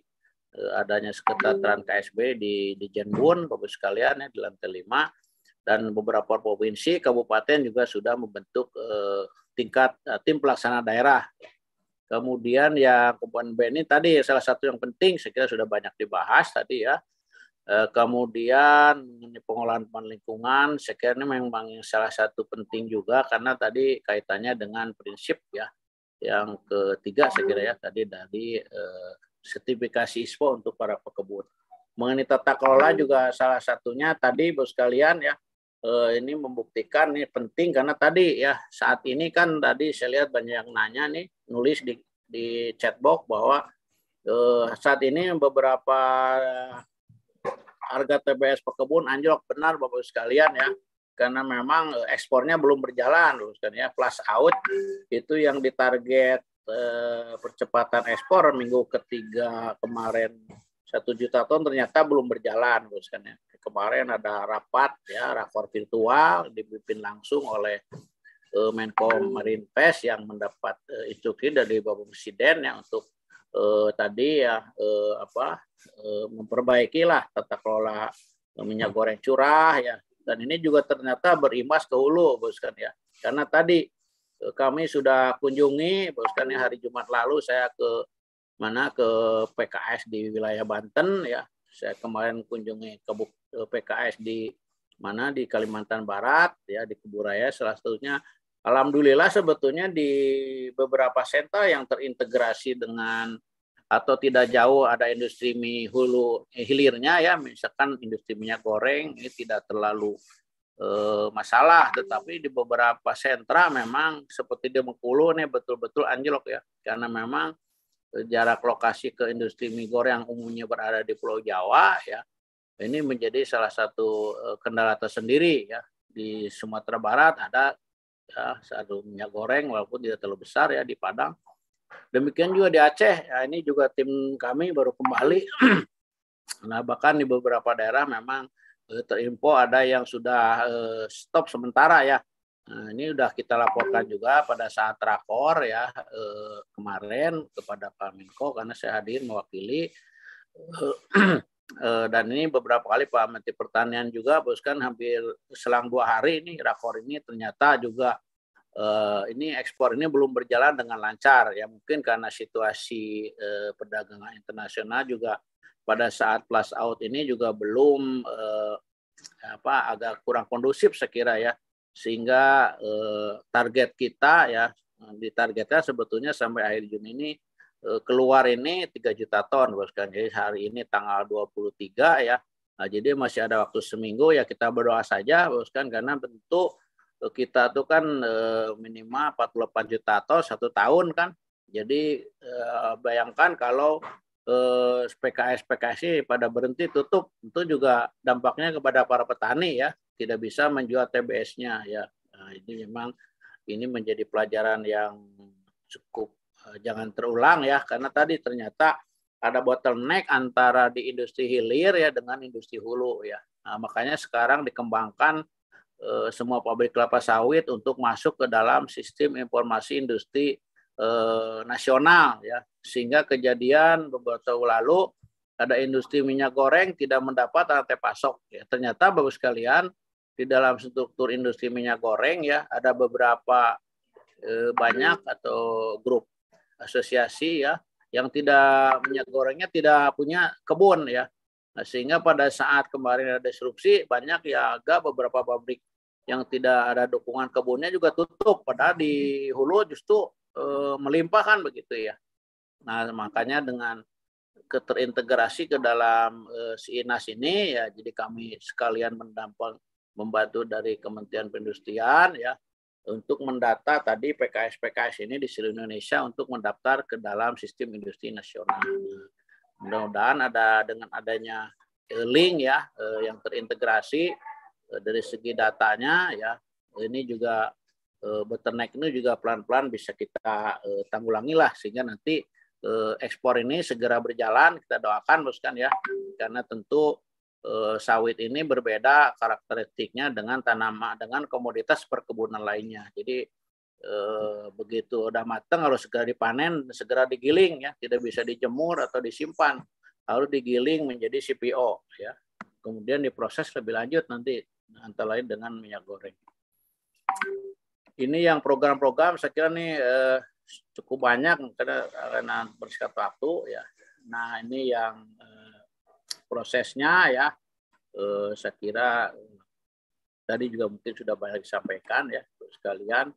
eh, adanya sekretariat KSB di di Jenbun Bapak sekalian ya di lantai 5 dan beberapa provinsi kabupaten juga sudah membentuk eh, tingkat eh, tim pelaksana daerah. Kemudian yang komponen B ini tadi salah satu yang penting saya kira sudah banyak dibahas tadi ya kemudian mengenai pengolahan lingkungan, ini memang yang salah satu penting juga karena tadi kaitannya dengan prinsip ya. Yang ketiga saya ya tadi dari eh, sertifikasi ISPO untuk para pekebun. Mengenai tata kelola juga salah satunya tadi bos sekalian ya eh, ini membuktikan ini penting karena tadi ya saat ini kan tadi saya lihat banyak yang nanya nih nulis di di chatbox bahwa eh, saat ini beberapa harga TBS pekebun anjlok. Benar Bapak sekalian ya. Karena memang eh, ekspornya belum berjalan kan ya. Plus out itu yang ditarget eh, percepatan ekspor minggu ketiga kemarin satu juta ton ternyata belum berjalan kan ya. Kemarin ada rapat ya rakor virtual dipimpin langsung oleh eh, Menko Marinvest yang mendapat eh, instruksi dari Bapak Presiden ya untuk eh, tadi ya eh, apa eh, memperbaikilah tata kelola minyak goreng curah ya. Dan ini juga ternyata berimbas ke hulu bos kan ya. Karena tadi eh, kami sudah kunjungi bos kan ya hari Jumat lalu saya ke mana ke PKS di wilayah Banten ya. Saya kemarin kunjungi ke eh, PKS di mana di Kalimantan Barat ya di Keburaya salah satunya Alhamdulillah sebetulnya di beberapa sentra yang terintegrasi dengan atau tidak jauh ada industri mie hulu eh, hilirnya ya. Misalkan industri minyak goreng ini tidak terlalu eh, masalah. Tetapi di beberapa sentra memang seperti di Bengkulu nih betul-betul anjlok ya. Karena memang eh, jarak lokasi ke industri mie goreng yang umumnya berada di Pulau Jawa ya ini menjadi salah satu eh, kendala tersendiri ya. Di Sumatera Barat ada ya satu minyak goreng walaupun tidak terlalu besar ya di Padang. Demikian juga di Aceh. Ya, ini juga tim kami baru kembali. nah bahkan di beberapa daerah memang eh, terinfo ada yang sudah eh, stop sementara ya. Nah, ini sudah kita laporkan juga pada saat rakor ya eh, kemarin kepada Pak Menko karena saya hadir mewakili Eh, dan ini beberapa kali Pak Menteri Pertanian juga boskan hampir selang dua hari ini rakor ini ternyata juga eh, ini ekspor ini belum berjalan dengan lancar. Ya mungkin karena situasi eh, perdagangan internasional juga pada saat plus out ini juga belum eh, apa agak kurang kondusif sekira ya. Sehingga eh, target kita ya ditargetkan sebetulnya sampai akhir Juni ini Eh, keluar ini 3 juta ton boskan. Jadi hari ini tanggal 23 ya. Nah, jadi masih ada waktu seminggu ya kita berdoa saja boskan karena bentuk eh, kita tuh kan eh, minimal 48 juta ton satu tahun kan. Jadi bayangkan kalau PKS PKS pada berhenti tutup itu juga dampaknya kepada para petani ya tidak bisa menjual TBS-nya ya. Nah, ini memang ini menjadi pelajaran yang cukup Eh, jangan terulang ya karena tadi ternyata ada bottleneck antara di industri hilir ya dengan industri hulu ya. Nah, makanya sekarang dikembangkan eh, semua pabrik kelapa sawit untuk masuk ke dalam sistem informasi industri eh, nasional ya. Sehingga kejadian beberapa tahun lalu ada industri minyak goreng tidak mendapat rantai pasok ya. Ternyata bagus sekalian di dalam struktur industri minyak goreng ya ada beberapa eh, banyak atau grup asosiasi ya yang tidak minyak gorengnya tidak punya kebun ya. Nah, sehingga pada saat kemarin ada disrupsi banyak ya agak beberapa pabrik yang tidak ada dukungan kebunnya juga tutup padahal di hulu justru e, melimpah kan begitu ya. Nah, makanya dengan keterintegrasi ke dalam e, si Inas ini ya jadi kami sekalian mendampang membantu dari Kementerian Perindustrian ya untuk mendata tadi PKS-PKS ini di seluruh Indonesia untuk mendaftar ke dalam sistem industri nasional. Mudah-mudahan ada dengan adanya link ya eh, yang terintegrasi eh, dari segi datanya ya ini juga eh, bottleneck ini juga pelan-pelan bisa kita tanggulangi lah sehingga nanti ekspor ini segera berjalan kita doakan boskan ya karena tentu Eh, sawit ini berbeda karakteristiknya dengan tanaman dengan komoditas perkebunan lainnya. Jadi eh, begitu udah matang harus segera dipanen, segera digiling ya, tidak bisa dijemur atau disimpan, harus digiling menjadi CPO ya. Kemudian diproses lebih lanjut nanti antara lain dengan minyak goreng. Ini yang program-program saya kira nih eh, cukup banyak karena karena bersikat waktu ya. Nah ini yang eh, prosesnya ya. Eh, saya kira tadi juga mungkin sudah banyak disampaikan ya sekalian.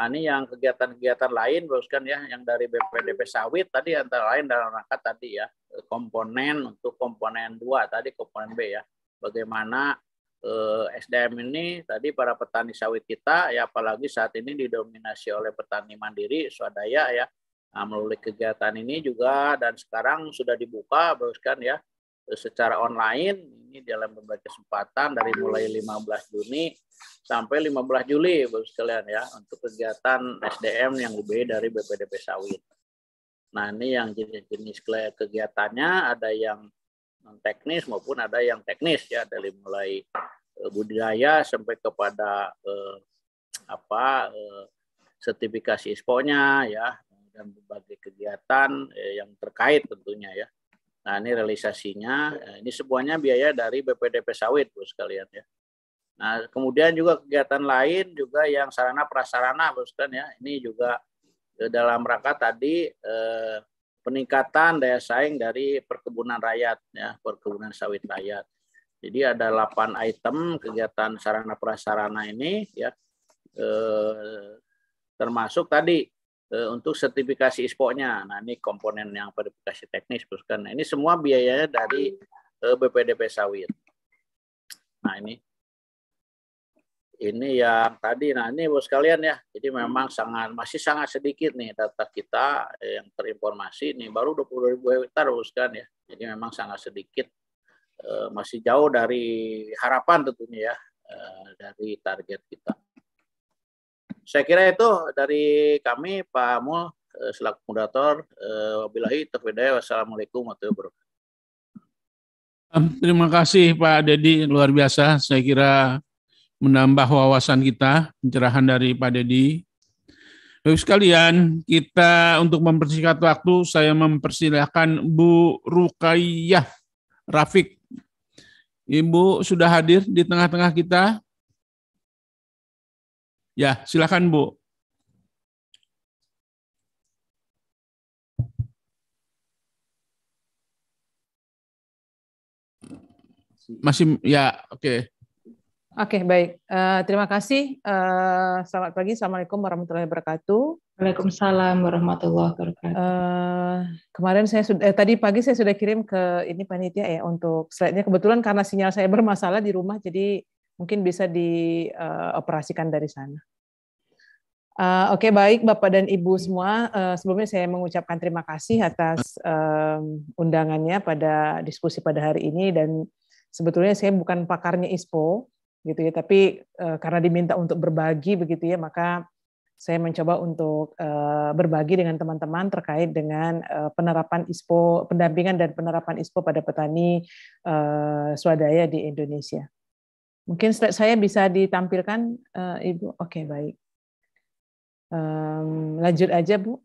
Nah, ini yang kegiatan-kegiatan lain, boskan ya, yang dari BPDP sawit tadi antara lain dalam rangka tadi ya komponen untuk komponen dua tadi komponen B ya, bagaimana eh, SDM ini tadi para petani sawit kita ya apalagi saat ini didominasi oleh petani mandiri swadaya ya Nah, melalui kegiatan ini juga dan sekarang sudah dibuka bahkan ya secara online ini dalam berbagai kesempatan dari mulai 15 Juni sampai 15 Juli Bapak sekalian ya untuk kegiatan SDM yang lebih dari BPDP sawit. Nah, ini yang jenis-jenis kegiatannya ada yang non teknis maupun ada yang teknis ya dari mulai eh, budidaya sampai kepada eh, apa eh, sertifikasi ISPO-nya ya dan berbagai kegiatan eh, yang terkait tentunya ya. Nah ini realisasinya, eh, ini semuanya biaya dari BPDP sawit bos sekalian ya. Nah kemudian juga kegiatan lain juga yang sarana prasarana bos kan ya, ini juga eh, dalam rangka tadi eh, peningkatan daya saing dari perkebunan rakyat ya, perkebunan sawit rakyat. Jadi ada 8 item kegiatan sarana prasarana ini ya, eh, termasuk tadi untuk sertifikasi ISPO-nya. Nah, ini komponen yang verifikasi teknis, kan. Nah, ini semua biayanya dari eh, BPDP sawit. Nah, ini. Ini yang tadi. Nah ini bos kalian ya. Jadi memang sangat masih sangat sedikit nih data kita eh, yang terinformasi nih. Baru 20 ribu hektar bos kan ya. Jadi memang sangat sedikit. Masih jauh dari harapan tentunya ya dari target kita saya kira itu dari kami Pak Amul eh, selaku moderator. Eh, wabillahi taufiq Wassalamualaikum warahmatullahi wabarakatuh. Terima kasih Pak Dedi, luar biasa. Saya kira menambah wawasan kita, pencerahan dari Pak Dedi. Baik sekalian, kita untuk mempersingkat waktu, saya mempersilahkan Bu Rukaiyah Rafik. Ibu sudah hadir di tengah-tengah kita? Ya, silakan Bu. Masih ya, oke. Okay. Oke, okay, baik. Uh, terima kasih. Uh, selamat pagi. Assalamualaikum warahmatullahi wabarakatuh. Waalaikumsalam warahmatullahi wabarakatuh. Uh, kemarin saya sudah, eh, tadi pagi saya sudah kirim ke ini panitia ya untuk slide-nya. Kebetulan karena sinyal saya bermasalah di rumah, jadi mungkin bisa dioperasikan uh, dari sana. Uh, Oke, okay, baik Bapak dan Ibu semua. Uh, sebelumnya saya mengucapkan terima kasih atas um, undangannya pada diskusi pada hari ini dan sebetulnya saya bukan pakarnya ISPO, gitu ya. Tapi uh, karena diminta untuk berbagi begitu ya, maka saya mencoba untuk uh, berbagi dengan teman-teman terkait dengan uh, penerapan ISPO, pendampingan dan penerapan ISPO pada petani uh, swadaya di Indonesia. Mungkin saya bisa ditampilkan, uh, Ibu. Oke, okay, baik. Um, lanjut aja, Bu.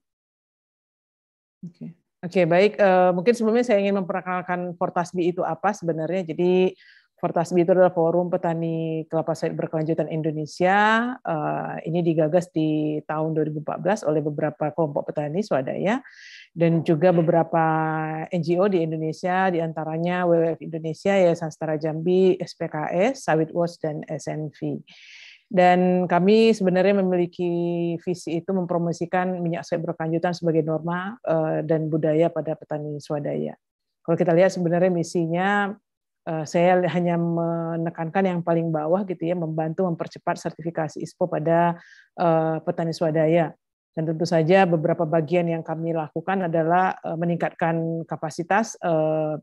Oke. Okay. Okay, baik. Uh, mungkin sebelumnya saya ingin memperkenalkan Fortasbi itu apa sebenarnya. Jadi Fortasbi itu adalah Forum Petani Kelapa Sawit Berkelanjutan Indonesia. Uh, ini digagas di tahun 2014 oleh beberapa kelompok petani swadaya dan juga beberapa NGO di Indonesia, di antaranya WWF Indonesia, Yayasan Setara Jambi, SPKS, Sawit Watch, dan SNV. Dan kami sebenarnya memiliki visi itu mempromosikan minyak sawit berkelanjutan sebagai norma uh, dan budaya pada petani swadaya. Kalau kita lihat sebenarnya misinya Eh, saya hanya menekankan yang paling bawah gitu ya, membantu mempercepat sertifikasi ISPO pada eh, petani swadaya. Dan tentu saja beberapa bagian yang kami lakukan adalah eh, meningkatkan kapasitas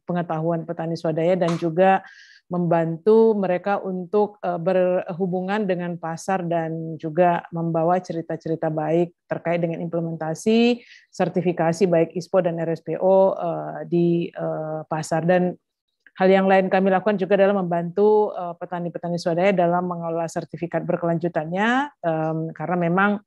pengetahuan petani swadaya dan juga membantu mereka untuk berhubungan dengan pasar dan juga membawa cerita-cerita baik terkait dengan implementasi sertifikasi baik ISPO dan RSPO di pasar dan Hal yang lain kami lakukan juga adalah membantu eh, petani-petani swadaya dalam mengelola sertifikat berkelanjutannya, karena memang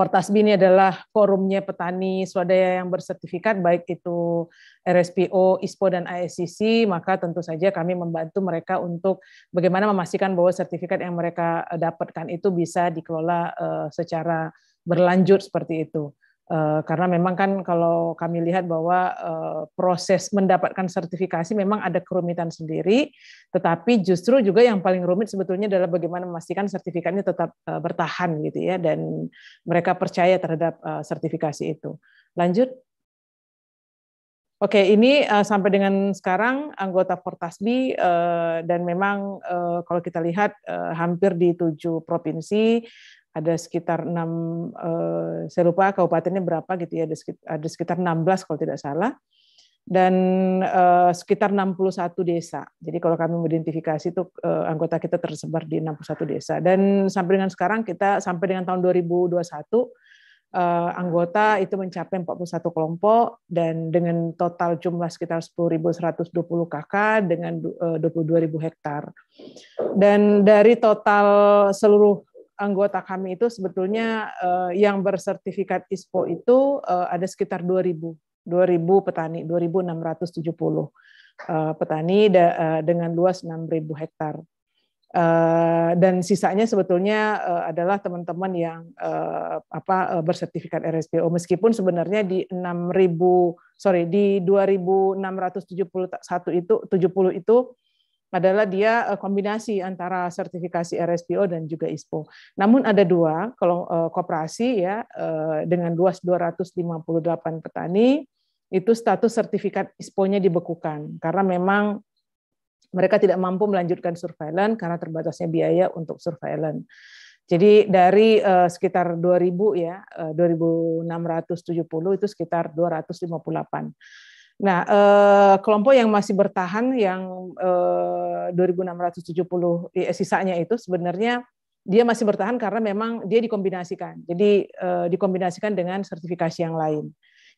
Fortasbi ini adalah forumnya petani swadaya yang bersertifikat, baik itu RSPO, ISPO, dan ISCC, maka tentu saja kami membantu mereka untuk bagaimana memastikan bahwa sertifikat yang mereka dapatkan itu bisa dikelola eh, secara berlanjut seperti itu. Eh, karena memang kan kalau kami lihat bahwa eh, proses mendapatkan sertifikasi memang ada kerumitan sendiri, tetapi justru juga yang paling rumit sebetulnya adalah bagaimana memastikan sertifikatnya tetap eh, bertahan gitu ya dan mereka percaya terhadap sertifikasi itu. Lanjut. Oke, ini sampai dengan sekarang anggota Fortasbi dan memang kalau kita lihat hampir di tujuh provinsi ada sekitar enam eh, saya lupa kabupatennya berapa gitu ya ada sekitar, ada sekitar 16 kalau tidak salah dan eh, sekitar 61 desa. Jadi kalau kami mengidentifikasi itu eh, anggota kita tersebar di 61 desa dan sampai dengan sekarang kita sampai dengan tahun 2021 eh, anggota itu mencapai 41 kelompok dan dengan total jumlah sekitar 10.120 KK dengan eh, 22.000 hektar. Dan dari total seluruh anggota kami itu sebetulnya uh, yang bersertifikat ISPO itu uh, ada sekitar 2000 2000 petani 2670 uh, petani da, uh, dengan luas 6000 hektar. Uh, dan sisanya sebetulnya uh, adalah teman-teman yang uh, apa uh, bersertifikat RSPO meskipun sebenarnya di 6000 sorry di 2671 itu 70 itu adalah dia eh, kombinasi antara sertifikasi RSPO dan juga ISPO. Namun ada dua, kalau eh, koperasi ya eh, dengan luas 258 petani itu status sertifikat ISPO-nya dibekukan karena memang mereka tidak mampu melanjutkan surveillance karena terbatasnya biaya untuk surveillance. Jadi dari uh, sekitar 2000 ya, uh, 2670 itu sekitar 258. Nah, eh, kelompok yang masih bertahan yang eh, 2670 eh, sisanya itu sebenarnya dia masih bertahan karena memang dia dikombinasikan. Jadi eh, dikombinasikan dengan sertifikasi yang lain.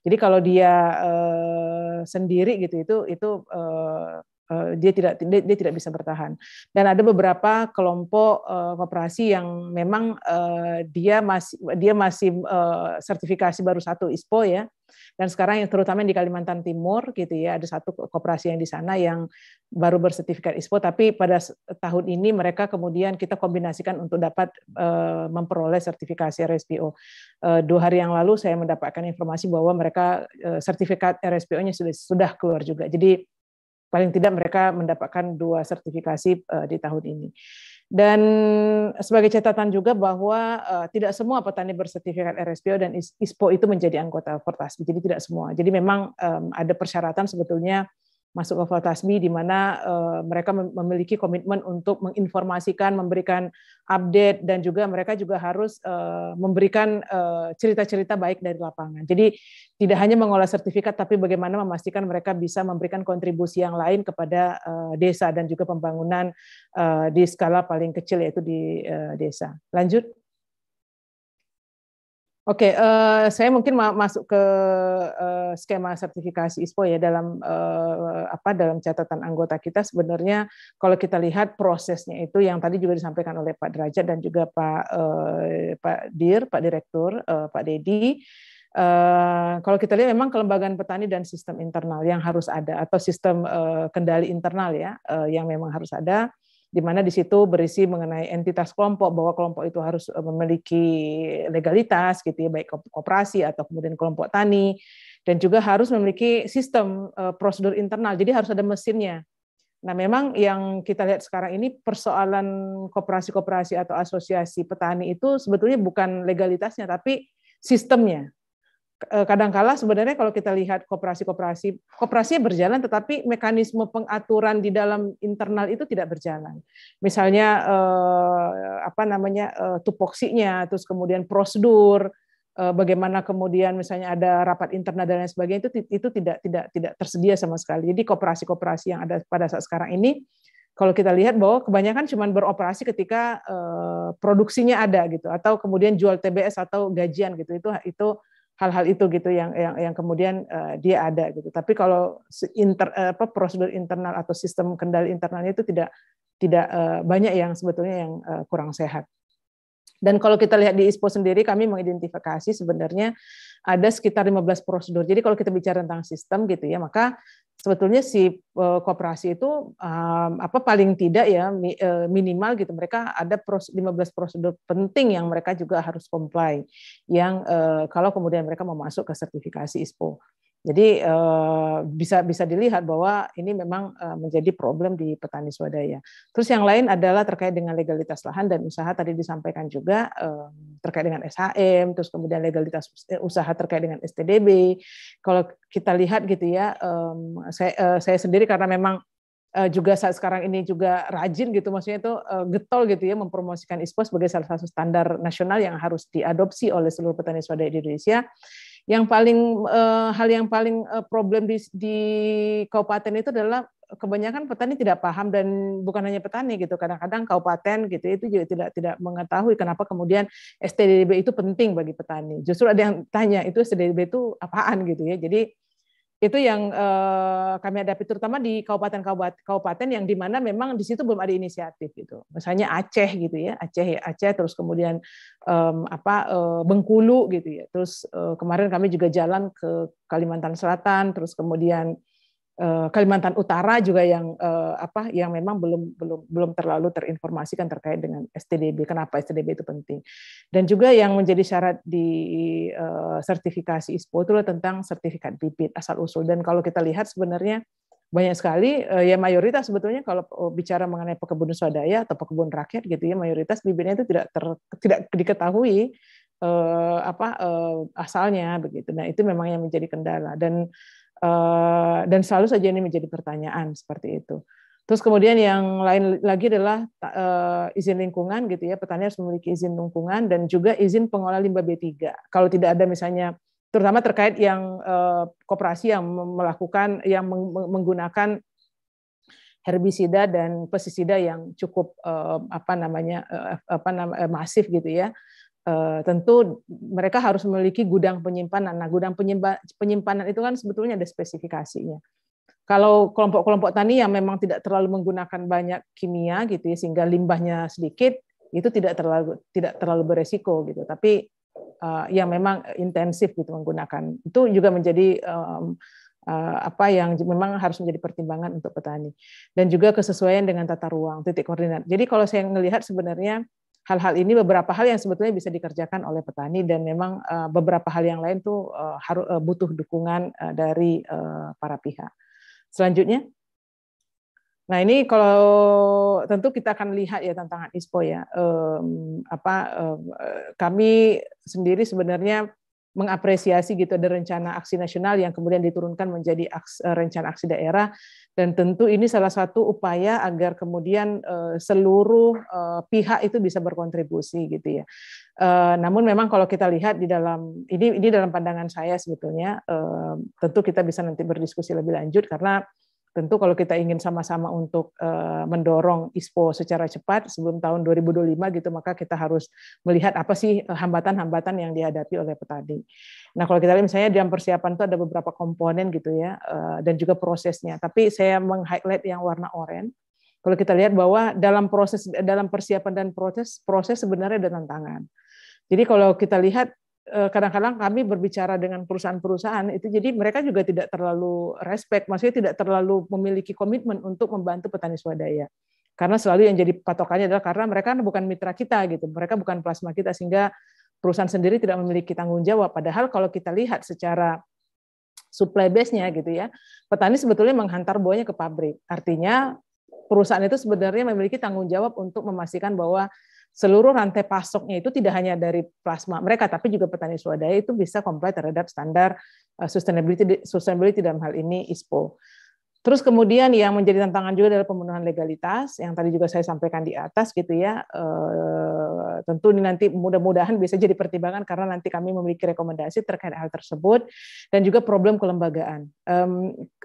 Jadi kalau dia eh, sendiri gitu itu itu eh, dia tidak dia, dia tidak bisa bertahan. Dan ada beberapa kelompok uh, koperasi yang memang uh, dia masih dia masih uh, sertifikasi baru satu ISPO ya. Dan sekarang yang terutama di Kalimantan Timur gitu ya, ada satu koperasi yang di sana yang baru bersertifikat ISPO tapi pada tahun ini mereka kemudian kita kombinasikan untuk dapat uh, memperoleh sertifikasi RSPO. Uh, dua hari yang lalu saya mendapatkan informasi bahwa mereka uh, sertifikat RSPO-nya sudah sudah keluar juga. Jadi paling tidak mereka mendapatkan dua sertifikasi uh, di tahun ini. Dan sebagai catatan juga bahwa uh, tidak semua petani bersertifikat RSPO dan ISPO itu menjadi anggota Fortasbi. Jadi tidak semua. Jadi memang um, ada persyaratan sebetulnya masuk ke Fortasbi di mana uh, mereka memiliki komitmen untuk menginformasikan, memberikan update dan juga mereka juga harus uh, memberikan cerita-cerita uh, baik dari lapangan. Jadi tidak hanya mengolah sertifikat tapi bagaimana memastikan mereka bisa memberikan kontribusi yang lain kepada desa dan juga pembangunan di skala paling kecil yaitu di desa. Lanjut. Oke, okay, uh, saya mungkin masuk ke uh, skema sertifikasi ISPO ya dalam uh, apa dalam catatan anggota kita sebenarnya kalau kita lihat prosesnya itu yang tadi juga disampaikan oleh Pak Derajat dan juga Pak uh, Pak Dir, Pak Direktur, uh, Pak Dedi. Uh, kalau kita lihat memang kelembagaan petani dan sistem internal yang harus ada atau sistem uh, kendali internal ya uh, yang memang harus ada di mana di situ berisi mengenai entitas kelompok bahwa kelompok itu harus eh, memiliki legalitas gitu ya baik koperasi atau kemudian kelompok tani dan juga harus memiliki sistem eh, prosedur internal. Jadi harus ada mesinnya. Nah memang yang kita lihat sekarang ini persoalan koperasi-koperasi atau asosiasi petani itu sebetulnya bukan legalitasnya tapi sistemnya kadangkala sebenarnya kalau kita lihat koperasi-koperasi, koperasinya berjalan, tetapi mekanisme pengaturan di dalam internal itu tidak berjalan. Misalnya eh, apa namanya eh, tupoksinya, terus kemudian prosedur, eh, bagaimana kemudian misalnya ada rapat internal dan lain sebagainya itu itu tidak tidak tidak tersedia sama sekali. Jadi koperasi-koperasi yang ada pada saat sekarang ini kalau kita lihat bahwa kebanyakan cuma beroperasi ketika eh, produksinya ada gitu atau kemudian jual TBS atau gajian gitu itu itu hal-hal itu gitu yang yang yang kemudian uh, dia ada gitu. Tapi kalau inter, uh, apa prosedur internal atau sistem kendali internalnya itu tidak tidak uh, banyak yang sebetulnya yang uh, kurang sehat. Dan kalau kita lihat di ISPO sendiri kami mengidentifikasi sebenarnya ada sekitar 15 prosedur. Jadi kalau kita bicara tentang sistem gitu ya, maka sebetulnya si eh, kooperasi itu apa paling tidak ya eh, minimal gitu mereka ada 15 prosedur penting yang mereka juga harus comply yang eh, kalau kemudian mereka mau masuk ke sertifikasi ISPO. Jadi eh, bisa bisa dilihat bahwa ini memang eh, menjadi problem di petani swadaya. Terus yang lain adalah terkait dengan legalitas lahan dan usaha tadi disampaikan juga eh, terkait dengan SHM, terus kemudian legalitas usaha terkait dengan STDB. Kalau kita lihat gitu ya, saya saya sendiri karena memang juga saat sekarang ini juga rajin gitu maksudnya itu getol gitu ya mempromosikan ISPO sebagai salah satu standar nasional yang harus diadopsi oleh seluruh petani swadaya di Indonesia yang paling uh, hal yang paling uh, problem di, di kabupaten itu adalah kebanyakan petani tidak paham dan bukan hanya petani gitu kadang-kadang kabupaten gitu itu juga tidak tidak mengetahui kenapa kemudian STDB itu penting bagi petani. Justru ada yang tanya itu STDB itu apaan? gitu ya. Jadi itu yang uh, kami hadapi terutama di kabupaten-kabupaten yang di mana memang di situ belum ada inisiatif gitu. Misalnya Aceh gitu ya, Aceh Aceh terus kemudian apa uh, Bengkulu gitu ya. Terus uh, kemarin kami juga jalan ke Kalimantan Selatan, terus kemudian Eh, Kalimantan Utara juga yang eh, apa yang memang belum belum belum terlalu terinformasikan terkait dengan STDB kenapa STDB itu penting. Dan juga yang menjadi syarat di eh, sertifikasi ISPO itu tentang sertifikat bibit asal usul. Dan kalau kita lihat sebenarnya banyak sekali ya mayoritas sebetulnya kalau bicara mengenai perkebunan swadaya atau perkebunan rakyat gitu ya mayoritas bibitnya itu tidak ter, tidak diketahui apa asalnya begitu. Nah itu memang yang menjadi kendala. Dan Eh, dan selalu saja ini menjadi pertanyaan seperti itu. Terus kemudian yang lain lagi adalah uh, izin lingkungan gitu ya, petani harus memiliki izin lingkungan dan juga izin pengolah limbah B3. Kalau tidak ada misalnya terutama terkait yang uh, koperasi yang melakukan yang menggunakan herbisida dan pestisida yang cukup apa namanya apa nama, masif gitu ya Eh, tentu mereka harus memiliki gudang penyimpanan. Nah, gudang penyimpanan itu kan sebetulnya ada spesifikasinya. Kalau kelompok-kelompok tani yang memang tidak terlalu menggunakan banyak kimia gitu ya sehingga limbahnya sedikit itu tidak terlalu tidak terlalu beresiko gitu. Tapi uh, yang memang intensif gitu menggunakan itu juga menjadi um, uh, apa yang memang harus menjadi pertimbangan untuk petani dan juga kesesuaian dengan tata ruang titik koordinat. Jadi kalau saya melihat sebenarnya hal-hal ini beberapa hal yang sebetulnya bisa dikerjakan oleh petani dan memang uh, beberapa hal yang lain tuh uh, harus uh, butuh dukungan dari para pihak. Selanjutnya, nah ini kalau tentu kita akan lihat ya tantangan ISPO ya. Apa kami sendiri sebenarnya mengapresiasi gitu ada rencana aksi nasional yang kemudian diturunkan menjadi aks, eh, rencana aksi daerah dan tentu ini salah satu upaya agar kemudian uh, seluruh uh, pihak itu bisa berkontribusi gitu ya. Namun memang kalau kita lihat di dalam ini ini dalam pandangan saya sebetulnya tentu kita bisa nanti berdiskusi lebih lanjut karena tentu kalau kita ingin sama-sama untuk uh, mendorong ISPO secara cepat sebelum tahun 2025 gitu maka kita harus melihat apa sih eh, hambatan-hambatan yang dihadapi oleh petani. Nah, kalau kita lihat misalnya dalam persiapan itu ada beberapa komponen gitu ya uh, dan juga prosesnya. Tapi saya meng-highlight yang warna oranye. Kalau kita lihat bahwa dalam proses dalam persiapan dan proses proses sebenarnya ada tantangan. Jadi kalau kita lihat Eh, kadang-kadang kami berbicara dengan perusahaan-perusahaan itu jadi mereka juga tidak terlalu respect, maksudnya tidak terlalu memiliki komitmen untuk membantu petani swadaya. Karena selalu yang jadi patokannya adalah karena mereka bukan mitra kita gitu, mereka bukan plasma kita sehingga perusahaan sendiri tidak memiliki tanggung jawab. Padahal kalau kita lihat secara supply base-nya gitu ya, petani sebetulnya menghantar buahnya ke pabrik. Artinya perusahaan itu sebenarnya memiliki tanggung jawab untuk memastikan bahwa seluruh rantai pasoknya itu tidak hanya dari plasma mereka, tapi juga petani swadaya itu bisa comply terhadap standar eh, sustainability, sustainability dalam hal ini ISPO. Terus kemudian yang menjadi tantangan juga adalah pemenuhan legalitas yang tadi juga saya sampaikan di atas gitu ya. E, tentu ini nanti mudah-mudahan bisa jadi pertimbangan karena nanti kami memiliki rekomendasi terkait hal tersebut dan juga problem kelembagaan. E,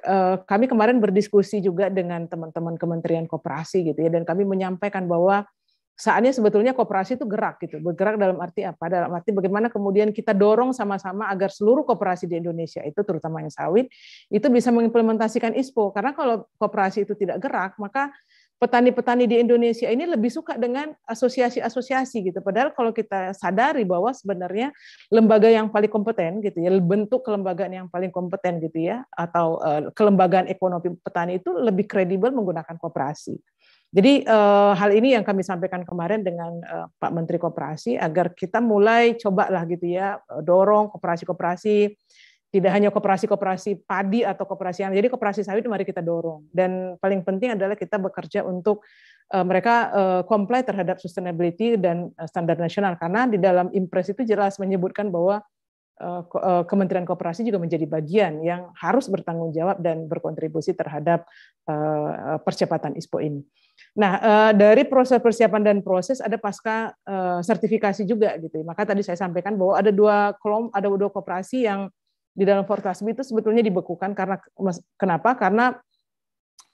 e, kami kemarin berdiskusi juga dengan teman-teman Kementerian Koperasi gitu ya dan kami menyampaikan bahwa saatnya sebetulnya kooperasi itu gerak gitu. Bergerak dalam arti apa? Dalam arti bagaimana kemudian kita dorong sama-sama agar seluruh kooperasi di Indonesia itu terutama yang sawit itu bisa mengimplementasikan ISPO. Karena kalau kooperasi itu tidak gerak, maka petani-petani di Indonesia ini lebih suka dengan asosiasi-asosiasi gitu. Padahal kalau kita sadari bahwa sebenarnya lembaga yang paling kompeten gitu ya, bentuk kelembagaan yang paling kompeten gitu ya, atau uh, kelembagaan ekonomi petani itu lebih kredibel menggunakan kooperasi. Jadi uh, hal ini yang kami sampaikan kemarin dengan uh, Pak Menteri Koperasi agar kita mulai cobalah gitu ya eh, dorong koperasi-koperasi tidak hanya koperasi-koperasi padi atau koperasi yang jadi koperasi sawit mari kita dorong. Dan paling penting adalah kita bekerja untuk uh, mereka uh, comply terhadap sustainability dan uh, standar nasional. Karena di dalam impres itu jelas menyebutkan bahwa Kementerian Koperasi juga menjadi bagian yang harus bertanggung jawab dan berkontribusi terhadap percepatan ISPO ini. Nah, eh, dari proses persiapan dan proses ada pasca eh, sertifikasi juga gitu. Maka tadi saya sampaikan bahwa ada dua kolom, ada dua koperasi yang di dalam Fortasbi itu sebetulnya dibekukan karena kenapa? Karena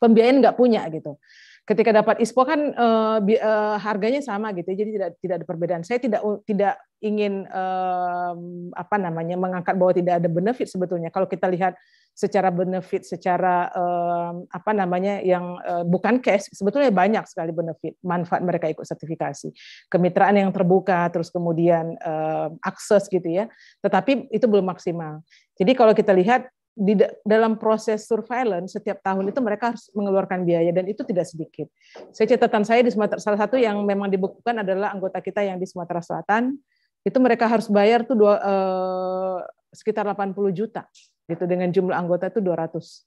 pembiayaan nggak punya gitu. Ketika dapat ISPO kan harganya sama gitu, jadi tidak tidak ada perbedaan. Saya tidak tidak ingin uh, apa namanya mengangkat bahwa tidak ada benefit sebetulnya. Kalau kita lihat secara benefit, secara um, apa namanya yang uh, bukan cash, sebetulnya banyak sekali benefit manfaat mereka ikut sertifikasi, kemitraan yang terbuka, terus kemudian uh, akses gitu ya. Tetapi itu belum maksimal. Jadi kalau kita lihat di dalam proses surveillance setiap tahun itu mereka harus mengeluarkan biaya dan itu tidak sedikit. Saya catatan saya di Sumatera salah satu yang memang dibukukan adalah anggota kita yang di Sumatera Selatan itu mereka harus bayar tuh dua, eh, sekitar 80 juta gitu dengan jumlah anggota itu 200.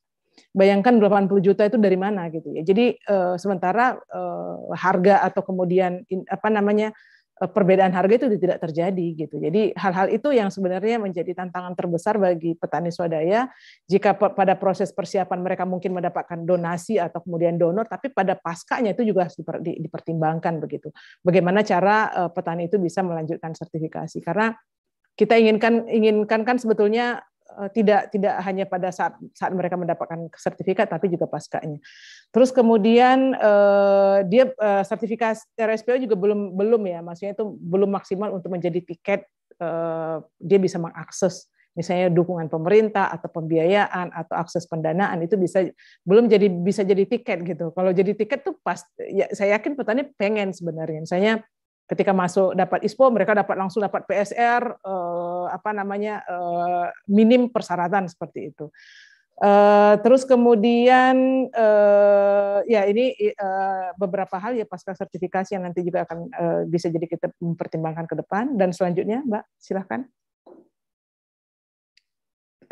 Bayangkan 80 juta itu dari mana gitu ya. Jadi eh, sementara eh, harga atau kemudian apa namanya perbedaan harga itu tidak terjadi gitu. Jadi hal-hal itu yang sebenarnya menjadi tantangan terbesar bagi petani swadaya jika pada proses persiapan mereka mungkin mendapatkan donasi atau kemudian donor tapi pada paskanya itu juga harus dipertimbangkan begitu. Bagaimana cara eh, petani itu bisa melanjutkan sertifikasi karena kita inginkan inginkan kan sebetulnya Eh, tidak tidak hanya pada saat saat mereka mendapatkan sertifikat tapi juga paskanya. Terus kemudian eh, dia eh, sertifikasi RSPO juga belum belum ya, maksudnya itu belum maksimal untuk menjadi tiket dia bisa mengakses misalnya dukungan pemerintah atau pembiayaan atau akses pendanaan itu bisa belum jadi bisa jadi tiket gitu. Kalau jadi tiket tuh pas ya saya yakin petani pengen sebenarnya. Misalnya ketika masuk dapat ISPO mereka dapat langsung dapat PSR eh, apa namanya eh, minim persyaratan seperti itu. Uh, terus kemudian uh, ya ini uh, beberapa hal ya pasca sertifikasi yang nanti juga akan uh, bisa jadi kita mempertimbangkan ke depan dan selanjutnya Mbak silahkan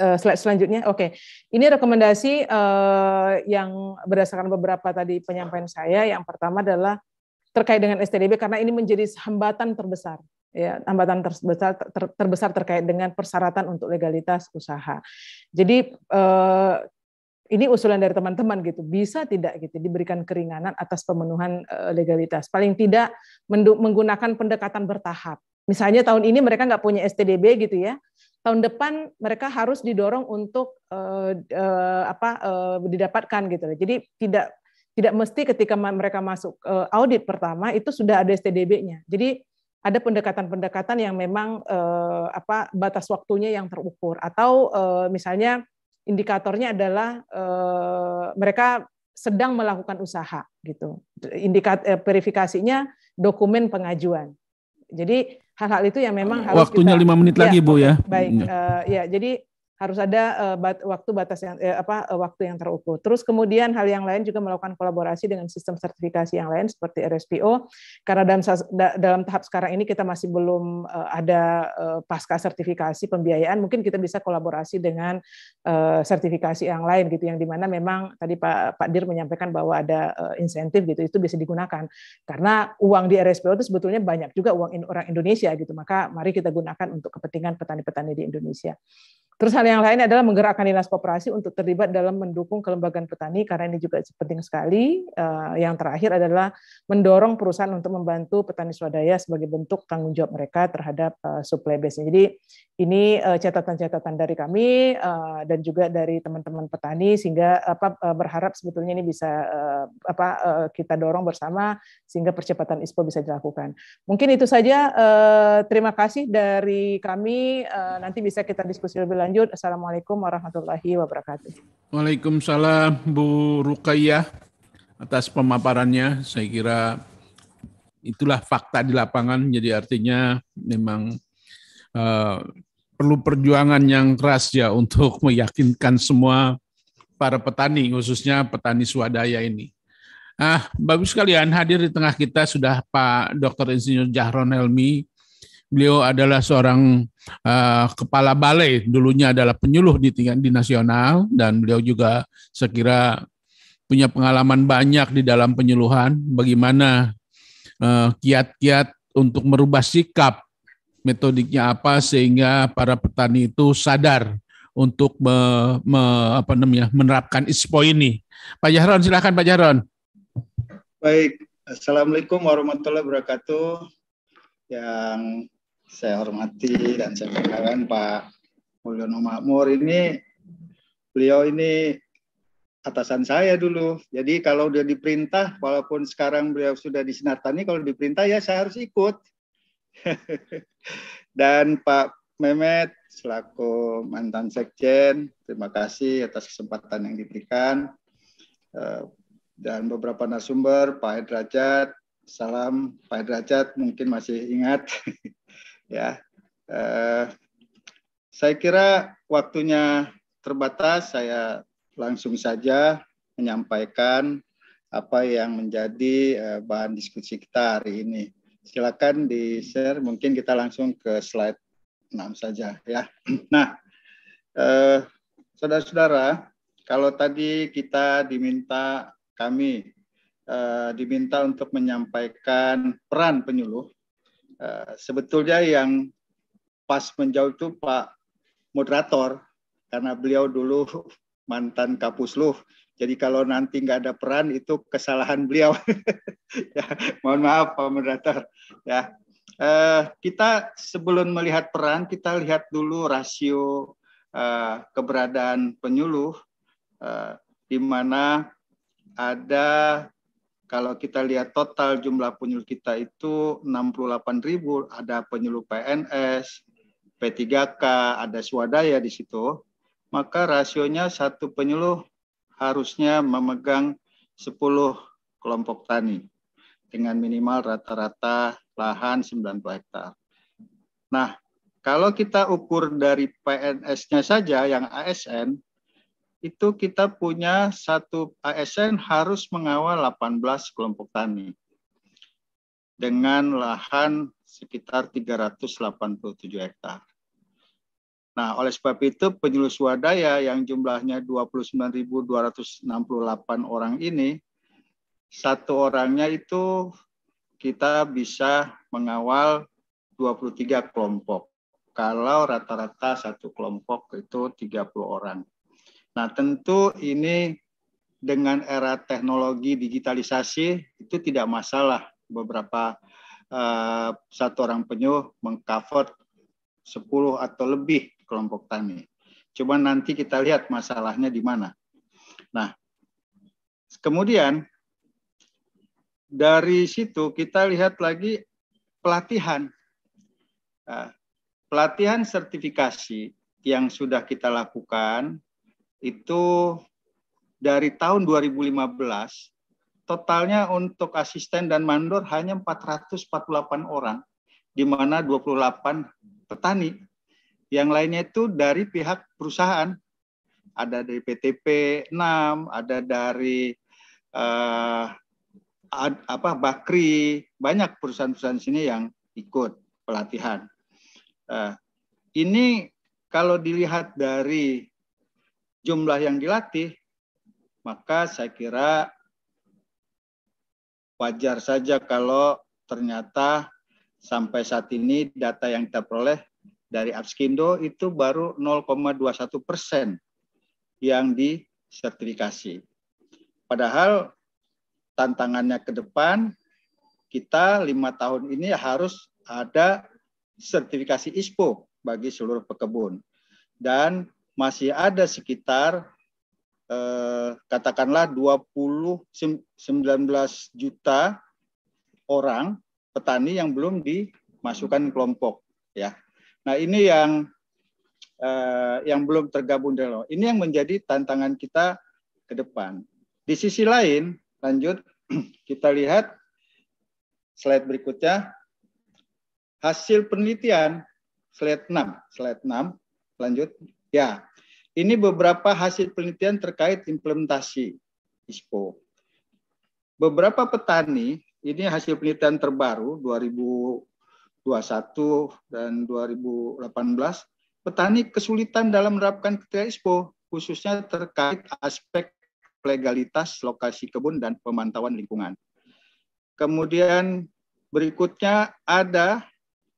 uh, slide selanjutnya oke okay. ini rekomendasi uh, yang berdasarkan beberapa tadi penyampaian saya yang pertama adalah terkait dengan STDB karena ini menjadi hambatan terbesar ya hambatan terbesar ter, terbesar terkait dengan persyaratan untuk legalitas usaha. Jadi eh, ini usulan dari teman-teman gitu bisa tidak gitu diberikan keringanan atas pemenuhan eh, legalitas? Paling tidak menggunakan pendekatan bertahap. Misalnya tahun ini mereka nggak punya STDB gitu ya tahun depan mereka harus didorong untuk eh, eh, apa eh, didapatkan gitu. Jadi tidak tidak mesti ketika mereka masuk eh, audit pertama itu sudah ada STDB-nya jadi ada pendekatan-pendekatan yang memang eh, apa batas waktunya yang terukur atau eh, misalnya indikatornya adalah eh, mereka sedang melakukan usaha gitu. Indikat eh, verifikasinya dokumen pengajuan. Jadi hal-hal itu yang memang harus waktunya lima menit lagi ya, bu ya. Baik, uh, ya jadi harus ada uh, bat, waktu batas yang eh, apa uh, waktu yang terukur. Terus kemudian hal yang lain juga melakukan kolaborasi dengan sistem sertifikasi yang lain seperti RSPO karena dalam dalam tahap sekarang ini kita masih belum uh, ada uh, pasca sertifikasi pembiayaan mungkin kita bisa kolaborasi dengan uh, sertifikasi yang lain gitu yang di mana memang tadi Pak Pak Dir menyampaikan bahwa ada uh, insentif gitu itu bisa digunakan karena uang di RSPO itu sebetulnya banyak juga uang in, orang Indonesia gitu maka mari kita gunakan untuk kepentingan petani-petani di Indonesia. Terus hal yang lain adalah menggerakkan dinas koperasi untuk terlibat dalam mendukung kelembagaan petani karena ini juga penting sekali. Eh, yang terakhir adalah mendorong perusahaan untuk membantu petani swadaya sebagai bentuk tanggung jawab mereka terhadap eh, supply base. Jadi ini eh, catatan-catatan dari kami dan juga dari teman-teman petani sehingga apa berharap sebetulnya ini bisa apa kita dorong bersama sehingga percepatan ISPO bisa dilakukan. Mungkin itu saja. Terima kasih dari kami. Nanti bisa kita diskusi lebih lanjut lanjut. Assalamualaikum warahmatullahi wabarakatuh. Waalaikumsalam Bu Rukayyah atas pemaparannya. Saya kira itulah fakta di lapangan. Jadi artinya memang uh, perlu perjuangan yang keras ya untuk meyakinkan semua para petani, khususnya petani swadaya ini. Ah, bagus sekalian hadir di tengah kita sudah Pak Dr. Insinyur Jahron Helmi, Beliau adalah seorang uh, kepala balai, dulunya adalah penyuluh di tingkat di nasional dan beliau juga sekira punya pengalaman banyak di dalam penyuluhan bagaimana uh, kiat-kiat untuk merubah sikap metodiknya apa sehingga para petani itu sadar untuk me, me, apa namanya menerapkan ISPO ini. Pak Jahron silakan Pak Jahron. Baik, Assalamualaikum warahmatullahi wabarakatuh. Yang saya hormati dan saya perkenalkan Pak Mulyono Makmur ini beliau ini atasan saya dulu. Jadi kalau dia diperintah, walaupun sekarang beliau sudah di Sinar Tani, kalau diperintah ya saya harus ikut. Dan Pak Mehmet selaku mantan sekjen, terima kasih atas kesempatan yang diberikan. Eh, dan beberapa narasumber, Pak Edrajat, salam Pak Edrajat mungkin masih ingat ya. Eh, saya kira waktunya terbatas, saya langsung saja menyampaikan apa yang menjadi eh, bahan diskusi kita hari ini. Silakan di-share, mungkin kita langsung ke slide 6 saja ya. Nah, eh, saudara-saudara, kalau tadi kita diminta kami eh, diminta untuk menyampaikan peran penyuluh Eh, sebetulnya yang pas menjawab itu Pak moderator karena beliau dulu mantan Kapusluh. Jadi kalau nanti nggak ada peran itu kesalahan beliau. ya, mohon maaf Pak moderator. Ya, uh, kita sebelum melihat peran kita lihat dulu rasio uh, keberadaan penyuluh uh, di mana ada kalau kita lihat total jumlah penyuluh kita itu 68 ribu, ada penyuluh PNS, P3K, ada swadaya di situ, maka rasionya satu penyuluh harusnya memegang 10 kelompok tani dengan minimal rata-rata lahan 90 hektar. Nah, kalau kita ukur dari PNS-nya saja yang ASN, itu kita punya satu ASN harus mengawal 18 kelompok tani dengan lahan sekitar 387 hektar. Nah, oleh sebab itu penyuluh swadaya yang jumlahnya 29.268 orang ini, satu orangnya itu kita bisa mengawal 23 kelompok. Kalau rata-rata satu kelompok itu 30 orang. Nah, tentu ini dengan era teknologi digitalisasi itu tidak masalah beberapa uh, satu orang penyuluh mengcover 10 atau lebih kelompok tani. Coba nanti kita lihat masalahnya di mana. Nah, kemudian dari situ kita lihat lagi pelatihan. Nah, pelatihan sertifikasi yang sudah kita lakukan itu dari tahun 2015 totalnya untuk asisten dan mandor hanya 448 orang di mana 28 petani yang lainnya itu dari pihak perusahaan. Ada dari PTP 6, ada dari uh, ad, apa Bakri, banyak perusahaan-perusahaan sini yang ikut pelatihan. Uh, ini kalau dilihat dari jumlah yang dilatih, maka saya kira wajar saja kalau ternyata sampai saat ini data yang kita peroleh dari Abskindo itu baru 0,21 persen yang disertifikasi. Padahal tantangannya ke depan kita lima tahun ini harus ada sertifikasi ISPO bagi seluruh pekebun dan masih ada sekitar eh, katakanlah 20 19 juta orang petani yang belum dimasukkan kelompok ya Nah ini yang uh, yang belum tergabung dalam. Ini yang menjadi tantangan kita ke depan. Di sisi lain, lanjut kita lihat slide berikutnya. Hasil penelitian slide 6, slide 6, lanjut. Ya, ini beberapa hasil penelitian terkait implementasi ISPO. Beberapa petani, ini hasil penelitian terbaru 2000 2021 dan 2018, petani kesulitan dalam menerapkan kriteria ISPO, khususnya terkait aspek legalitas lokasi kebun dan pemantauan lingkungan. Kemudian berikutnya ada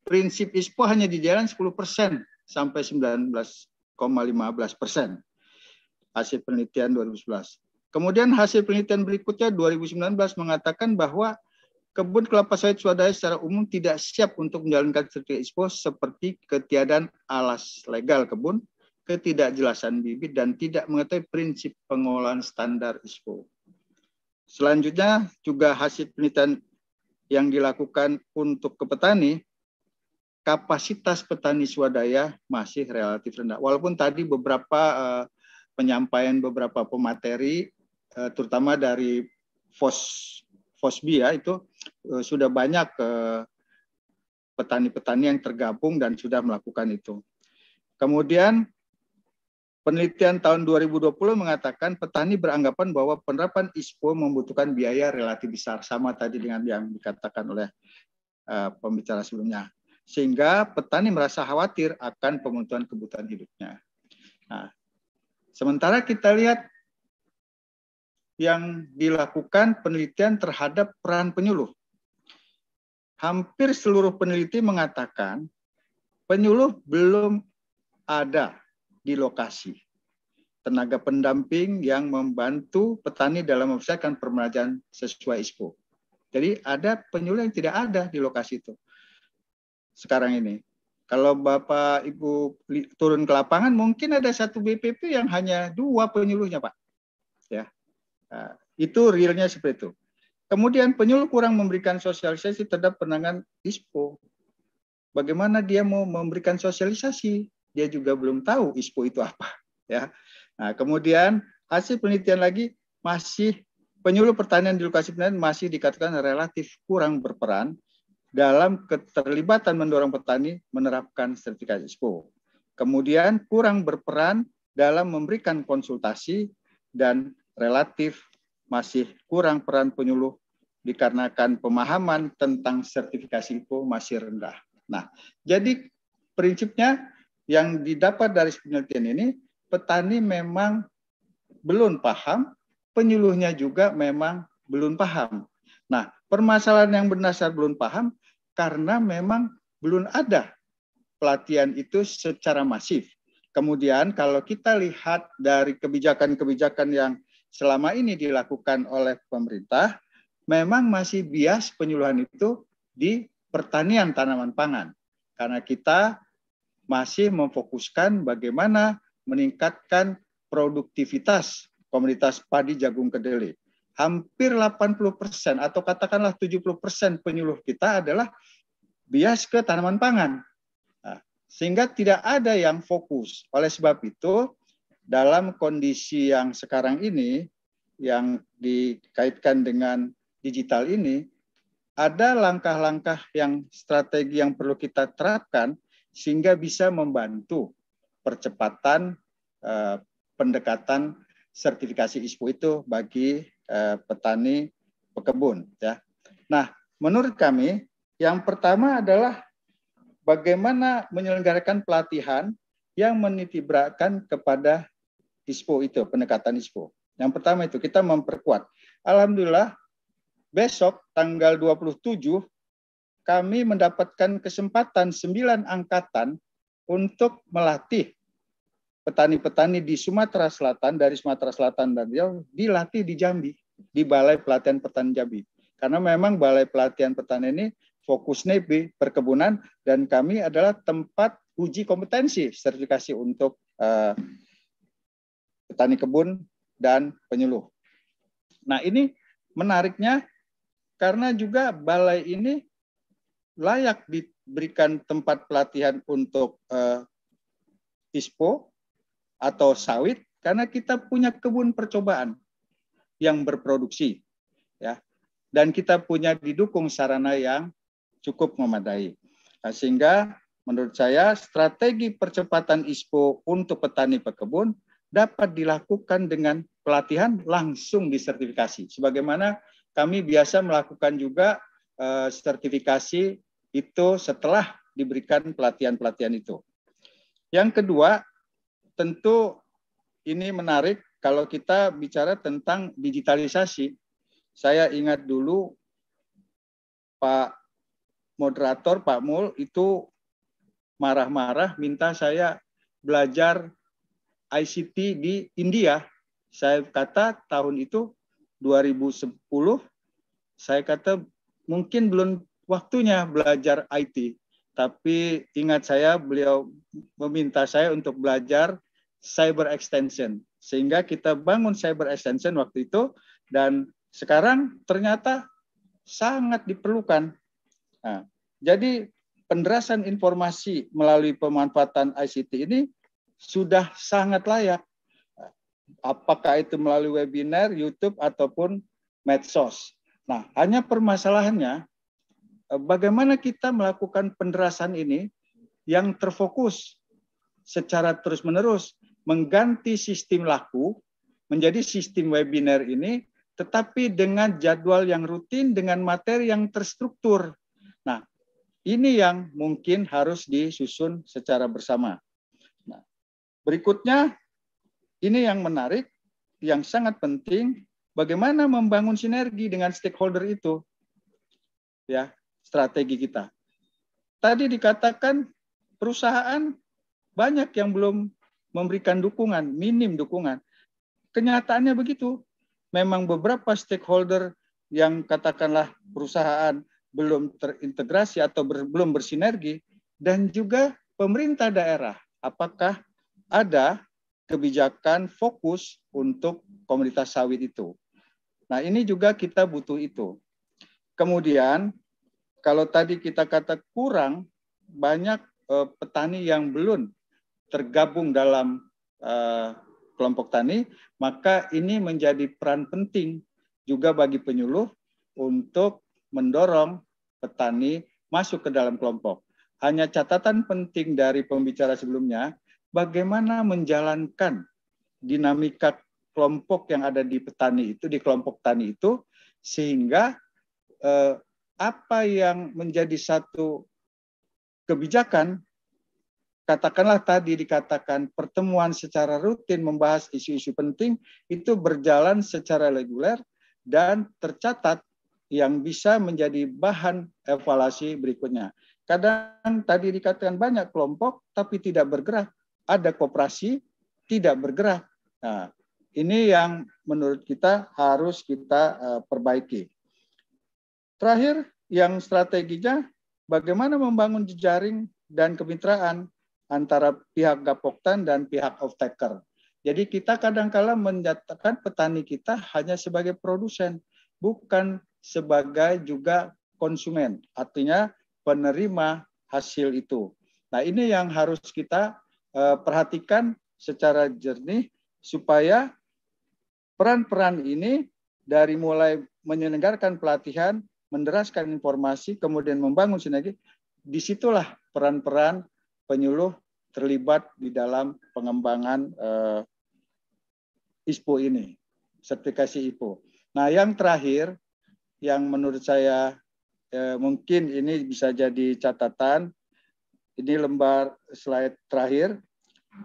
prinsip ISPO hanya di jalan 10 persen sampai 19,15 persen hasil penelitian 2011. Kemudian hasil penelitian berikutnya 2019 mengatakan bahwa kebun kelapa sawit swadaya secara umum tidak siap untuk menjalankan sertifikat ISPO seperti ketiadaan alas legal kebun, ketidakjelasan bibit, dan tidak mengetahui prinsip pengolahan standar ISPO. Selanjutnya juga hasil penelitian yang dilakukan untuk ke petani, kapasitas petani swadaya masih relatif rendah. Walaupun tadi beberapa uh, penyampaian beberapa pemateri, uh, terutama dari FOS FOSBI ya itu uh, sudah banyak petani-petani yang tergabung dan sudah melakukan itu. Kemudian penelitian tahun 2020 mengatakan petani beranggapan bahwa penerapan ISPO membutuhkan biaya relatif besar sama tadi dengan yang dikatakan oleh uh, pembicara sebelumnya. Sehingga petani merasa khawatir akan pemenuhan kebutuhan hidupnya. Nah, sementara kita lihat yang dilakukan penelitian terhadap peran penyuluh. Hampir seluruh peneliti mengatakan penyuluh belum ada di lokasi. Tenaga pendamping yang membantu petani dalam mempersiapkan permajaan sesuai ISPO. Jadi ada penyuluh yang tidak ada di lokasi itu. Sekarang ini. Kalau Bapak Ibu turun ke lapangan mungkin ada satu BPP yang hanya dua penyuluhnya Pak. Ya, Nah, itu realnya seperti itu. Kemudian penyuluh kurang memberikan sosialisasi terhadap penanganan ISPO. bagaimana dia mau memberikan sosialisasi? Dia juga belum tahu ISPO itu apa, ya. Nah, kemudian hasil penelitian lagi masih penyuluh pertanian di lokasi penelitian masih dikatakan relatif kurang berperan dalam keterlibatan mendorong petani menerapkan sertifikasi ISPO. Kemudian kurang berperan dalam memberikan konsultasi dan relatif masih kurang peran penyuluh dikarenakan pemahaman tentang sertifikasi ISPO masih rendah. Nah, jadi prinsipnya yang didapat dari penelitian ini, petani memang belum paham, penyuluhnya juga memang belum paham. Nah, permasalahan yang berdasar belum paham karena memang belum ada pelatihan itu secara masif. Kemudian kalau kita lihat dari kebijakan-kebijakan yang selama ini dilakukan oleh pemerintah, memang masih bias penyuluhan itu di pertanian tanaman pangan. Karena kita masih memfokuskan bagaimana meningkatkan produktivitas komunitas padi jagung kedelai. Hampir 80 persen atau katakanlah 70 persen penyuluh kita adalah bias ke tanaman pangan. Nah, sehingga tidak ada yang fokus. Oleh sebab itu, dalam kondisi yang sekarang ini, yang dikaitkan dengan digital ini, ada langkah-langkah yang strategi yang perlu kita terapkan sehingga bisa membantu percepatan eh, pendekatan sertifikasi ISPO itu bagi eh, petani pekebun ya. Nah, menurut kami yang pertama adalah bagaimana menyelenggarakan pelatihan yang menitibratkan kepada ISPO itu, pendekatan ISPO. Yang pertama itu kita memperkuat. Alhamdulillah besok tanggal 27 kami mendapatkan kesempatan sembilan angkatan untuk melatih petani-petani di Sumatera Selatan dari Sumatera Selatan dan Riau dilatih di Jambi di Balai Pelatihan Petani Jambi. Karena memang Balai Pelatihan Petani ini fokusnya di perkebunan dan kami adalah tempat uji kompetensi sertifikasi untuk uh, petani kebun dan penyuluh. Nah ini menariknya karena juga balai ini layak diberikan tempat pelatihan untuk uh, ISPO atau sawit karena kita punya kebun percobaan yang berproduksi ya. Dan kita punya didukung sarana yang cukup memadai. Nah, sehingga menurut saya strategi percepatan ISPO untuk petani pekebun dapat dilakukan dengan pelatihan langsung disertifikasi. Sebagaimana kami biasa melakukan juga uh, sertifikasi itu setelah diberikan pelatihan-pelatihan itu. Yang kedua, tentu ini menarik kalau kita bicara tentang digitalisasi. Saya ingat dulu Pak moderator Pak Mul itu marah-marah minta saya belajar ICT di India. Saya kata tahun itu 2010 saya kata mungkin belum waktunya belajar IT. Tapi ingat saya beliau meminta saya untuk belajar cyber extension. Sehingga kita bangun cyber extension waktu itu dan sekarang ternyata sangat diperlukan. Nah, jadi penderasan informasi melalui pemanfaatan ICT ini sudah sangat layak apakah itu melalui webinar, YouTube ataupun medsos. Nah, hanya permasalahannya bagaimana kita melakukan penderasan ini yang terfokus secara terus-menerus mengganti sistem laku menjadi sistem webinar ini tetapi dengan jadwal yang rutin dengan materi yang terstruktur. Nah, ini yang mungkin harus disusun secara bersama. Nah, berikutnya ini yang menarik, yang sangat penting, bagaimana membangun sinergi dengan stakeholder itu. Ya, strategi kita. Tadi dikatakan perusahaan banyak yang belum memberikan dukungan, minim dukungan. Kenyataannya begitu. Memang beberapa stakeholder yang katakanlah perusahaan belum terintegrasi atau ber, belum bersinergi dan juga pemerintah daerah. Apakah ada kebijakan fokus untuk komunitas sawit itu. Nah, ini juga kita butuh itu. Kemudian, kalau tadi kita kata kurang banyak uh, petani yang belum tergabung dalam uh, kelompok tani, maka ini menjadi peran penting juga bagi penyuluh untuk mendorong petani masuk ke dalam kelompok. Hanya catatan penting dari pembicara sebelumnya, bagaimana menjalankan dinamika kelompok yang ada di petani itu, di kelompok tani itu, sehingga eh, apa yang menjadi satu kebijakan, katakanlah tadi dikatakan pertemuan secara rutin membahas isu-isu penting, itu berjalan secara reguler dan tercatat yang bisa menjadi bahan evaluasi berikutnya. Kadang tadi dikatakan banyak kelompok tapi tidak bergerak. Ada kooperasi tidak bergerak. Nah, ini yang menurut kita harus kita uh, perbaiki. Terakhir, yang strateginya bagaimana membangun jejaring dan kemitraan antara pihak Gapoktan dan pihak off-taker. Jadi kita kadang-kala menyatakan petani kita hanya sebagai produsen, bukan sebagai juga konsumen. Artinya penerima hasil itu. Nah, ini yang harus kita uh, perhatikan secara jernih supaya peran-peran ini dari mulai menyelenggarakan pelatihan, menderaskan informasi, kemudian membangun sinergi, di situlah peran-peran penyuluh terlibat di dalam pengembangan uh, ISPO ini, sertifikasi ISPO. Nah, yang terakhir, yang menurut saya ya, mungkin ini bisa jadi catatan. Ini lembar slide terakhir.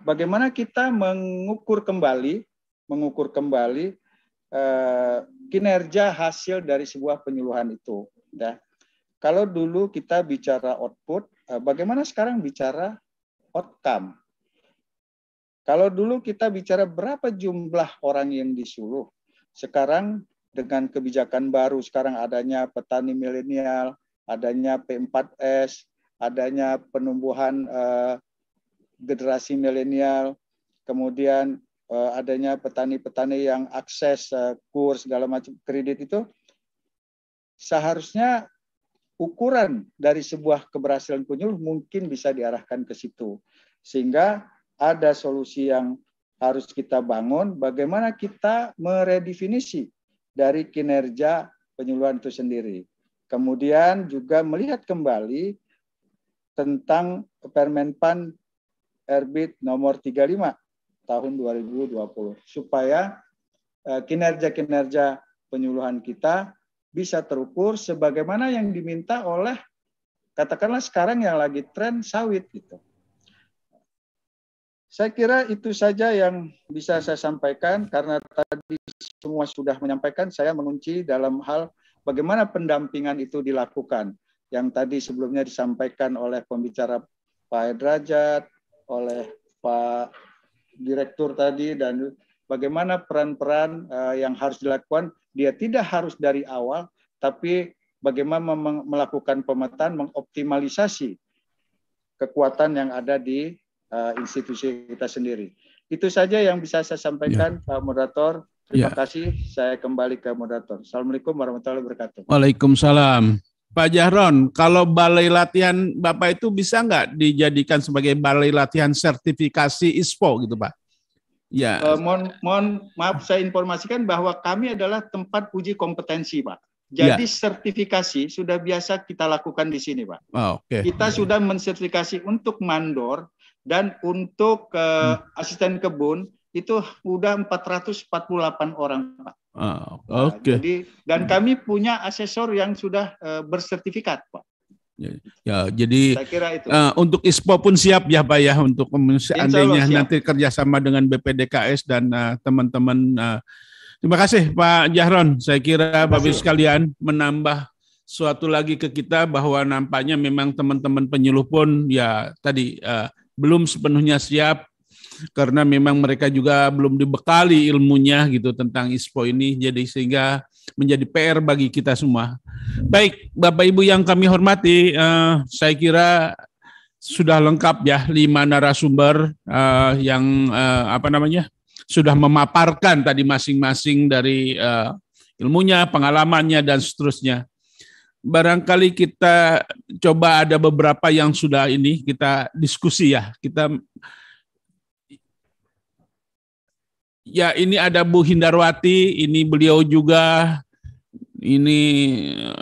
Bagaimana kita mengukur kembali, mengukur kembali eh, kinerja hasil dari sebuah penyuluhan itu. Ya. Kalau dulu kita bicara output, eh, bagaimana sekarang bicara outcome? Kalau dulu kita bicara berapa jumlah orang yang disuruh, sekarang dengan kebijakan baru sekarang adanya petani milenial, adanya P4S, adanya penumbuhan uh, generasi milenial, kemudian uh, adanya petani-petani yang akses uh, kurs segala macam kredit itu seharusnya ukuran dari sebuah keberhasilan penyuluh mungkin bisa diarahkan ke situ. Sehingga ada solusi yang harus kita bangun. Bagaimana kita meredefinisi dari kinerja penyuluhan itu sendiri. Kemudian juga melihat kembali tentang Permenpan Erbit nomor 35 tahun 2020 supaya eh, kinerja-kinerja penyuluhan kita bisa terukur sebagaimana yang diminta oleh katakanlah sekarang yang lagi tren sawit gitu. Saya kira itu saja yang bisa saya sampaikan karena tadi semua sudah menyampaikan, saya mengunci dalam hal bagaimana pendampingan itu dilakukan. Yang tadi sebelumnya disampaikan oleh pembicara Pak Edrajat, oleh Pak Direktur tadi, dan bagaimana peran-peran uh, yang harus dilakukan. Dia tidak harus dari awal, tapi bagaimana melakukan pemetaan, mengoptimalisasi kekuatan yang ada di uh, institusi kita sendiri. Itu saja yang bisa saya sampaikan, ya. Pak Moderator. Terima ya. kasih. Saya kembali ke moderator. Assalamualaikum warahmatullahi wabarakatuh. Waalaikumsalam. Pak Jahron, kalau balai latihan Bapak itu bisa nggak dijadikan sebagai balai latihan sertifikasi ISPO gitu Pak? Ya. Uh, mohon, mohon maaf saya informasikan bahwa kami adalah tempat uji kompetensi Pak. Jadi ya. sertifikasi sudah biasa kita lakukan di sini Pak. Oh, okay. Kita sudah mensertifikasi untuk mandor dan untuk uh, hmm. asisten kebun itu udah 448 orang Pak. Ah, Oke. Okay. Nah, jadi dan kami punya asesor yang sudah uh, bersertifikat Pak. Ya, ya jadi Saya kira itu. Uh, untuk ISPO pun siap ya Pak ya untuk seandainya nanti kerjasama dengan BPDKS dan teman-teman. Uh, terima kasih Pak Jahron. Saya kira Bapak sekalian menambah suatu lagi ke kita bahwa nampaknya memang teman-teman penyuluh pun ya tadi uh, belum sepenuhnya siap karena memang mereka juga belum dibekali ilmunya gitu tentang ISPO ini jadi sehingga menjadi PR bagi kita semua. Baik, Bapak Ibu yang kami hormati, uh, saya kira sudah lengkap ya lima narasumber uh, yang uh, apa namanya sudah memaparkan tadi masing-masing dari uh, ilmunya, pengalamannya dan seterusnya. barangkali kita coba ada beberapa yang sudah ini kita diskusi ya. Kita ya ini ada Bu Hindarwati, ini beliau juga ini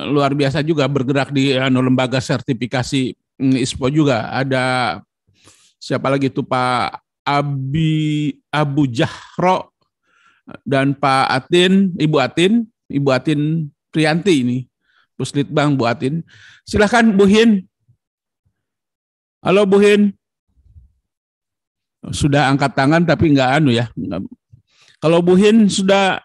luar biasa juga bergerak di anu, lembaga sertifikasi mm, ISPO juga. Ada siapa lagi itu Pak Abi Abu Jahro dan Pak Atin, Ibu Atin, Ibu Atin Prianti ini Puslitbang Bu Atin. Silahkan Bu Hin. Halo Bu Hin. Sudah angkat tangan tapi enggak anu ya. Kalau Bu Hin sudah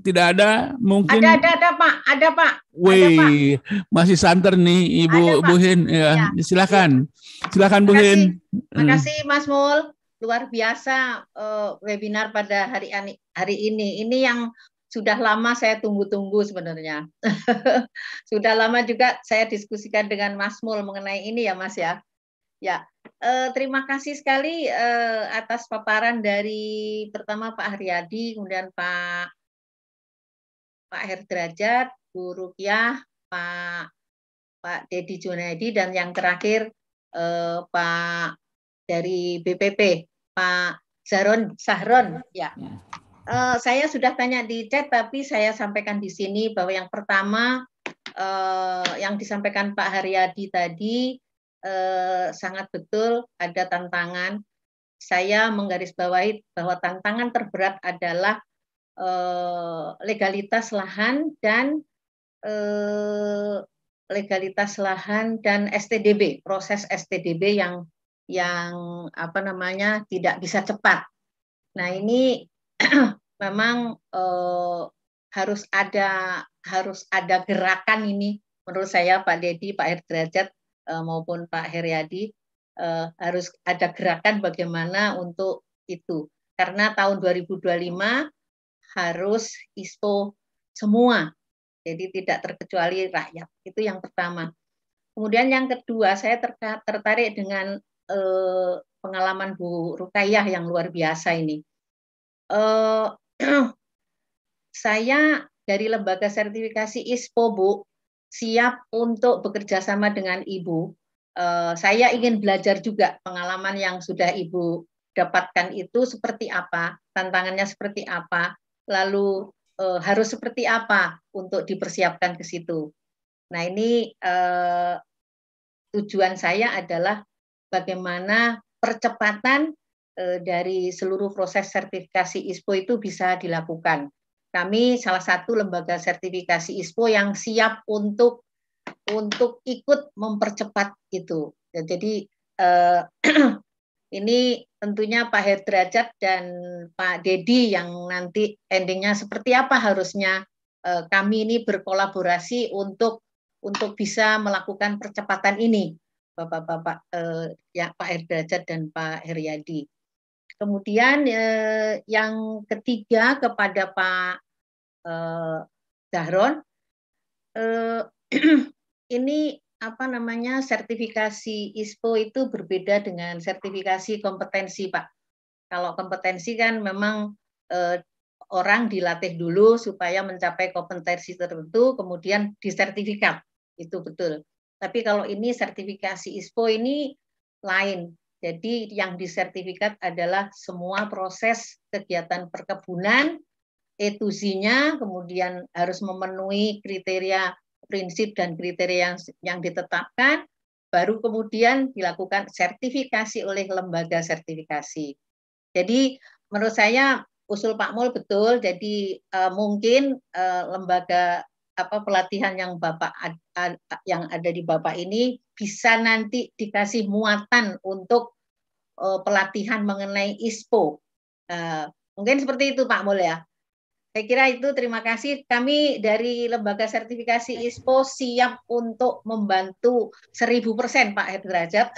tidak ada mungkin ada ada ada Pak. Ada Pak. Wih, masih santer nih Ibu ada, Bu Hin. Ya, ya. silakan. Silakan Bu Hin. terima kasih Mas Mul. Luar biasa uh, webinar pada hari hari ini. Ini yang sudah lama saya tunggu-tunggu sebenarnya. sudah lama juga saya diskusikan dengan Mas Mul mengenai ini ya Mas ya. Ya, eh, terima kasih sekali eh, atas paparan dari pertama Pak Haryadi, kemudian Pak Pak Herdrajat, Bu Rukiah, Pak Pak Dedi Junaidi dan yang terakhir eh, Pak dari BPP, Pak Zahron Sahron ya. ya uh, saya sudah tanya di chat, tapi saya sampaikan di sini bahwa yang pertama uh, yang disampaikan Pak Haryadi tadi uh, sangat betul ada tantangan. Saya menggarisbawahi bahwa tantangan terberat adalah uh, legalitas lahan dan uh, legalitas lahan dan STDB, proses STDB yang yang apa namanya tidak bisa cepat. Nah ini memang eh, harus ada harus ada gerakan ini menurut saya Pak Dedi, Pak Herdrajat eh, maupun Pak Heriadi eh, harus ada gerakan bagaimana untuk itu. Karena tahun 2025 harus ISO semua. Jadi tidak terkecuali rakyat. Itu yang pertama. Kemudian yang kedua saya tertarik dengan eh, pengalaman Bu Rukayah yang luar biasa ini. Eh, saya dari lembaga sertifikasi ISPO Bu siap untuk bekerja sama dengan Ibu. Eh, saya ingin belajar juga pengalaman yang sudah Ibu dapatkan itu seperti apa, tantangannya seperti apa, lalu eh, harus seperti apa untuk dipersiapkan ke situ. Nah ini eh, tujuan saya adalah bagaimana percepatan dari seluruh proses sertifikasi ISPO itu bisa dilakukan. Kami salah satu lembaga sertifikasi ISPO yang siap untuk untuk ikut mempercepat itu. Ya, jadi eh, ini tentunya Pak Herdrajat dan Pak Dedi yang nanti endingnya seperti apa harusnya eh, kami ini berkolaborasi untuk untuk bisa melakukan percepatan ini, Bapak-bapak eh, ya Pak Herdrajat dan Pak Heriadi. Kemudian eh, yang ketiga kepada Pak eh, Dahron, eh, ini apa namanya sertifikasi ISPO itu berbeda dengan sertifikasi kompetensi, Pak. Kalau kompetensi kan memang eh, orang dilatih dulu supaya mencapai kompetensi tertentu, kemudian disertifikat, itu betul. Tapi kalau ini sertifikasi ISPO ini lain, jadi yang disertifikat adalah semua proses kegiatan perkebunan, etusinya, kemudian harus memenuhi kriteria prinsip dan kriteria yang, yang ditetapkan, baru kemudian dilakukan sertifikasi oleh lembaga sertifikasi. Jadi menurut saya usul Pak Mul betul. Jadi uh, mungkin uh, lembaga apa pelatihan yang Bapak ad, ad, yang ada di Bapak ini bisa nanti dikasih muatan untuk uh, pelatihan mengenai ISPO. Uh, mungkin seperti itu Pak Mul ya. Saya kira itu terima kasih. Kami dari Lembaga Sertifikasi ISPO siap untuk membantu 1000% Pak Herdrajat,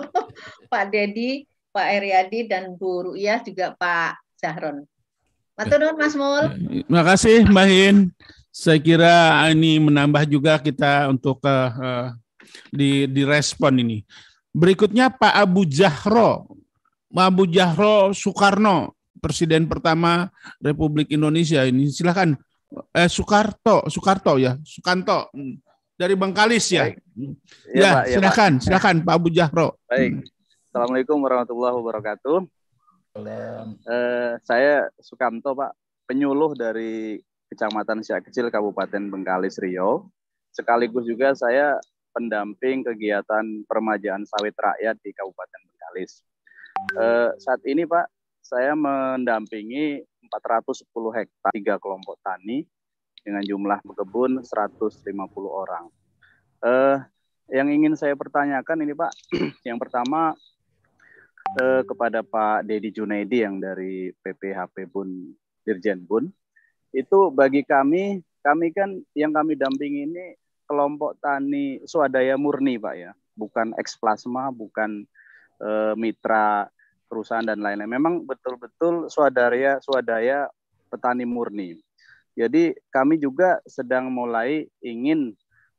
Pak Dedi, Pak Eriadi, dan Bu Ru'yah, juga Pak Zahron. Matur Mas Mul. Terima kasih Mbak Hin. Saya kira ini menambah juga kita untuk uh, di direspon ini. Berikutnya Pak Abu Jahro. Abu Jahro Soekarno, Presiden pertama Republik Indonesia ini. Silakan. Eh, Soekarto, Soekarto ya, Sukanto. dari Bengkalis ya. Baik. Ya, ya Pak, silakan, ya, silakan Pak Abu Jahro. Baik. Assalamualaikum warahmatullahi wabarakatuh. Uh, saya Sukamto Pak, penyuluh dari Kecamatan Siak Kecil Kabupaten Bengkalis Riau. Sekaligus juga saya pendamping kegiatan permajaan sawit rakyat di Kabupaten Bengkalis. Uh, saat ini Pak, saya mendampingi 410 hektar tiga kelompok tani dengan jumlah kebun 150 orang. Uh, yang ingin saya pertanyakan ini Pak, yang pertama uh, kepada Pak Dedi Junaidi yang dari PPHP Bun Dirjen Bun, itu bagi kami, kami kan yang kami dampingi ini kelompok tani swadaya murni Pak ya, bukan eksplasma, bukan uh, mitra perusahaan dan lain-lain. Memang betul-betul swadaya swadaya petani murni. Jadi kami juga sedang mulai ingin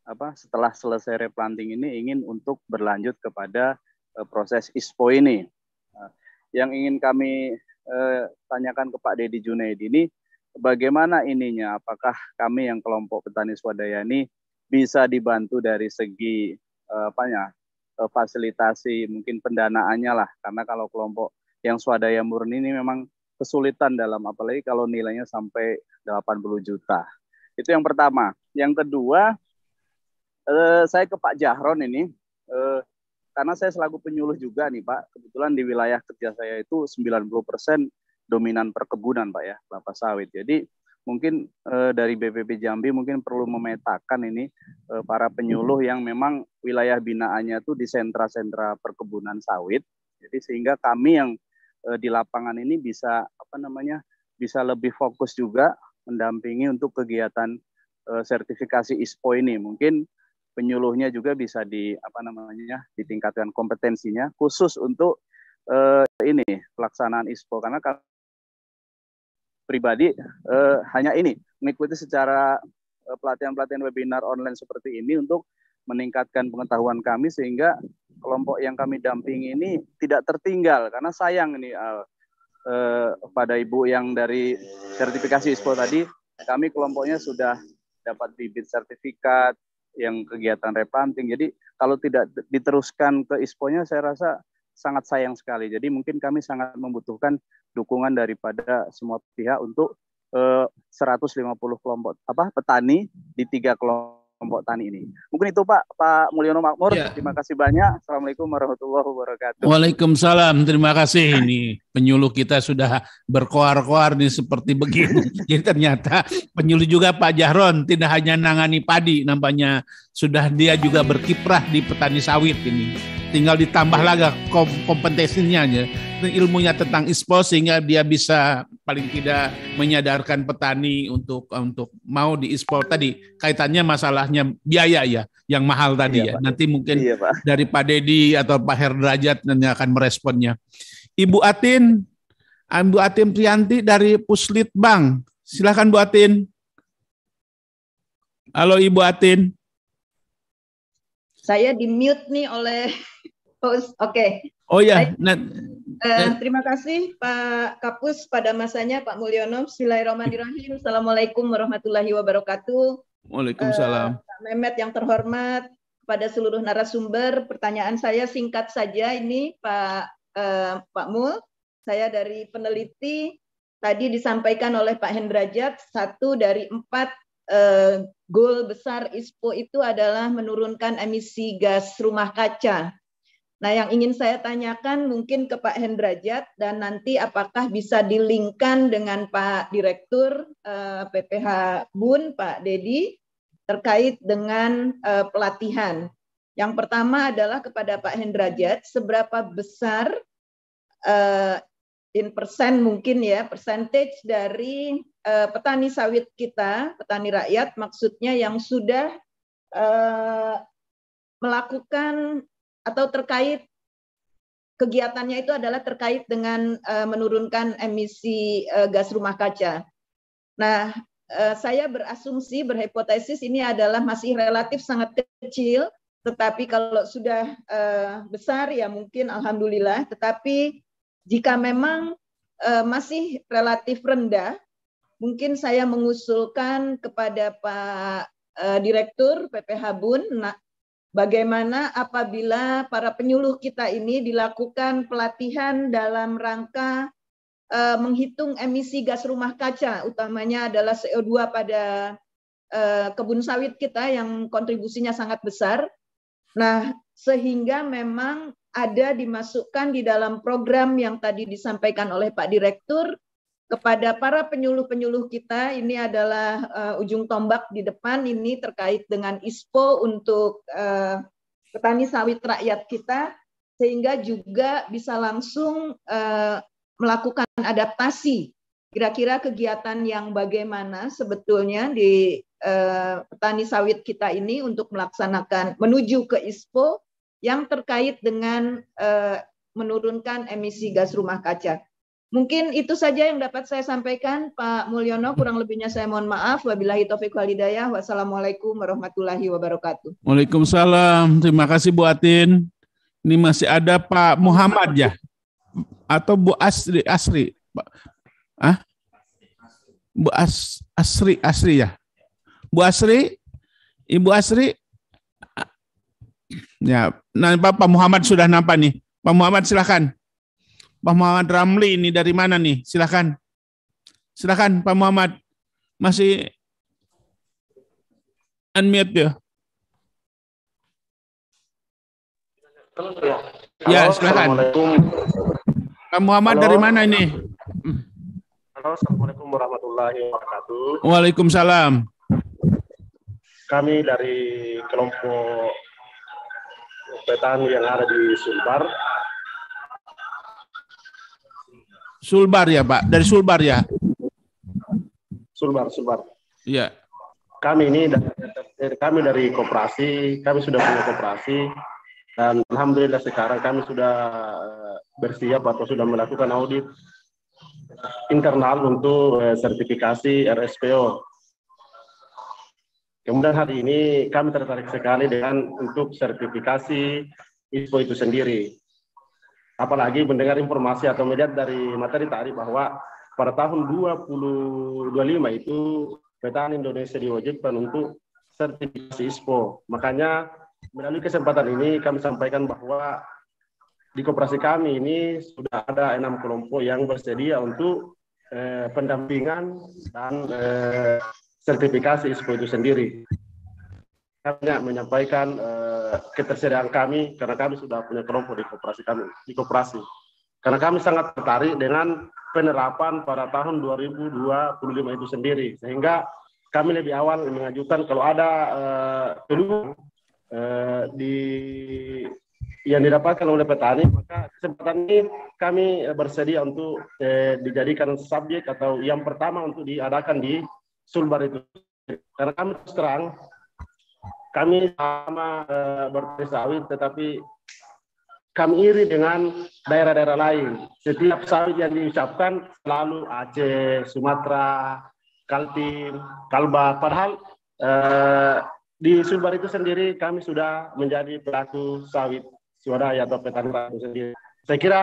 apa setelah selesai replanting ini ingin untuk berlanjut kepada uh, proses ISPO ini. Uh, yang ingin kami uh, tanyakan ke Pak Dedi Junaidi ini bagaimana ininya? Apakah kami yang kelompok petani swadaya ini bisa dibantu dari segi uh, apanya? Uh, fasilitasi mungkin pendanaannya lah karena kalau kelompok yang swadaya murni ini memang kesulitan dalam apalagi kalau nilainya sampai 80 juta. Itu yang pertama. Yang kedua, eh, saya ke Pak Jahron ini, eh, karena saya selaku penyuluh juga nih Pak, kebetulan di wilayah kerja saya itu 90% dominan perkebunan Pak ya, kelapa sawit. Jadi mungkin eh, dari BPP Jambi mungkin perlu memetakan ini eh, para penyuluh yang memang wilayah binaannya itu di sentra-sentra perkebunan sawit. Jadi sehingga kami yang uh, di lapangan ini bisa apa namanya bisa lebih fokus juga mendampingi untuk kegiatan uh, sertifikasi ISPO ini. Mungkin penyuluhnya juga bisa di apa namanya ditingkatkan kompetensinya khusus untuk uh, ini pelaksanaan ISPO karena pribadi uh, hanya ini mengikuti secara pelatihan-pelatihan webinar online seperti ini untuk meningkatkan pengetahuan kami sehingga kelompok yang kami dampingi ini tidak tertinggal. Karena sayang ini uh, pada ibu yang dari sertifikasi ISPO tadi kami kelompoknya sudah dapat bibit sertifikat yang kegiatan replanting jadi kalau tidak diteruskan ke ISPO-nya saya rasa sangat sayang sekali. Jadi mungkin kami sangat membutuhkan dukungan daripada semua pihak untuk uh, 150 kelompok apa petani di tiga kelompok kelompok tani ini. Mungkin itu Pak Pak Mulyono Makmur. Ya. Terima kasih banyak. Assalamualaikum warahmatullahi wabarakatuh. Waalaikumsalam. Terima kasih ini penyuluh kita sudah berkoar-koar nih seperti begini. Jadi ternyata penyuluh juga Pak Jahron tidak hanya nangani padi, nampaknya sudah dia juga berkiprah di petani sawit ini tinggal ditambah lagi kompetensinya aja ilmunya tentang ISPO sehingga dia bisa paling tidak menyadarkan petani untuk untuk mau di ISPO tadi kaitannya masalahnya biaya ya yang mahal tadi iya, ya Pak. nanti mungkin iya, Pak. dari Pak Dedi atau Pak Herdrajat nanti akan meresponnya Ibu Atin Ibu Atin Prianti dari Puslit Bank silakan Bu Atin Halo Ibu Atin saya di mute nih oleh. Oke. Okay. Oh ya. Nah, uh, terima kasih Pak Kapus pada masanya Pak Mulyono. Bismillahirrahmanirrahim. Assalamualaikum warahmatullahi wabarakatuh. Waalaikumsalam. Uh, Pak Mehmet yang terhormat, kepada seluruh narasumber, pertanyaan saya singkat saja ini Pak uh, Pak Mul. Saya dari peneliti tadi disampaikan oleh Pak Hendrajat satu dari empat uh, goal besar ISPO itu adalah menurunkan emisi gas rumah kaca. Nah, yang ingin saya tanyakan mungkin ke Pak Hendrajat dan nanti apakah bisa dilingkan dengan Pak Direktur eh, PPH Bun, Pak Dedi, terkait dengan uh, pelatihan. Yang pertama adalah kepada Pak Hendrajat, seberapa besar uh, in persen mungkin ya, percentage dari uh, petani sawit kita, petani rakyat maksudnya yang sudah uh, melakukan atau terkait kegiatannya itu adalah terkait dengan uh, menurunkan emisi uh, gas rumah kaca. Nah, uh, saya berasumsi berhipotesis ini adalah masih relatif sangat kecil, tetapi kalau sudah uh, besar ya mungkin alhamdulillah. Tetapi jika memang uh, masih relatif rendah, mungkin saya mengusulkan kepada Pak uh, Direktur PPH Bun, bagaimana apabila para penyuluh kita ini dilakukan pelatihan dalam rangka uh, menghitung emisi gas rumah kaca, utamanya adalah CO2 pada uh, kebun sawit kita yang kontribusinya sangat besar. Nah, sehingga memang ada dimasukkan di dalam program yang tadi disampaikan oleh Pak Direktur kepada para penyuluh-penyuluh kita ini adalah uh, ujung tombak di depan ini terkait dengan ISPO untuk uh, petani sawit rakyat kita sehingga juga bisa langsung uh, melakukan adaptasi kira-kira kegiatan yang bagaimana sebetulnya di uh, petani sawit kita ini untuk melaksanakan menuju ke ISPO yang terkait dengan uh, menurunkan emisi gas rumah kaca. Mungkin itu saja yang dapat saya sampaikan, Pak Mulyono. Kurang lebihnya saya mohon maaf. Wabillahi taufiq walhidayah. Wassalamualaikum warahmatullahi wabarakatuh. Waalaikumsalam. Terima kasih Bu Atin. Ini masih ada Pak Muhammad ya? Atau Bu Asri? Asri? Ah? Bu As, Asri, Asri ya? Bu Asri? Ibu Asri? Ya, nah Pak Muhammad sudah nampak nih. Pak Muhammad silahkan. Pak Muhammad Ramli ini dari mana nih? Silakan. Silakan Pak Muhammad. Masih unmute ya. Ya, silakan. Pak Muhammad Halo. dari mana ini? Halo, Assalamualaikum warahmatullahi wabarakatuh. Waalaikumsalam. Kami dari kelompok petani yang ada di Sulbar, Sulbar ya Pak, dari Sulbar ya? Sulbar, Sulbar. Iya. Kami ini dari kami dari koperasi, kami sudah punya koperasi dan alhamdulillah sekarang kami sudah eh, bersiap atau sudah melakukan audit internal untuk eh, sertifikasi RSPO. Kemudian hari ini kami tertarik sekali dengan untuk sertifikasi ISPO itu sendiri apalagi mendengar informasi atau melihat dari materi tadi bahwa pada tahun 2025 itu petani Indonesia diwajibkan untuk sertifikasi ISPO. Makanya melalui kesempatan ini kami sampaikan bahwa di koperasi kami ini sudah ada enam kelompok yang bersedia untuk eh, pendampingan dan eh, sertifikasi ISPO itu sendiri hanya menyampaikan uh, ketersediaan kami karena kami sudah punya kelompok di koperasi kami di koperasi. Karena kami sangat tertarik dengan penerapan pada tahun 2025 itu sendiri sehingga kami lebih awal mengajukan kalau ada uh, peluang uh, di yang didapatkan oleh petani maka kesempatan ini kami bersedia untuk eh, dijadikan subjek atau yang pertama untuk diadakan di Sulbar itu karena kami terang kami sama uh, bertani sawit tetapi kami iri dengan daerah-daerah lain. Setiap sawit yang diucapkan selalu Aceh, Sumatera, Kaltim, Kalbar. Padahal uh, di Sulbar itu sendiri kami sudah menjadi pelaku sawit swadaya atau petani itu sendiri. Saya kira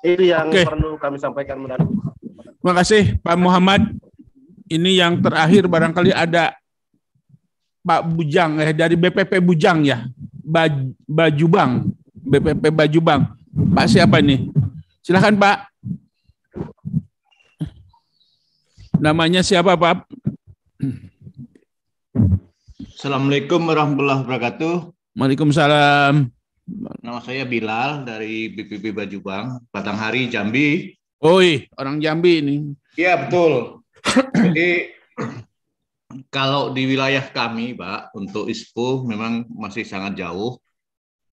itu yang Oke. perlu kami sampaikan. Terima kasih Pak Muhammad. Ini yang terakhir barangkali ada Pak Bujang eh dari BPP Bujang ya. Baj, Baju Bang. BPP Baju Bang. Pak siapa ini? Silakan Pak. Namanya siapa Pak? Assalamualaikum warahmatullahi wabarakatuh. Waalaikumsalam. Nama saya Bilal dari BPP Baju Bang, Batanghari, Jambi. Oi, orang Jambi ini. Iya, betul. Jadi kalau di wilayah kami, Pak, untuk ISPO memang masih sangat jauh.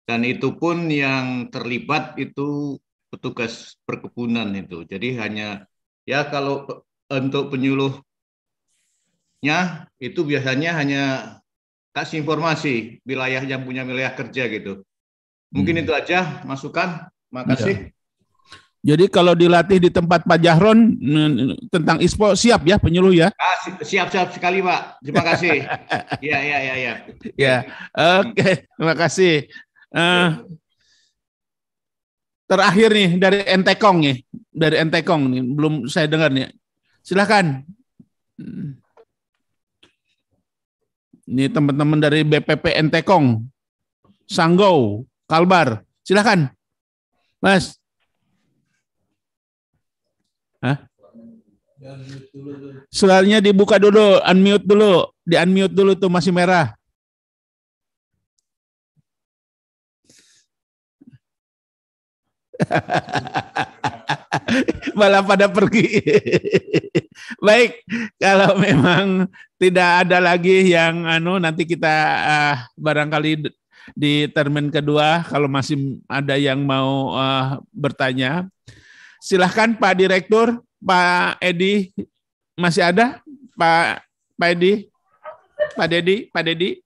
Dan itu pun yang terlibat itu petugas perkebunan itu. Jadi hanya ya kalau untuk penyuluhnya itu biasanya hanya kasih informasi wilayah yang punya wilayah kerja gitu. Mungkin hmm. itu aja masukan. Makasih. Ya. Jadi kalau dilatih di tempat Pak Jahron tentang ISPO siap ya penyuluh ya? Ah, siap siap sekali Pak. Terima kasih. Iya iya iya iya. Ya. Oke, terima kasih. Uh, terakhir nih dari Entekong nih, dari Entekong nih belum saya dengar nih. Silakan. Ini teman-teman dari BPP Entekong, Sanggau, Kalbar. Silakan, Mas. Hah? Suaranya dibuka dulu, unmute dulu, di unmute dulu tuh masih merah. Malah pada pergi. Baik, kalau memang tidak ada lagi yang anu nanti kita uh, barangkali di termin kedua kalau masih ada yang mau uh, bertanya. Silahkan Pak Direktur, Pak Edi masih ada? Pak Pak Edi? Pak Dedi? Pak Dedi?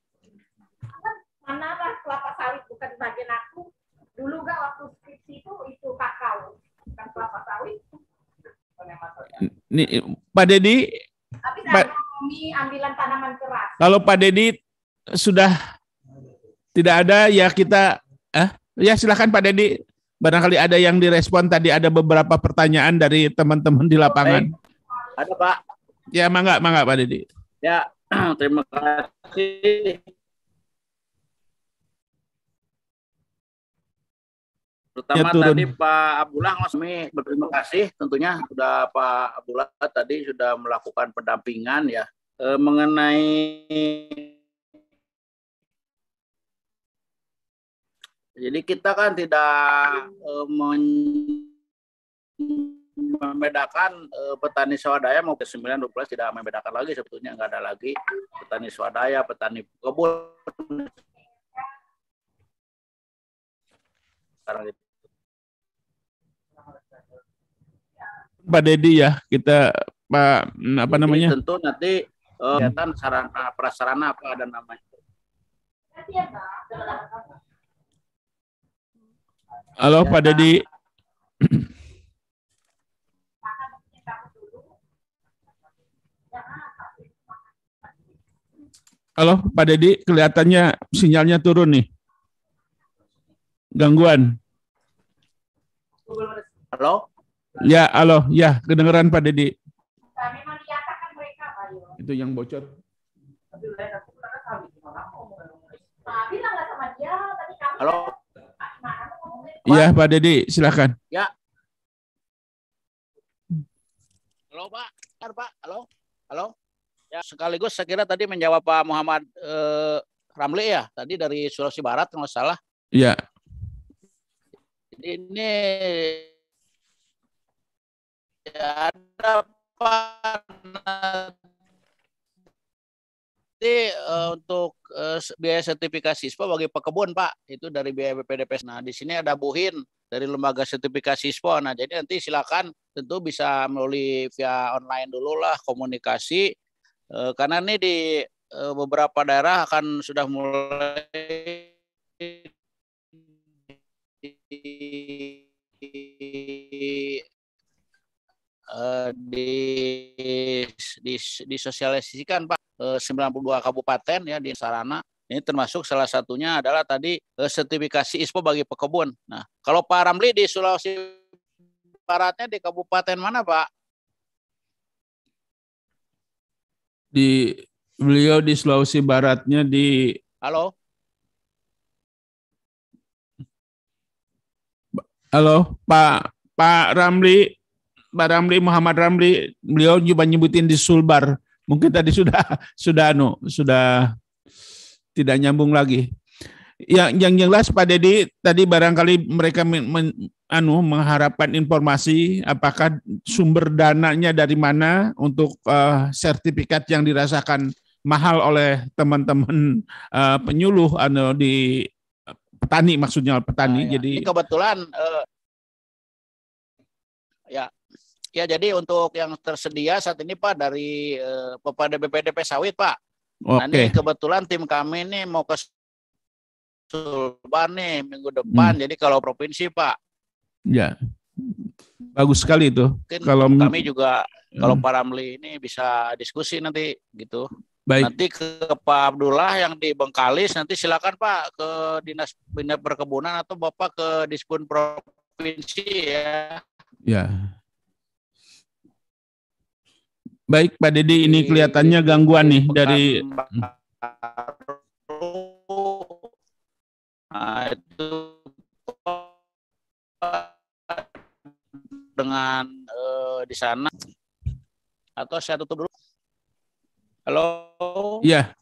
Mana lah kelapa sawit bukan bagian aku. Dulu gak waktu skripsi itu itu kakao, bukan kelapa sawit. Nih, Pak Dedi? Tapi Pak, ambilan tanaman keras. Kalau Pak Dedi sudah tidak ada ya kita eh ya silakan Pak Dedi Barangkali ada yang direspon tadi ada beberapa pertanyaan dari teman-teman di lapangan. Baik. Ada Pak. Ya mangga mangga Pak Dedi. Ya terima kasih. Terutama ya, tadi Pak Abdullah kami berterima kasih tentunya sudah Pak Abdullah tadi sudah melakukan pendampingan ya e, mengenai Jadi kita kan tidak uh, membedakan uh, petani swadaya mau ke 9 12 tidak membedakan lagi sebetulnya nggak ada lagi petani swadaya, petani kebun. Pak Dedi ya kita Pak apa namanya? Jadi, tentu nanti uh, sarana prasarana apa ada namanya. Halo Pak Dedi. Halo Pak Dedi, kelihatannya sinyalnya turun nih. Gangguan. Halo? Ya, halo. Ya, kedengeran Pak Dedi. Itu yang bocor. Halo? Iya, Pak Dedi, silakan. Ya. Halo, Pak. Halo, Pak. Halo. Halo. Ya, sekaligus saya kira tadi menjawab Pak Muhammad eh, Ramli ya, tadi dari Sulawesi Barat kalau salah. Iya. Ini ya, ada Pak nanti uh, untuk uh, biaya sertifikasi ISPO bagi pekebun Pak itu dari biaya BPDP. Nah di sini ada Buhin dari lembaga sertifikasi ISPO. Nah jadi nanti silakan tentu bisa melalui via online dulu lah komunikasi uh, karena ini di uh, beberapa daerah akan sudah mulai di, di, disosialisasikan Pak 92 kabupaten ya di Sarana. Ini termasuk salah satunya adalah tadi sertifikasi ISPO bagi pekebun. Nah, kalau Pak Ramli di Sulawesi Baratnya di kabupaten mana, Pak? Di beliau di Sulawesi Baratnya di Halo. Halo, Pak Pak Ramli, Pak Ramli Muhammad Ramli, beliau juga nyebutin di Sulbar. Mungkin tadi sudah sudah anu sudah tidak nyambung lagi. Yang yang jelas Pak Dedi tadi barangkali mereka men, men, anu mengharapkan informasi apakah sumber dananya dari mana untuk uh, sertifikat yang dirasakan mahal oleh teman-teman uh, penyuluh anu di petani maksudnya petani. Nah, ya. Jadi Ini kebetulan uh, ya Ya, jadi untuk yang tersedia saat ini Pak dari uh, Bapak BPDP Sawit Pak. Oke. Nah, ini kebetulan tim kami ini mau ke Sulbar nih minggu depan. Hmm. Jadi kalau provinsi Pak. Ya. Bagus sekali itu. Mungkin kalau kami juga hmm. kalau Pak Ramli ini bisa diskusi nanti gitu. Baik. Nanti ke Pak Abdullah yang di Bengkalis nanti silakan Pak ke Dinas Bina Perkebunan atau Bapak ke Dispun Provinsi ya. Ya. Baik Pak Dedi, ini kelihatannya gangguan nih dari Nah, itu dengan uh, di sana atau saya tutup dulu. Halo. Iya.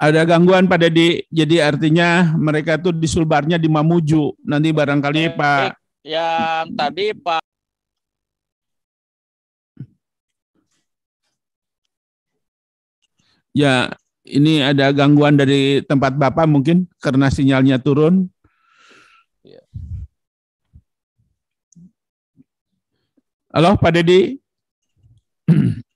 Ada gangguan pada di jadi artinya mereka tuh di sulbarnya di Mamuju. Nanti barangkali eh, Pak yang tadi Pak Ya, ini ada gangguan dari tempat Bapak mungkin karena sinyalnya turun. Ya. Halo, Pak Dedi.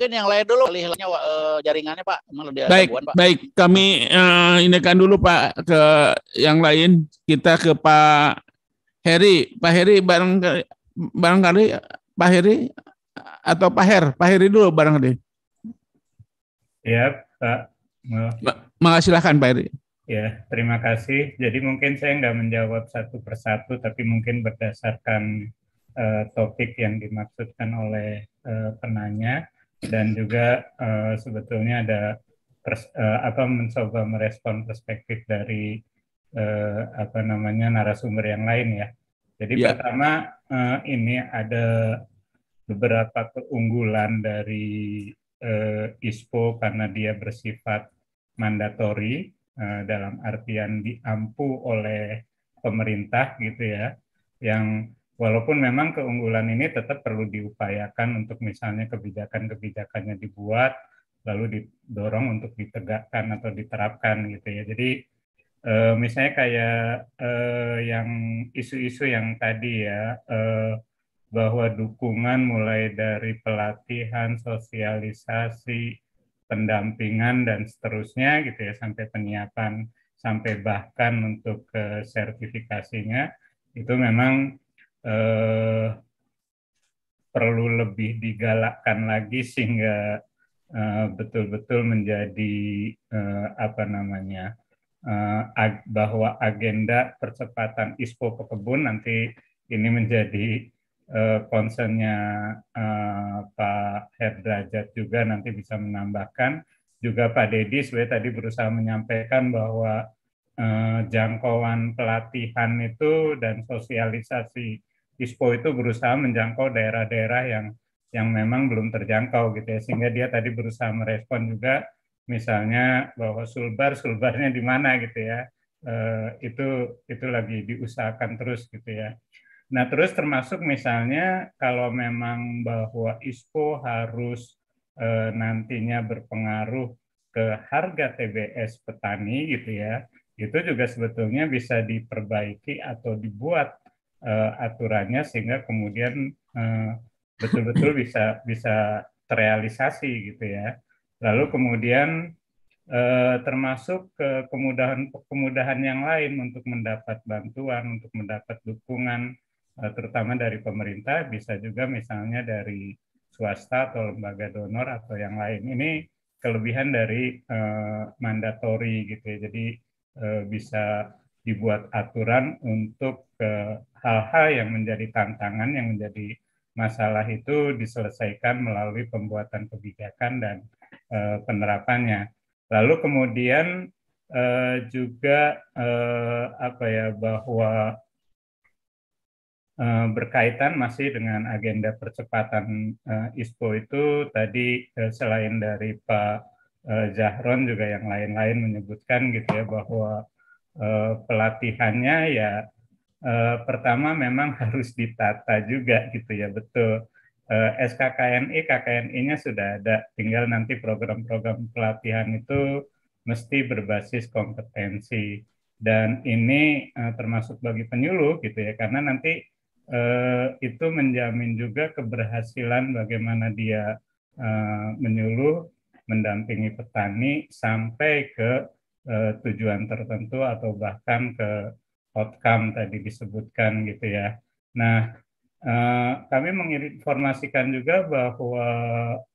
Mungkin yang lain dulu lihatnya uh, jaringannya Pak. baik, gangguan, Pak. baik. Kami uh, ini kan dulu Pak ke yang lain. Kita ke Pak Heri. Pak Heri barangkali barangkali Pak Heri atau Pak Her? Pak Heri dulu barangkali. Ya, Pak. Makasih silahkan Pak Heri. Ya, terima kasih. Jadi mungkin saya nggak menjawab satu persatu, tapi mungkin berdasarkan uh, topik yang dimaksudkan oleh uh, penanya dan juga uh, sebetulnya ada pers, uh, apa mencoba merespon perspektif dari uh, apa namanya narasumber yang lain ya. Jadi ya. pertama uh, ini ada beberapa keunggulan dari uh, ISPO karena dia bersifat mandatori uh, dalam artian diampu oleh pemerintah gitu ya, yang walaupun memang keunggulan ini tetap perlu diupayakan untuk misalnya kebijakan-kebijakannya dibuat lalu didorong untuk ditegakkan atau diterapkan gitu ya. Jadi uh, misalnya kayak uh, yang isu-isu yang tadi ya. Uh, bahwa dukungan mulai dari pelatihan, sosialisasi, pendampingan dan seterusnya gitu ya sampai penyiapan sampai bahkan untuk ke sertifikasinya itu memang eh, perlu lebih digalakkan lagi sehingga eh, betul-betul menjadi eh, apa namanya eh, ag bahwa agenda percepatan ISPO pekebun nanti ini menjadi uh, concernnya uh, Pak Herdrajat juga nanti bisa menambahkan. Juga Pak Dedi sebenarnya tadi berusaha menyampaikan bahwa uh, jangkauan pelatihan itu dan sosialisasi ISPO itu berusaha menjangkau daerah-daerah yang yang memang belum terjangkau gitu ya. Sehingga dia tadi berusaha merespon juga misalnya bahwa sulbar sulbarnya di mana gitu ya. Uh, itu itu lagi diusahakan terus gitu ya. Nah, terus termasuk misalnya kalau memang bahwa ISPO harus e, nantinya berpengaruh ke harga TBS petani gitu ya, itu juga sebetulnya bisa diperbaiki atau dibuat e, aturannya sehingga kemudian betul betul-betul bisa bisa terrealisasi gitu ya. Lalu kemudian e, termasuk ke kemudahan kemudahan yang lain untuk mendapat bantuan, untuk mendapat dukungan Eh, terutama dari pemerintah, bisa juga misalnya dari swasta atau lembaga donor atau yang lain. Ini kelebihan dari uh, mandatori gitu ya. Jadi uh, bisa dibuat aturan untuk hal-hal yang menjadi tantangan, yang menjadi masalah itu diselesaikan melalui pembuatan kebijakan dan uh, penerapannya. Lalu kemudian uh, juga uh, apa ya bahwa Eh, berkaitan masih dengan agenda percepatan uh, ISPO itu tadi uh, selain dari Pak uh, Zahron juga yang lain-lain menyebutkan gitu ya bahwa uh, pelatihannya ya uh, pertama memang harus ditata juga gitu ya betul. Uh, SKKNI KKNI-nya sudah ada. Tinggal nanti program-program pelatihan itu mesti berbasis kompetensi. Dan ini uh, termasuk bagi penyuluh gitu ya karena nanti eh, itu menjamin juga keberhasilan bagaimana dia eh, menyuluh, mendampingi petani sampai ke eh, tujuan tertentu atau bahkan ke outcome tadi disebutkan gitu ya. Nah, eh, kami menginformasikan juga bahwa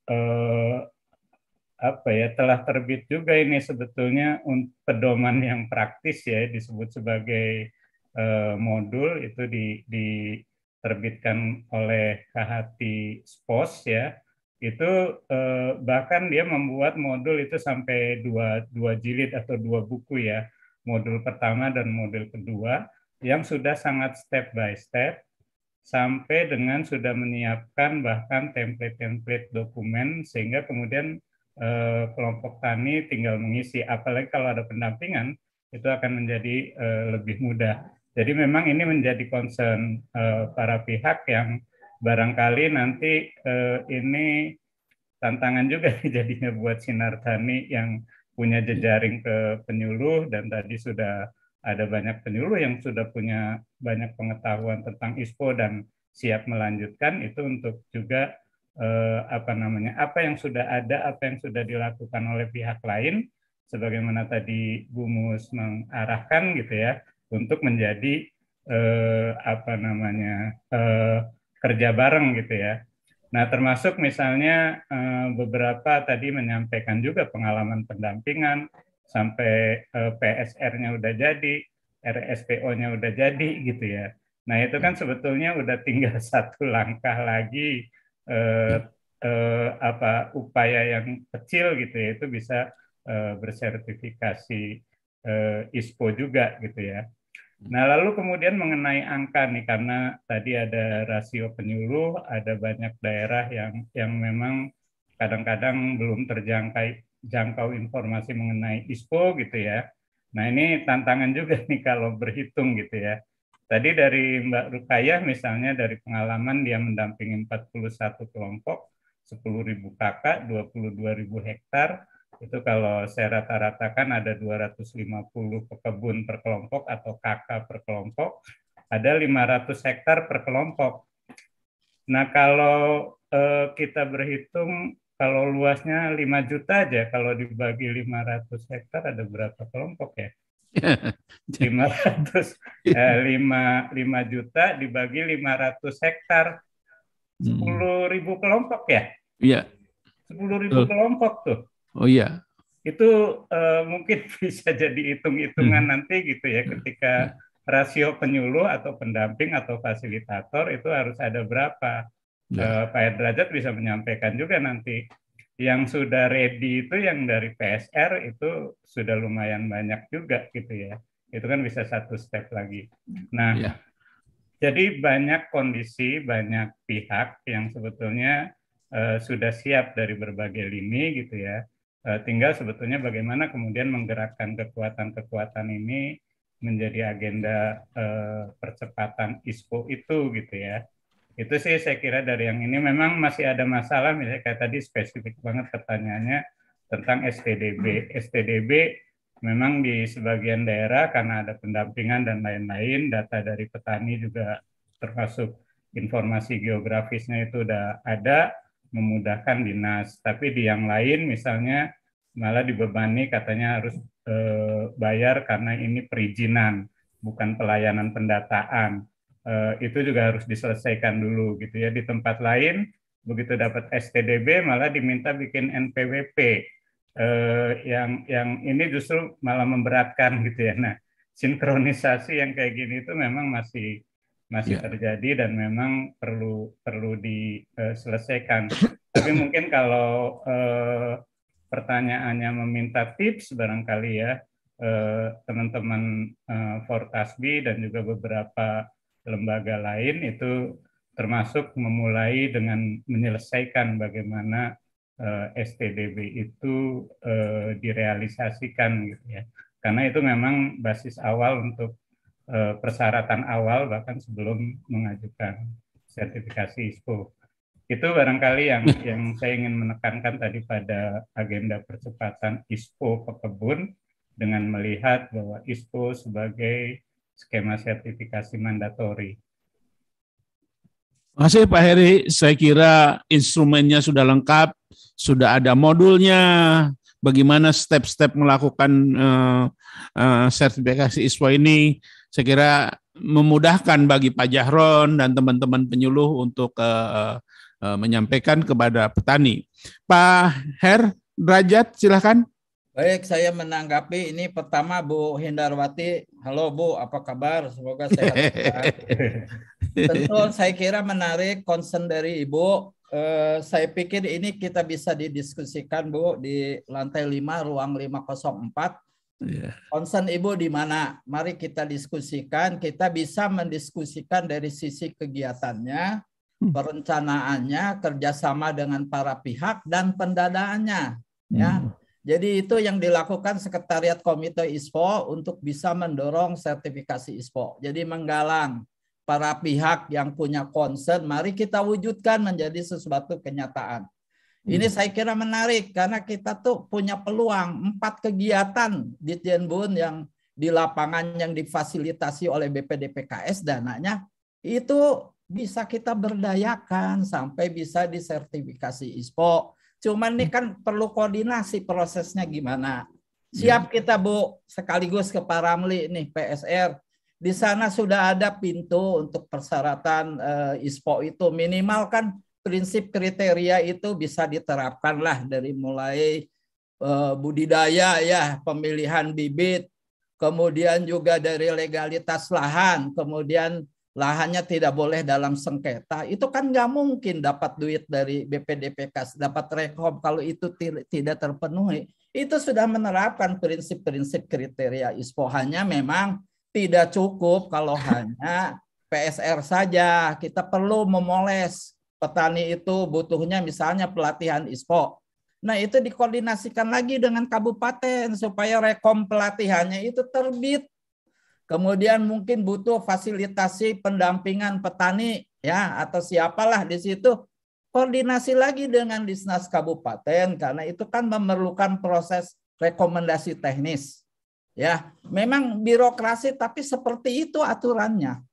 eh, apa ya telah terbit juga ini sebetulnya pedoman yang praktis ya disebut sebagai uh, modul. Itu di, di terbitkan oleh KHT SPOS ya. Itu eh, bahkan dia membuat modul itu sampai dua, dua jilid atau dua buku ya modul pertama dan modul kedua yang sudah sangat step by step sampai dengan sudah menyiapkan bahkan template-template dokumen sehingga kemudian eh, kelompok tani tinggal mengisi. Apalagi kalau ada pendampingan itu akan menjadi eh, lebih mudah. Jadi memang ini menjadi concern eh, para pihak yang barangkali nanti eh, ini tantangan juga jadinya buat sinar tani yang punya jejaring ke penyuluh dan tadi sudah ada banyak penyuluh yang sudah punya banyak pengetahuan tentang ISPO dan siap melanjutkan itu untuk juga eh, apa namanya apa yang sudah ada apa yang sudah dilakukan oleh pihak lain sebagaimana tadi Bu Mus mengarahkan gitu ya untuk menjadi eh, apa namanya eh, kerja bareng gitu ya. Nah, termasuk misalnya eh, beberapa tadi menyampaikan juga pengalaman pendampingan sampai eh, PSR-nya udah jadi, RSPO-nya udah jadi gitu ya. Nah, itu kan sebetulnya udah tinggal satu langkah lagi eh, eh, apa upaya yang kecil gitu ya itu bisa eh, bersertifikasi eh, ISPO juga gitu ya. Nah, lalu kemudian mengenai angka nih karena tadi ada rasio penyuluh, ada banyak daerah yang yang memang kadang-kadang belum terjangkau jangkau informasi mengenai ISPO gitu ya. Nah, ini tantangan juga nih kalau berhitung gitu ya. Tadi dari Mbak Rukayah misalnya dari pengalaman dia mendampingi 41 kelompok, 10.000 kakak, 22.000 hektar, itu kalau saya rata-ratakan ada 250 pekebun per kelompok atau kakak per kelompok, ada 500 hektar per kelompok. Nah kalau eh, kita berhitung kalau luasnya 5 juta aja, kalau dibagi 500 hektar ada berapa kelompok ya? 500 eh, 5, 5 juta dibagi 500 hektar 10 hmm. ribu kelompok ya? Iya. 10 ribu kelompok tuh. Oh iya. Itu uh, mungkin bisa jadi hitung-hitungan hmm. nanti gitu ya ketika rasio penyuluh atau pendamping atau fasilitator itu harus ada berapa. Ya. Uh, Pak Derajat bisa menyampaikan juga nanti yang sudah ready itu yang dari PSR itu sudah lumayan banyak juga gitu ya. Itu kan bisa satu step lagi. Nah, ya. jadi banyak kondisi, banyak pihak yang sebetulnya uh, sudah siap dari berbagai lini gitu ya tinggal sebetulnya bagaimana kemudian menggerakkan kekuatan-kekuatan ini menjadi agenda eh, percepatan ISPO itu gitu ya. Itu sih saya kira dari yang ini memang masih ada masalah misalnya kayak tadi spesifik banget pertanyaannya tentang STDB. STDB memang di sebagian daerah karena ada pendampingan dan lain-lain, data dari petani juga termasuk informasi geografisnya itu udah ada, memudahkan dinas. Tapi di yang lain misalnya malah dibebani katanya harus eh, bayar karena ini perizinan bukan pelayanan pendataan. Eh, itu juga harus diselesaikan dulu gitu ya. Di tempat lain begitu dapat STDB malah diminta bikin NPWP. Eh, yang yang ini justru malah memberatkan gitu ya. Nah, sinkronisasi yang kayak gini itu memang masih masih yeah. terjadi dan memang perlu perlu diselesaikan. Tapi mungkin kalau eh, pertanyaannya meminta tips barangkali ya eh, teman-teman eh, Fortasbi dan juga beberapa lembaga lain itu termasuk memulai dengan menyelesaikan bagaimana eh, STDB itu eh, direalisasikan gitu ya. Karena itu memang basis awal untuk Eh, persyaratan awal bahkan sebelum mengajukan sertifikasi ISPO. Itu barangkali yang yang saya ingin menekankan tadi pada agenda percepatan ISPO pekebun dengan melihat bahwa ISPO sebagai skema sertifikasi mandatori. Terima kasih Pak Heri. Saya kira instrumennya sudah lengkap, sudah ada modulnya, bagaimana step-step melakukan uh, uh, sertifikasi ISPO ini saya kira memudahkan bagi Pak Jahron dan teman-teman penyuluh untuk uh, uh, menyampaikan kepada petani. Pak Her Derajat, silakan. Baik, saya menanggapi ini pertama Bu Hindarwati. Halo Bu, apa kabar? Semoga sehat. Tentu saya kira menarik concern dari Ibu. Eh, saya pikir ini kita bisa didiskusikan Bu di lantai 5 ruang 504. Yeah. Concern Ibu di mana? Mari kita diskusikan. Kita bisa mendiskusikan dari sisi kegiatannya, hmm. perencanaannya, kerjasama dengan para pihak dan pendanaannya. Ya. Hmm. Jadi itu yang dilakukan Sekretariat Komite ISPO untuk bisa mendorong sertifikasi ISPO. Jadi menggalang para pihak yang punya concern, mari kita wujudkan menjadi sesuatu kenyataan. Ini hmm. saya kira menarik karena kita tuh punya peluang empat kegiatan di Tianbun yang di lapangan yang difasilitasi oleh BPDPKS dananya itu bisa kita berdayakan sampai bisa disertifikasi ISPO Cuman ini kan perlu koordinasi prosesnya gimana. Siap ya. kita Bu, sekaligus ke Paramli nih PSR. Di sana sudah ada pintu untuk persyaratan uh, ISPO itu minimal kan prinsip kriteria itu bisa diterapkan lah dari mulai uh, budidaya ya, pemilihan bibit, kemudian juga dari legalitas lahan, kemudian lahannya tidak boleh dalam sengketa, itu kan nggak mungkin dapat duit dari BPDPK, dapat rekom kalau itu tidak terpenuhi. Itu sudah menerapkan prinsip-prinsip kriteria ISPO. Hanya memang tidak cukup kalau hanya PSR saja. Kita perlu memoles petani itu butuhnya misalnya pelatihan ISPO. Nah itu dikoordinasikan lagi dengan kabupaten supaya rekom pelatihannya itu terbit Kemudian mungkin butuh fasilitasi pendampingan petani ya atau siapalah di situ koordinasi lagi dengan Disnas Kabupaten karena itu kan memerlukan proses rekomendasi teknis. Ya, memang birokrasi tapi seperti itu aturannya.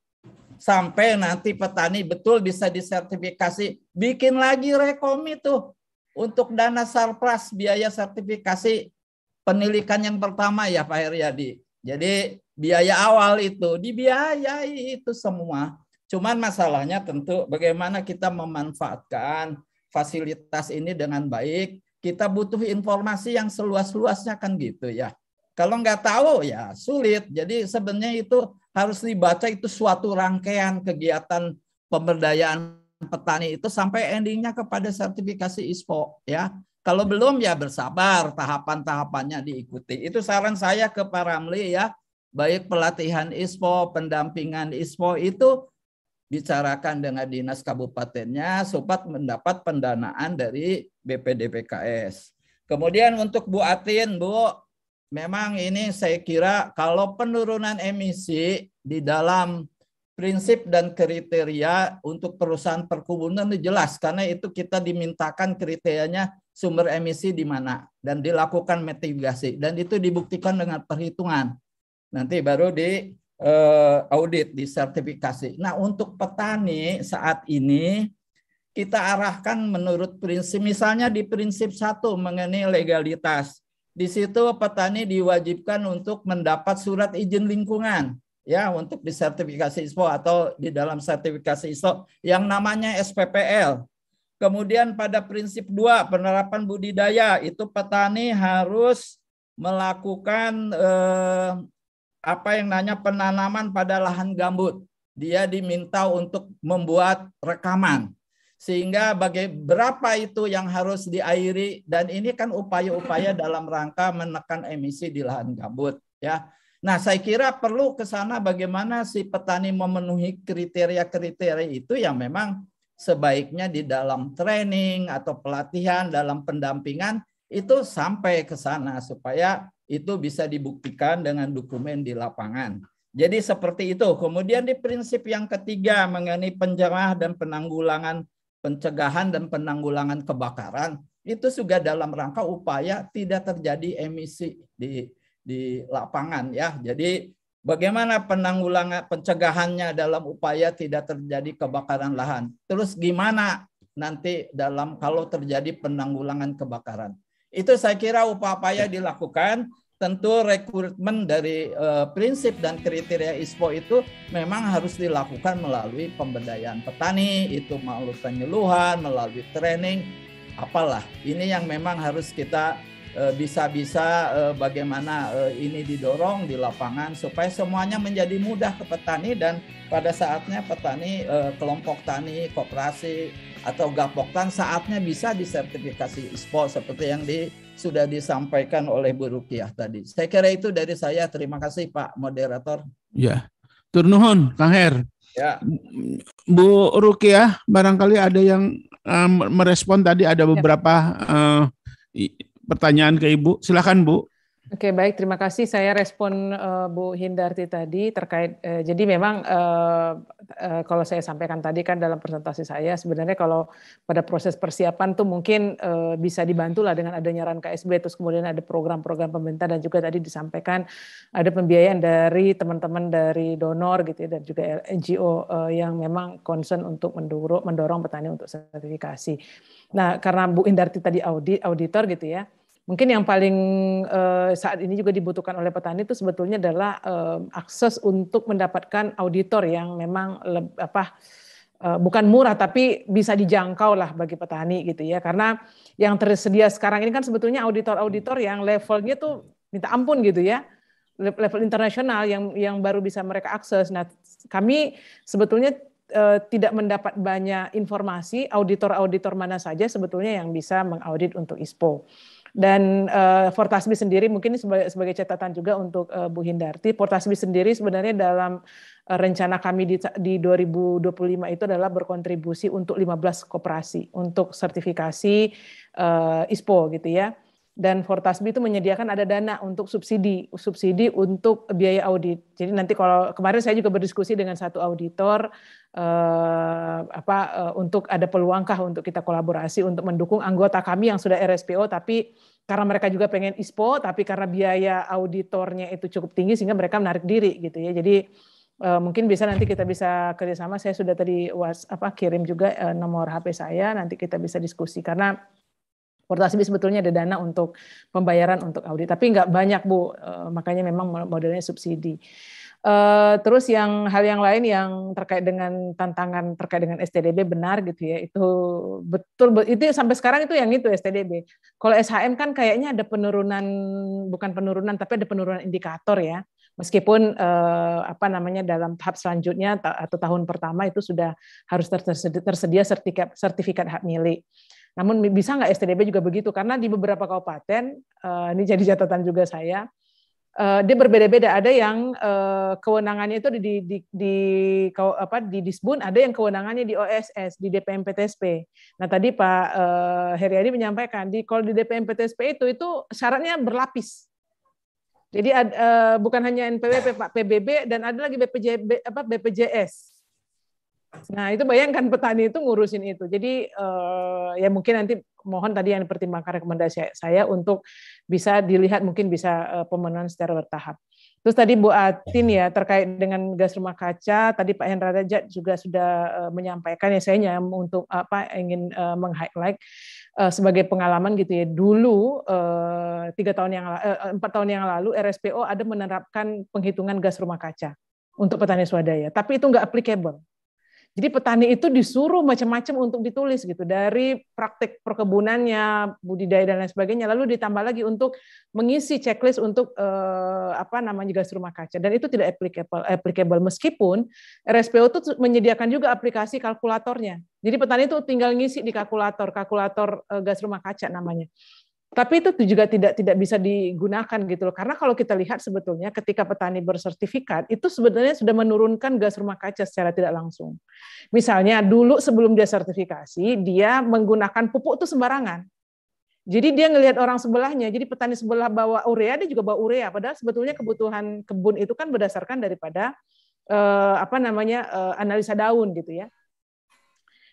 Sampai nanti petani betul bisa disertifikasi, bikin lagi rekom itu untuk dana sarpras biaya sertifikasi penilikan yang pertama ya Pak Heriadi. Jadi biaya awal itu dibiayai itu semua. Cuman masalahnya tentu bagaimana kita memanfaatkan fasilitas ini dengan baik. Kita butuh informasi yang seluas-luasnya kan gitu ya. Kalau nggak tahu ya sulit. Jadi sebenarnya itu harus dibaca itu suatu rangkaian kegiatan pemberdayaan petani itu sampai endingnya kepada sertifikasi ISPO ya. Kalau belum ya bersabar tahapan-tahapannya diikuti. Itu saran saya ke Pak Ramli ya baik pelatihan ISPO, pendampingan ISPO itu bicarakan dengan dinas kabupatennya supaya mendapat pendanaan dari BPDPKS. Kemudian untuk Bu Atin, Bu, memang ini saya kira kalau penurunan emisi di dalam prinsip dan kriteria untuk perusahaan perkebunan itu jelas karena itu kita dimintakan kriterianya sumber emisi di mana dan dilakukan mitigasi dan itu dibuktikan dengan perhitungan nanti baru di uh, audit, di sertifikasi. Nah, untuk petani saat ini kita arahkan menurut prinsip, misalnya di prinsip satu mengenai legalitas. Di situ petani diwajibkan untuk mendapat surat izin lingkungan ya untuk disertifikasi ISPO atau di dalam sertifikasi ISO yang namanya SPPL. Kemudian pada prinsip dua penerapan budidaya itu petani harus melakukan eh, apa yang nanya penanaman pada lahan gambut. Dia diminta untuk membuat rekaman. Sehingga bagai berapa itu yang harus diairi dan ini kan upaya-upaya dalam rangka menekan emisi di lahan gambut ya. Nah, saya kira perlu ke sana bagaimana si petani memenuhi kriteria-kriteria itu yang memang sebaiknya di dalam training atau pelatihan dalam pendampingan itu sampai ke sana supaya itu bisa dibuktikan dengan dokumen di lapangan. Jadi seperti itu. Kemudian di prinsip yang ketiga mengenai penjamah dan penanggulangan pencegahan dan penanggulangan kebakaran itu juga dalam rangka upaya tidak terjadi emisi di di lapangan ya. Jadi bagaimana penanggulangan pencegahannya dalam upaya tidak terjadi kebakaran lahan. Terus gimana nanti dalam kalau terjadi penanggulangan kebakaran. Itu saya kira upaya dilakukan tentu rekrutmen dari uh, prinsip dan kriteria ISPO itu memang harus dilakukan melalui pemberdayaan petani, itu melalui penyuluhan, melalui training, apalah. Ini yang memang harus kita bisa-bisa bagaimana ini didorong di lapangan supaya semuanya menjadi mudah ke petani dan pada saatnya petani kelompok tani koperasi atau gapoktan saatnya bisa disertifikasi ISPO seperti yang di sudah disampaikan oleh Bu Rukiah tadi. Saya kira itu dari saya. Terima kasih Pak Moderator. Ya, turnuhun Kang Her. Ya. Bu Rukiah, barangkali ada yang um, merespon tadi ada ya. beberapa uh, pertanyaan ke Ibu. Silakan Bu. Oke baik terima kasih saya respon uh, Bu Hindarti tadi terkait uh, jadi memang uh, uh, kalau saya sampaikan tadi kan dalam presentasi saya sebenarnya kalau pada proses persiapan tuh mungkin uh, bisa dibantu lah dengan adanya RAN KSB terus kemudian ada program-program pemerintah dan juga tadi disampaikan ada pembiayaan dari teman-teman dari donor gitu ya dan juga NGO uh, yang memang concern untuk mendorong mendorong petani untuk sertifikasi. Nah karena Bu Hindarti tadi audit auditor gitu ya mungkin yang paling uh, saat ini juga dibutuhkan oleh petani itu sebetulnya adalah uh, akses untuk mendapatkan auditor yang memang apa uh, bukan murah tapi bisa dijangkau lah bagi petani gitu ya karena yang tersedia sekarang ini kan sebetulnya auditor-auditor yang levelnya tuh minta ampun gitu ya level internasional yang yang baru bisa mereka akses. Nah, kami sebetulnya tidak mendapat banyak informasi auditor-auditor mana saja sebetulnya yang bisa mengaudit untuk ISPO. Dan uh, Fortasbi sendiri mungkin sebagai, sebagai catatan juga untuk uh, Bu Hindarti, Fortasbi sendiri sebenarnya dalam uh, rencana kami di, di 2025 itu adalah berkontribusi untuk 15 koperasi untuk sertifikasi uh, ISPO gitu ya dan Fortasbi itu menyediakan ada dana untuk subsidi, subsidi untuk biaya audit. Jadi nanti kalau kemarin saya juga berdiskusi dengan satu auditor eh, apa eh, untuk ada peluangkah untuk kita kolaborasi untuk mendukung anggota kami yang sudah RSPO tapi karena mereka juga pengen ISPO tapi karena biaya auditornya itu cukup tinggi sehingga mereka menarik diri gitu ya. Jadi eh, mungkin bisa nanti kita bisa kerjasama. Saya sudah tadi was apa kirim juga eh, nomor HP saya. Nanti kita bisa diskusi karena Portasbi sebetulnya ada dana untuk pembayaran untuk audit, tapi nggak banyak bu, eh, makanya memang modelnya subsidi. Uh, terus yang hal yang lain yang terkait dengan tantangan terkait dengan STDB benar gitu ya itu betul itu sampai sekarang itu yang itu STDB. Kalau SHM kan kayaknya ada penurunan bukan penurunan tapi ada penurunan indikator ya. Meskipun uh, apa namanya dalam tahap selanjutnya atau tahun pertama itu sudah harus tersedia, sertifikat hak milik. Namun bisa nggak STDB juga begitu? Karena di beberapa kabupaten, uh, ini jadi catatan juga saya, uh, dia berbeda-beda. Ada yang uh, kewenangannya itu di, di, di, di apa di Disbun, ada yang kewenangannya di OSS, di DPM PTSP. Nah tadi Pak Heriadi menyampaikan di kalau di DPM PTSP itu itu syaratnya berlapis. Jadi bukan hanya NPWP Pak PBB dan ada lagi BPJ apa BPJS. Nah, itu bayangkan petani itu ngurusin itu. Jadi uh, ya mungkin nanti mohon tadi yang dipertimbangkan rekomendasi saya untuk bisa dilihat mungkin bisa uh, pemenuhan secara bertahap. Terus tadi Bu Atin ya terkait dengan gas rumah kaca, tadi Pak Hendra Rajat juga sudah uh, menyampaikan ya saya untuk apa ingin uh, meng-highlight uh, sebagai pengalaman gitu ya. Dulu tiga tahun yang empat tahun yang lalu RSPO ada menerapkan penghitungan gas rumah kaca untuk petani swadaya, tapi itu nggak applicable jadi petani itu disuruh macam-macam untuk ditulis gitu dari praktek perkebunannya, budidaya dan lain sebagainya. Lalu ditambah lagi untuk mengisi checklist untuk eh, apa namanya gas rumah kaca dan itu tidak applicable, applicable meskipun RSPO itu menyediakan juga aplikasi kalkulatornya. Jadi petani itu tinggal ngisi di kalkulator, kalkulator eh, gas rumah kaca namanya. Tapi itu juga tidak tidak bisa digunakan gitu loh. Karena kalau kita lihat sebetulnya ketika petani bersertifikat itu sebenarnya sudah menurunkan gas rumah kaca secara tidak langsung. Misalnya dulu sebelum dia sertifikasi dia menggunakan pupuk itu sembarangan. Jadi dia ngelihat orang sebelahnya, jadi petani sebelah bawa urea, dia juga bawa urea. Padahal sebetulnya kebutuhan kebun itu kan berdasarkan daripada eh, apa namanya eh, analisa daun gitu ya.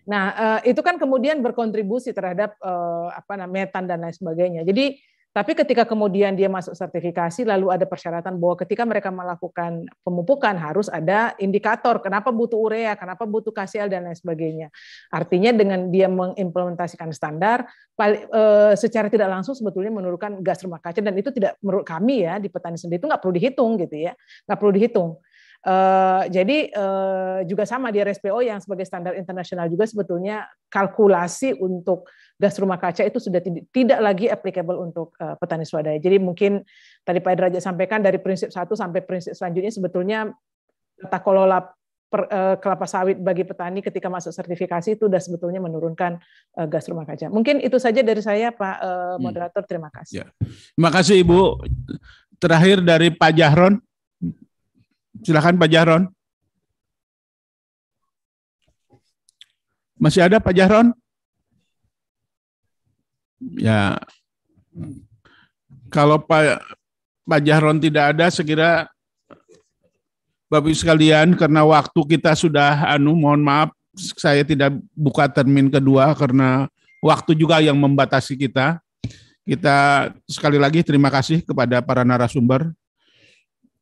Nah, eh, itu kan kemudian berkontribusi terhadap eh, apa namanya metan dan lain sebagainya. Jadi tapi ketika kemudian dia masuk sertifikasi, lalu ada persyaratan bahwa ketika mereka melakukan pemupukan harus ada indikator kenapa butuh urea, kenapa butuh KCL dan lain sebagainya. Artinya dengan dia mengimplementasikan standar, eh, secara tidak langsung sebetulnya menurunkan gas rumah kaca dan itu tidak menurut kami ya di petani sendiri itu nggak perlu dihitung gitu ya, nggak perlu dihitung. Uh, jadi uh, juga sama di RSPO yang sebagai standar internasional juga sebetulnya kalkulasi untuk gas rumah kaca itu sudah tidak lagi applicable untuk uh, petani swadaya. Jadi mungkin tadi Pak Derajat sampaikan dari prinsip satu sampai prinsip selanjutnya sebetulnya tata kelola per, uh, kelapa sawit bagi petani ketika masuk sertifikasi itu sudah sebetulnya menurunkan uh, gas rumah kaca. Mungkin itu saja dari saya Pak uh, moderator. Terima kasih. Ya. Terima kasih Ibu. Terakhir dari Pak Jahron. Silakan Pak Jahron. Masih ada Pak Jahron? Ya, kalau Pak Pak Jahron tidak ada, sekira Bapak Ibu sekalian, karena waktu kita sudah anu, mohon maaf, saya tidak buka termin kedua karena waktu juga yang membatasi kita. Kita sekali lagi terima kasih kepada para narasumber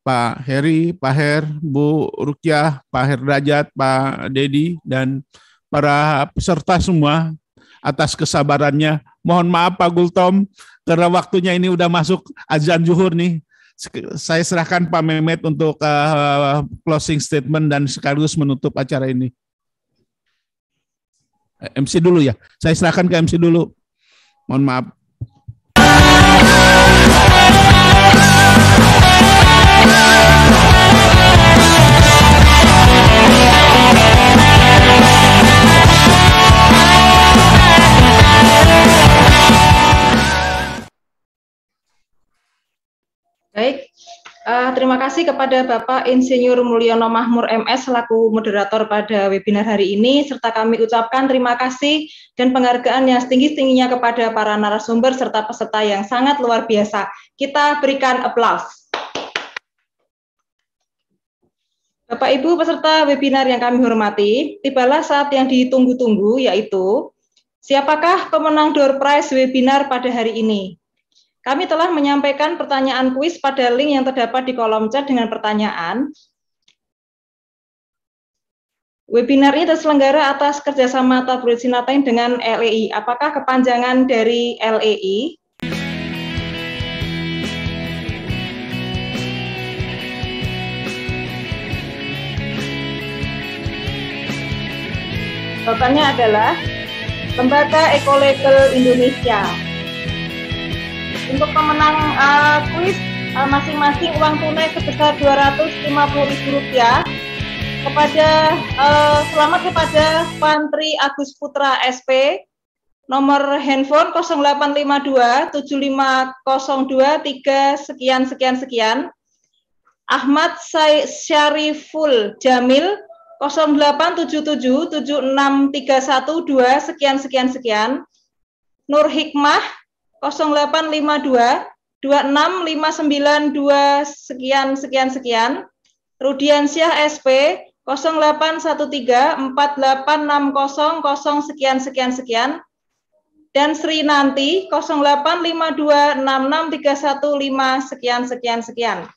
Pak Heri, Pak Her, Bu Rukyah, Pak Herdajat, Pak Dedi, dan para peserta semua atas kesabarannya. Mohon maaf Pak Gultom, karena waktunya ini udah masuk azan zuhur nih. Saya serahkan Pak Mehmet untuk uh, closing statement dan sekaligus menutup acara ini. MC dulu ya, saya serahkan ke MC dulu. Mohon maaf. Baik, uh, terima kasih kepada Bapak Insinyur Mulyono Mahmur MS selaku moderator pada webinar hari ini, serta kami ucapkan terima kasih dan penghargaan yang setinggi-tingginya kepada para narasumber serta peserta yang sangat luar biasa. Kita berikan aplaus. Bapak Ibu peserta webinar yang kami hormati, tibalah saat yang ditunggu-tunggu yaitu siapakah pemenang door prize webinar pada hari ini? Kami telah menyampaikan pertanyaan kuis pada link yang terdapat di kolom chat dengan pertanyaan. Webinar ini terselenggara atas kerjasama Tabloid Sinatain dengan LEI. Apakah kepanjangan dari LEI? Jawabannya adalah Lembaga Ekolegal Indonesia. Untuk pemenang uh, kuis uh, masing-masing uang tunai sebesar Rp250.000 kepada uh, selamat kepada Pantri Agus Putra SP nomor handphone 0852 7502 3 sekian sekian sekian. Ahmad Syariful Jamil 0877 76312 sekian sekian sekian. Nur Hikmah 0852 26592 sekian sekian sekian. Rudiansyah SP 0813 4860 sekian sekian sekian. Dan Sri Nanti 0852 66315 sekian sekian sekian.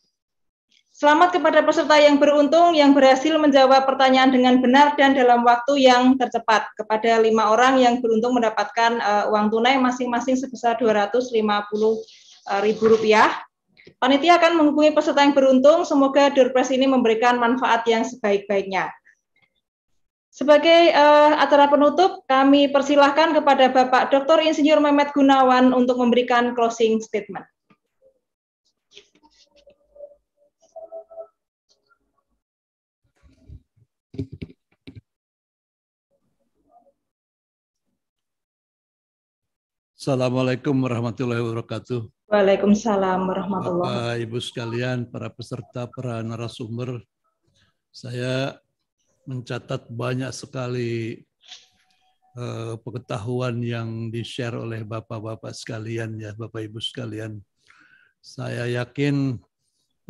Selamat kepada peserta yang beruntung yang berhasil menjawab pertanyaan dengan benar dan dalam waktu yang tercepat. Kepada lima orang yang beruntung mendapatkan uh, uang tunai masing-masing sebesar Rp250.000. Panitia akan menghubungi peserta yang beruntung. Semoga Durpres ini memberikan manfaat yang sebaik-baiknya. Sebagai uh, acara penutup, kami persilahkan kepada Bapak Dr. Insinyur Mehmet Gunawan untuk memberikan closing statement. Assalamualaikum warahmatullahi wabarakatuh. Waalaikumsalam warahmatullahi wabarakatuh. Bapak Ibu sekalian, para peserta, para narasumber, saya mencatat banyak sekali uh, pengetahuan yang di-share oleh Bapak-Bapak sekalian ya, Bapak Ibu sekalian. Saya yakin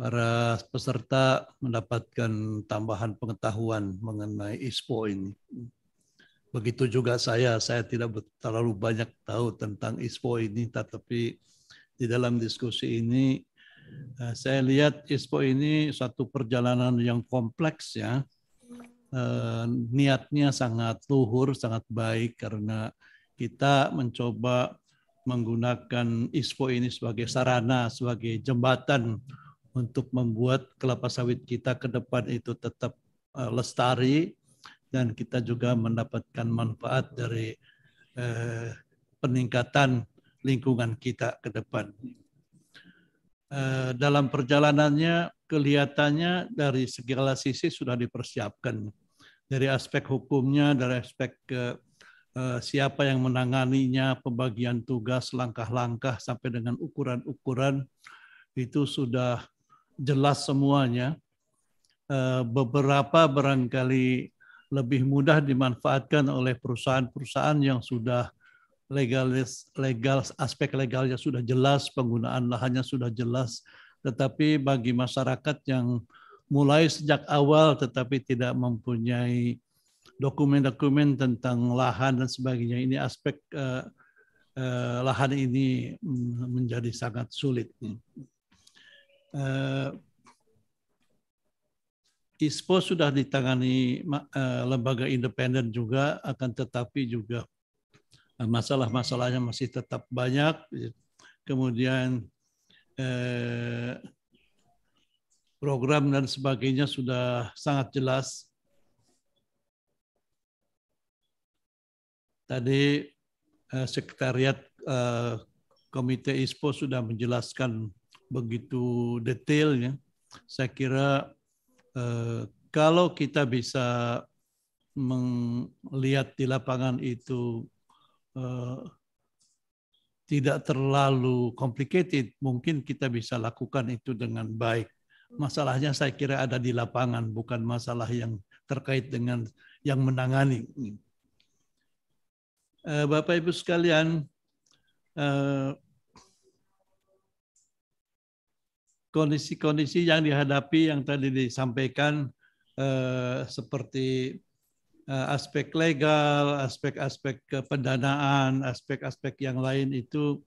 para peserta mendapatkan tambahan pengetahuan mengenai ISPO ini. Begitu juga saya, saya tidak terlalu banyak tahu tentang ISPO ini, tetapi di dalam diskusi ini eh, saya lihat ISPO ini suatu perjalanan yang kompleks ya. Eh, niatnya sangat luhur, sangat baik karena kita mencoba menggunakan ISPO ini sebagai sarana, sebagai jembatan untuk membuat kelapa sawit kita ke depan itu tetap uh, lestari dan kita juga mendapatkan manfaat dari uh, peningkatan lingkungan kita ke depan. Uh, dalam perjalanannya kelihatannya dari segala sisi sudah dipersiapkan dari aspek hukumnya, dari aspek uh, siapa yang menanganinya, pembagian tugas, langkah-langkah sampai dengan ukuran-ukuran itu sudah jelas semuanya. Eh, beberapa barangkali lebih mudah dimanfaatkan oleh perusahaan-perusahaan yang sudah legalis, legal aspek legalnya sudah jelas, penggunaan lahannya sudah jelas, tetapi bagi masyarakat yang mulai sejak awal tetapi tidak mempunyai dokumen-dokumen tentang lahan dan sebagainya, ini aspek uh, uh, lahan ini mm, menjadi sangat sulit. Uh, ISPO sudah ditangani uh, lembaga independen juga, akan tetapi juga uh, masalah-masalahnya masih tetap banyak. Kemudian uh, program dan sebagainya sudah sangat jelas. Tadi sekretariat Komite ISPO sudah menjelaskan begitu detailnya. Saya kira eh, kalau kita bisa melihat di lapangan itu eh, tidak terlalu complicated, mungkin kita bisa lakukan itu dengan baik. Masalahnya saya kira ada di lapangan, bukan masalah yang terkait dengan yang menangani. Eh, Bapak Ibu sekalian, kondisi-kondisi yang dihadapi yang tadi disampaikan eh, seperti eh, aspek legal, aspek-aspek pendanaan, aspek-aspek yang lain itu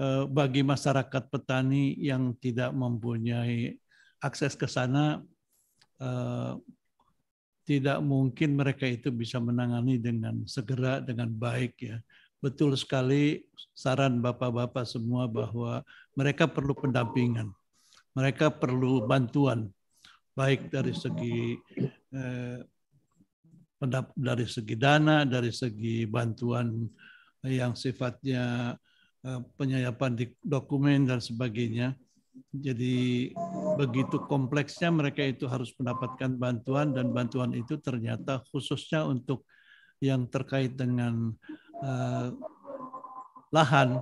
eh, bagi masyarakat petani yang tidak mempunyai akses ke sana tidak mungkin mereka itu bisa menangani dengan segera dengan baik ya. Betul sekali saran Bapak-bapak semua bahwa mereka perlu pendampingan mereka perlu bantuan baik dari segi eh, dari segi dana, dari segi bantuan yang sifatnya eh, penyayapan di dokumen dan sebagainya. Jadi begitu kompleksnya mereka itu harus mendapatkan bantuan dan bantuan itu ternyata khususnya untuk yang terkait dengan uh, lahan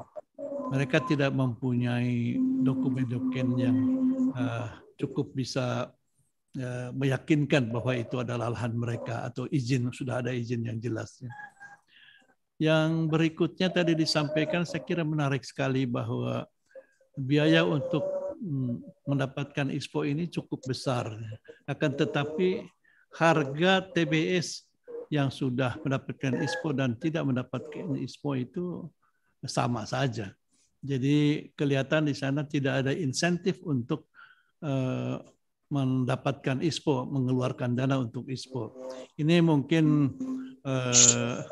mereka tidak mempunyai dokumen-dokumen yang uh, cukup bisa uh, meyakinkan bahwa itu adalah lahan mereka atau izin sudah ada izin yang jelas. Yang berikutnya tadi disampaikan saya kira menarik sekali bahwa biaya untuk mm, mendapatkan ISPO ini cukup besar. Akan tetapi harga TBS yang sudah mendapatkan ISPO dan tidak mendapatkan ISPO itu sama saja. Jadi kelihatan di sana tidak ada insentif untuk uh, mendapatkan ISPO, mengeluarkan dana untuk ISPO. Ini mungkin uh,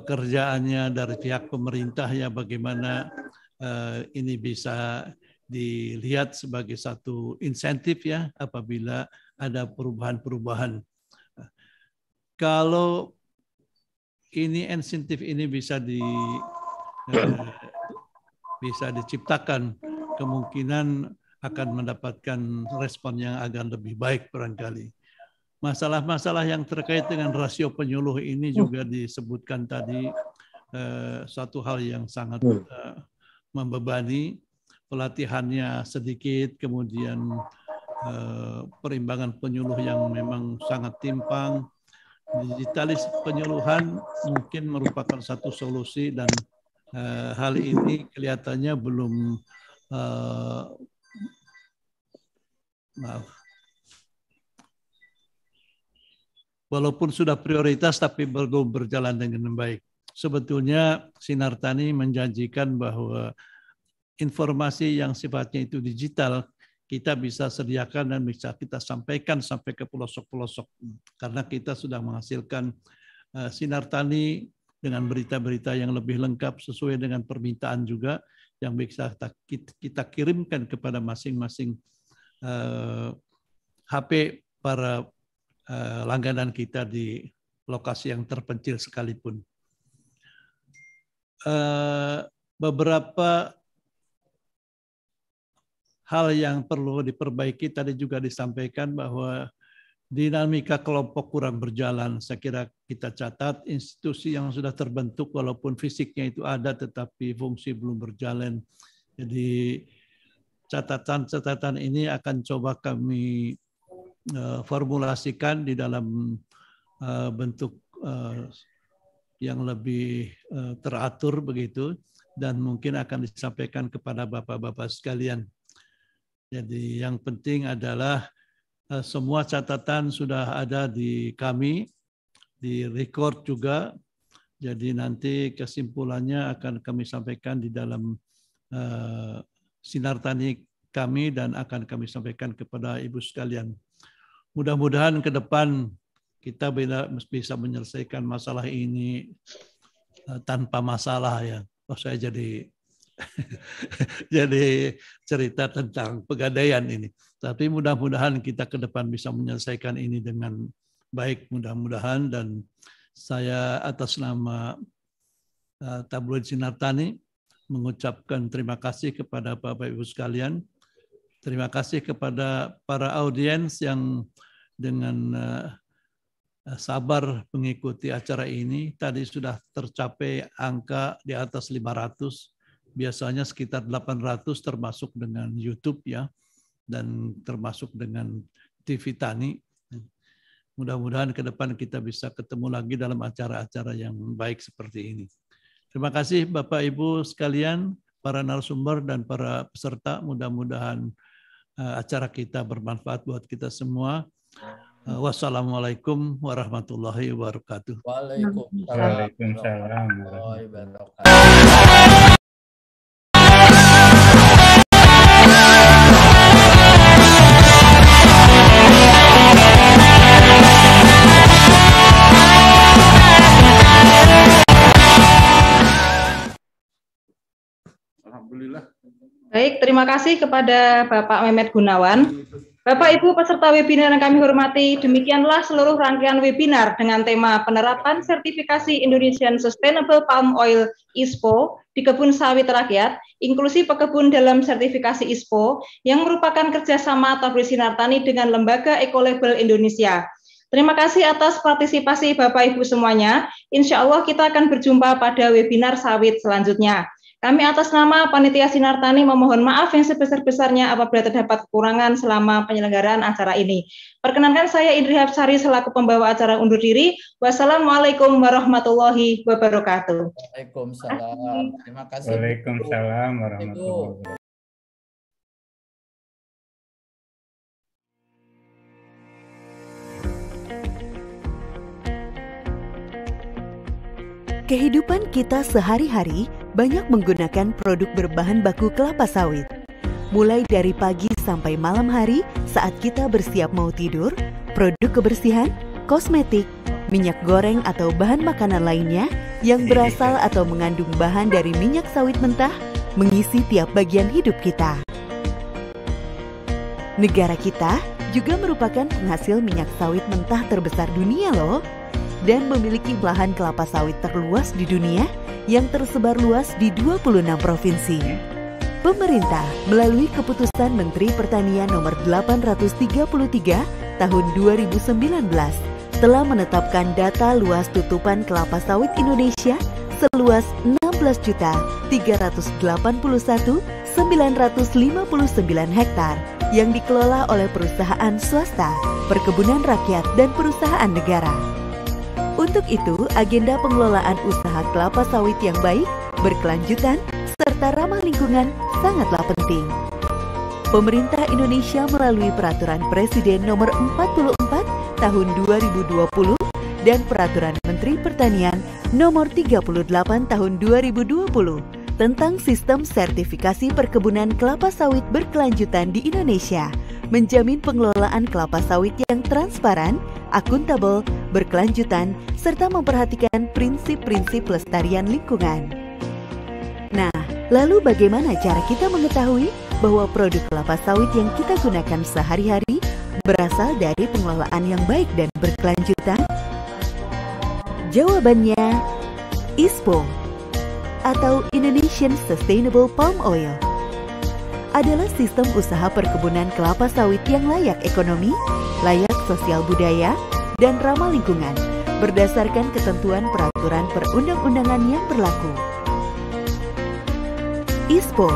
pekerjaannya dari pihak pemerintah ya bagaimana uh, ini bisa dilihat sebagai satu insentif ya apabila ada perubahan-perubahan. Kalau ini insentif ini bisa di bisa diciptakan, kemungkinan akan mendapatkan respon yang agak lebih baik barangkali. Masalah-masalah yang terkait dengan rasio penyuluh ini hmm. juga disebutkan tadi eh, satu hal yang sangat hmm. eh, membebani. Pelatihannya sedikit, kemudian eh, perimbangan penyuluh yang memang sangat timpang. Digitalis penyuluhan mungkin merupakan satu solusi dan uh, hal ini kelihatannya belum uh, maaf walaupun sudah prioritas tapi belum berjalan dengan baik. Sebetulnya Sinar Tani menjanjikan bahwa informasi yang sifatnya itu digital kita bisa sediakan dan bisa kita sampaikan sampai ke pelosok-pelosok karena kita sudah menghasilkan uh, Sinar Tani dengan berita-berita yang lebih lengkap sesuai dengan permintaan juga yang bisa kita kirimkan kepada masing-masing uh, HP para uh, langganan kita di lokasi yang terpencil sekalipun. Uh, beberapa hal yang perlu diperbaiki tadi juga disampaikan bahwa dinamika kelompok kurang berjalan. Saya kira kita catat institusi yang sudah terbentuk walaupun fisiknya itu ada tetapi fungsi belum berjalan. Jadi catatan-catatan ini akan coba kami uh, formulasikan di dalam uh, bentuk uh, yang lebih uh, teratur begitu dan mungkin akan disampaikan kepada bapak-bapak sekalian. Jadi yang penting adalah Eh, semua catatan sudah ada di kami, di record juga. Jadi nanti kesimpulannya akan kami sampaikan di dalam uh, sinar tani kami dan akan kami sampaikan kepada ibu sekalian. Mudah-mudahan ke depan kita bisa menyelesaikan masalah ini uh, tanpa masalah ya. Oh saya jadi jadi cerita tentang pegadaian ini. Tapi mudah-mudahan kita ke depan bisa menyelesaikan ini dengan baik mudah-mudahan dan saya atas nama uh, Tabloid Sinar Tani mengucapkan terima kasih kepada Bapak Ibu sekalian. Terima kasih kepada para audiens yang dengan uh, sabar mengikuti acara ini. Tadi sudah tercapai angka di atas 500 biasanya sekitar 800 termasuk dengan YouTube ya dan termasuk dengan TV Tani. Mudah-mudahan ke depan kita bisa ketemu lagi dalam acara-acara yang baik seperti ini. Terima kasih Bapak Ibu sekalian, para narasumber dan para peserta. Mudah-mudahan uh, acara kita bermanfaat buat kita semua. Uh, wassalamualaikum warahmatullahi wabarakatuh. Waalaikumsalam warahmatullahi wabarakatuh. Baik, terima kasih kepada Bapak Mehmet Gunawan. Bapak Ibu peserta webinar yang kami hormati, demikianlah seluruh rangkaian webinar dengan tema penerapan sertifikasi Indonesian Sustainable Palm Oil ISPO di kebun sawit rakyat, inklusi pekebun dalam sertifikasi ISPO yang merupakan kerjasama Tabris Sinar Tani dengan Lembaga Ecolabel Indonesia. Terima kasih atas partisipasi Bapak Ibu semuanya. Insya Allah kita akan berjumpa pada webinar sawit selanjutnya. Kami atas nama Panitia Sinar Tani memohon maaf yang sebesar-besarnya apabila terdapat kekurangan selama penyelenggaraan acara ini. Perkenankan saya Indri Hapsari selaku pembawa acara undur diri. Wassalamualaikum warahmatullahi wabarakatuh. Waalaikumsalam. Terima kasih. Waalaikumsalam warahmatullahi wabarakatuh. Kehidupan kita sehari-hari banyak menggunakan produk berbahan baku kelapa sawit. Mulai dari pagi sampai malam hari saat kita bersiap mau tidur, produk kebersihan, kosmetik, minyak goreng atau bahan makanan lainnya yang berasal atau mengandung bahan dari minyak sawit mentah mengisi tiap bagian hidup kita. Negara kita juga merupakan penghasil minyak sawit mentah terbesar dunia loh dan memiliki lahan kelapa sawit terluas di dunia yang tersebar luas di 26 provinsi. Pemerintah melalui keputusan Menteri Pertanian nomor 833 tahun 2019 telah menetapkan data luas tutupan kelapa sawit Indonesia seluas 16.381.959 hektar yang dikelola oleh perusahaan swasta, perkebunan rakyat, dan perusahaan negara. Untuk itu, agenda pengelolaan usaha kelapa sawit yang baik, berkelanjutan, serta ramah lingkungan sangatlah penting. Pemerintah Indonesia melalui Peraturan Presiden Nomor 44 Tahun 2020 dan Peraturan Menteri Pertanian Nomor 38 Tahun 2020 tentang sistem sertifikasi perkebunan kelapa sawit berkelanjutan di Indonesia menjamin pengelolaan kelapa sawit yang transparan, akuntabel, berkelanjutan, serta memperhatikan prinsip-prinsip pelestarian lingkungan. Nah, lalu bagaimana cara kita mengetahui bahwa produk kelapa sawit yang kita gunakan sehari-hari berasal dari pengelolaan yang baik dan berkelanjutan? Jawabannya ISPO atau Indonesian Sustainable Palm Oil adalah sistem usaha perkebunan kelapa sawit yang layak ekonomi, layak sosial budaya, dan ramah lingkungan berdasarkan ketentuan peraturan perundang-undangan yang berlaku. ISPO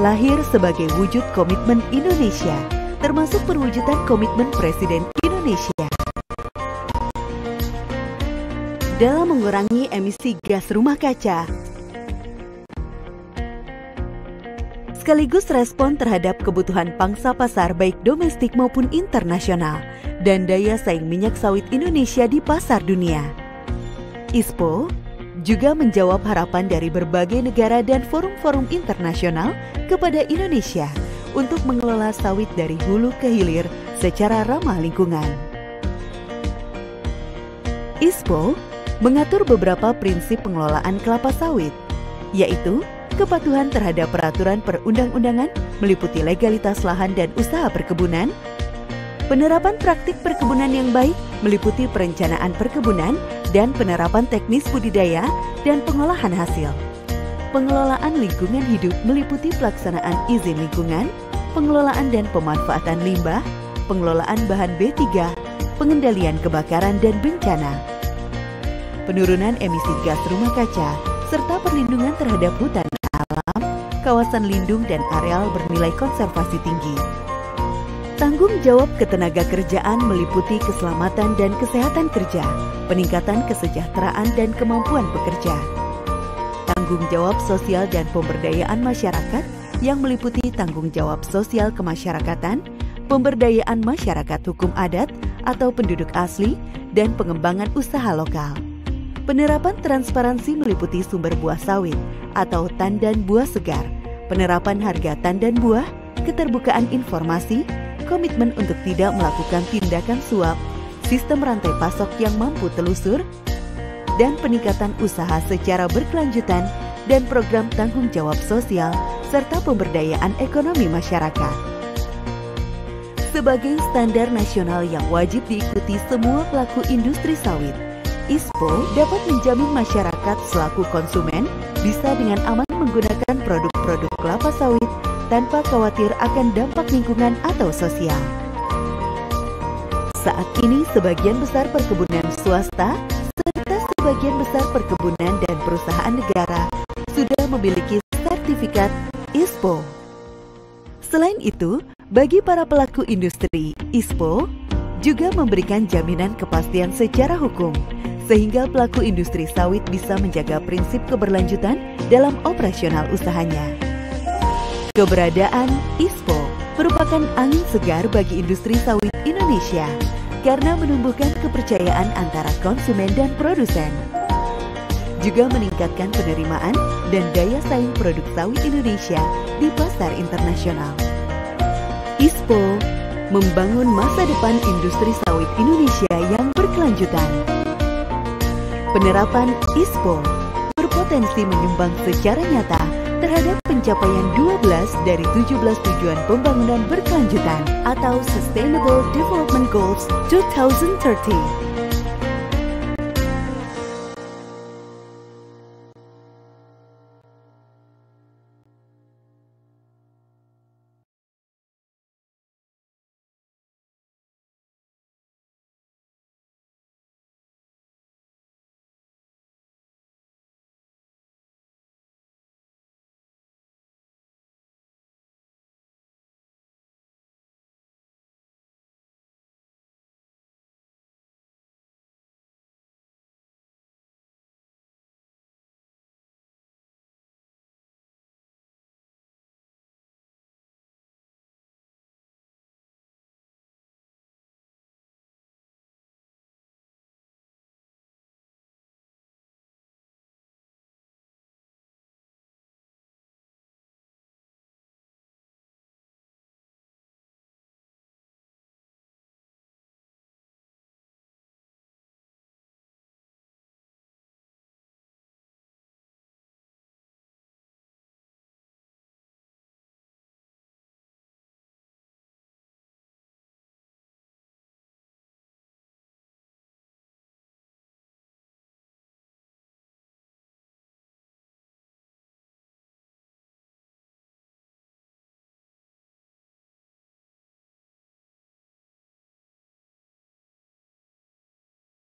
lahir sebagai wujud komitmen Indonesia, termasuk perwujudan komitmen Presiden Indonesia dalam mengurangi emisi gas rumah kaca sekaligus respon terhadap kebutuhan pangsa pasar baik domestik maupun internasional dan daya saing minyak sawit Indonesia di pasar dunia. ISPO juga menjawab harapan dari berbagai negara dan forum-forum internasional kepada Indonesia untuk mengelola sawit dari hulu ke hilir secara ramah lingkungan. ISPO mengatur beberapa prinsip pengelolaan kelapa sawit, yaitu kepatuhan terhadap peraturan perundang-undangan meliputi legalitas lahan dan usaha perkebunan, penerapan praktik perkebunan yang baik meliputi perencanaan perkebunan dan penerapan teknis budidaya dan pengolahan hasil. Pengelolaan lingkungan hidup meliputi pelaksanaan izin lingkungan, pengelolaan dan pemanfaatan limbah, pengelolaan bahan B3, pengendalian kebakaran dan bencana, penurunan emisi gas rumah kaca, serta perlindungan terhadap hutan kawasan lindung dan areal bernilai konservasi tinggi. Tanggung jawab ketenaga kerjaan meliputi keselamatan dan kesehatan kerja, peningkatan kesejahteraan dan kemampuan pekerja. Tanggung jawab sosial dan pemberdayaan masyarakat yang meliputi tanggung jawab sosial kemasyarakatan, pemberdayaan masyarakat hukum adat atau penduduk asli, dan pengembangan usaha lokal. Penerapan transparansi meliputi sumber buah sawit atau tandan buah segar, penerapan harga tandan buah, keterbukaan informasi, komitmen untuk tidak melakukan tindakan suap, sistem rantai pasok yang mampu telusur, dan peningkatan usaha secara berkelanjutan dan program tanggung jawab sosial serta pemberdayaan ekonomi masyarakat. Sebagai standar nasional yang wajib diikuti semua pelaku industri sawit, ISPO dapat menjamin masyarakat selaku konsumen bisa dengan aman menggunakan produk-produk kelapa sawit tanpa khawatir akan dampak lingkungan atau sosial. Saat ini sebagian besar perkebunan swasta serta sebagian besar perkebunan dan perusahaan negara sudah memiliki sertifikat ISPO. Selain itu, bagi para pelaku industri, ISPO juga memberikan jaminan kepastian secara hukum sehingga pelaku industri sawit bisa menjaga prinsip keberlanjutan dalam operasional usahanya. Keberadaan ISPO merupakan angin segar bagi industri sawit Indonesia karena menumbuhkan kepercayaan antara konsumen dan produsen. Juga meningkatkan penerimaan dan daya saing produk sawit Indonesia di pasar internasional. ISPO membangun masa depan industri sawit Indonesia yang berkelanjutan. Penerapan ISPO berpotensi menyumbang secara nyata terhadap pencapaian 12 dari 17 tujuan pembangunan berkelanjutan atau Sustainable Development Goals 2030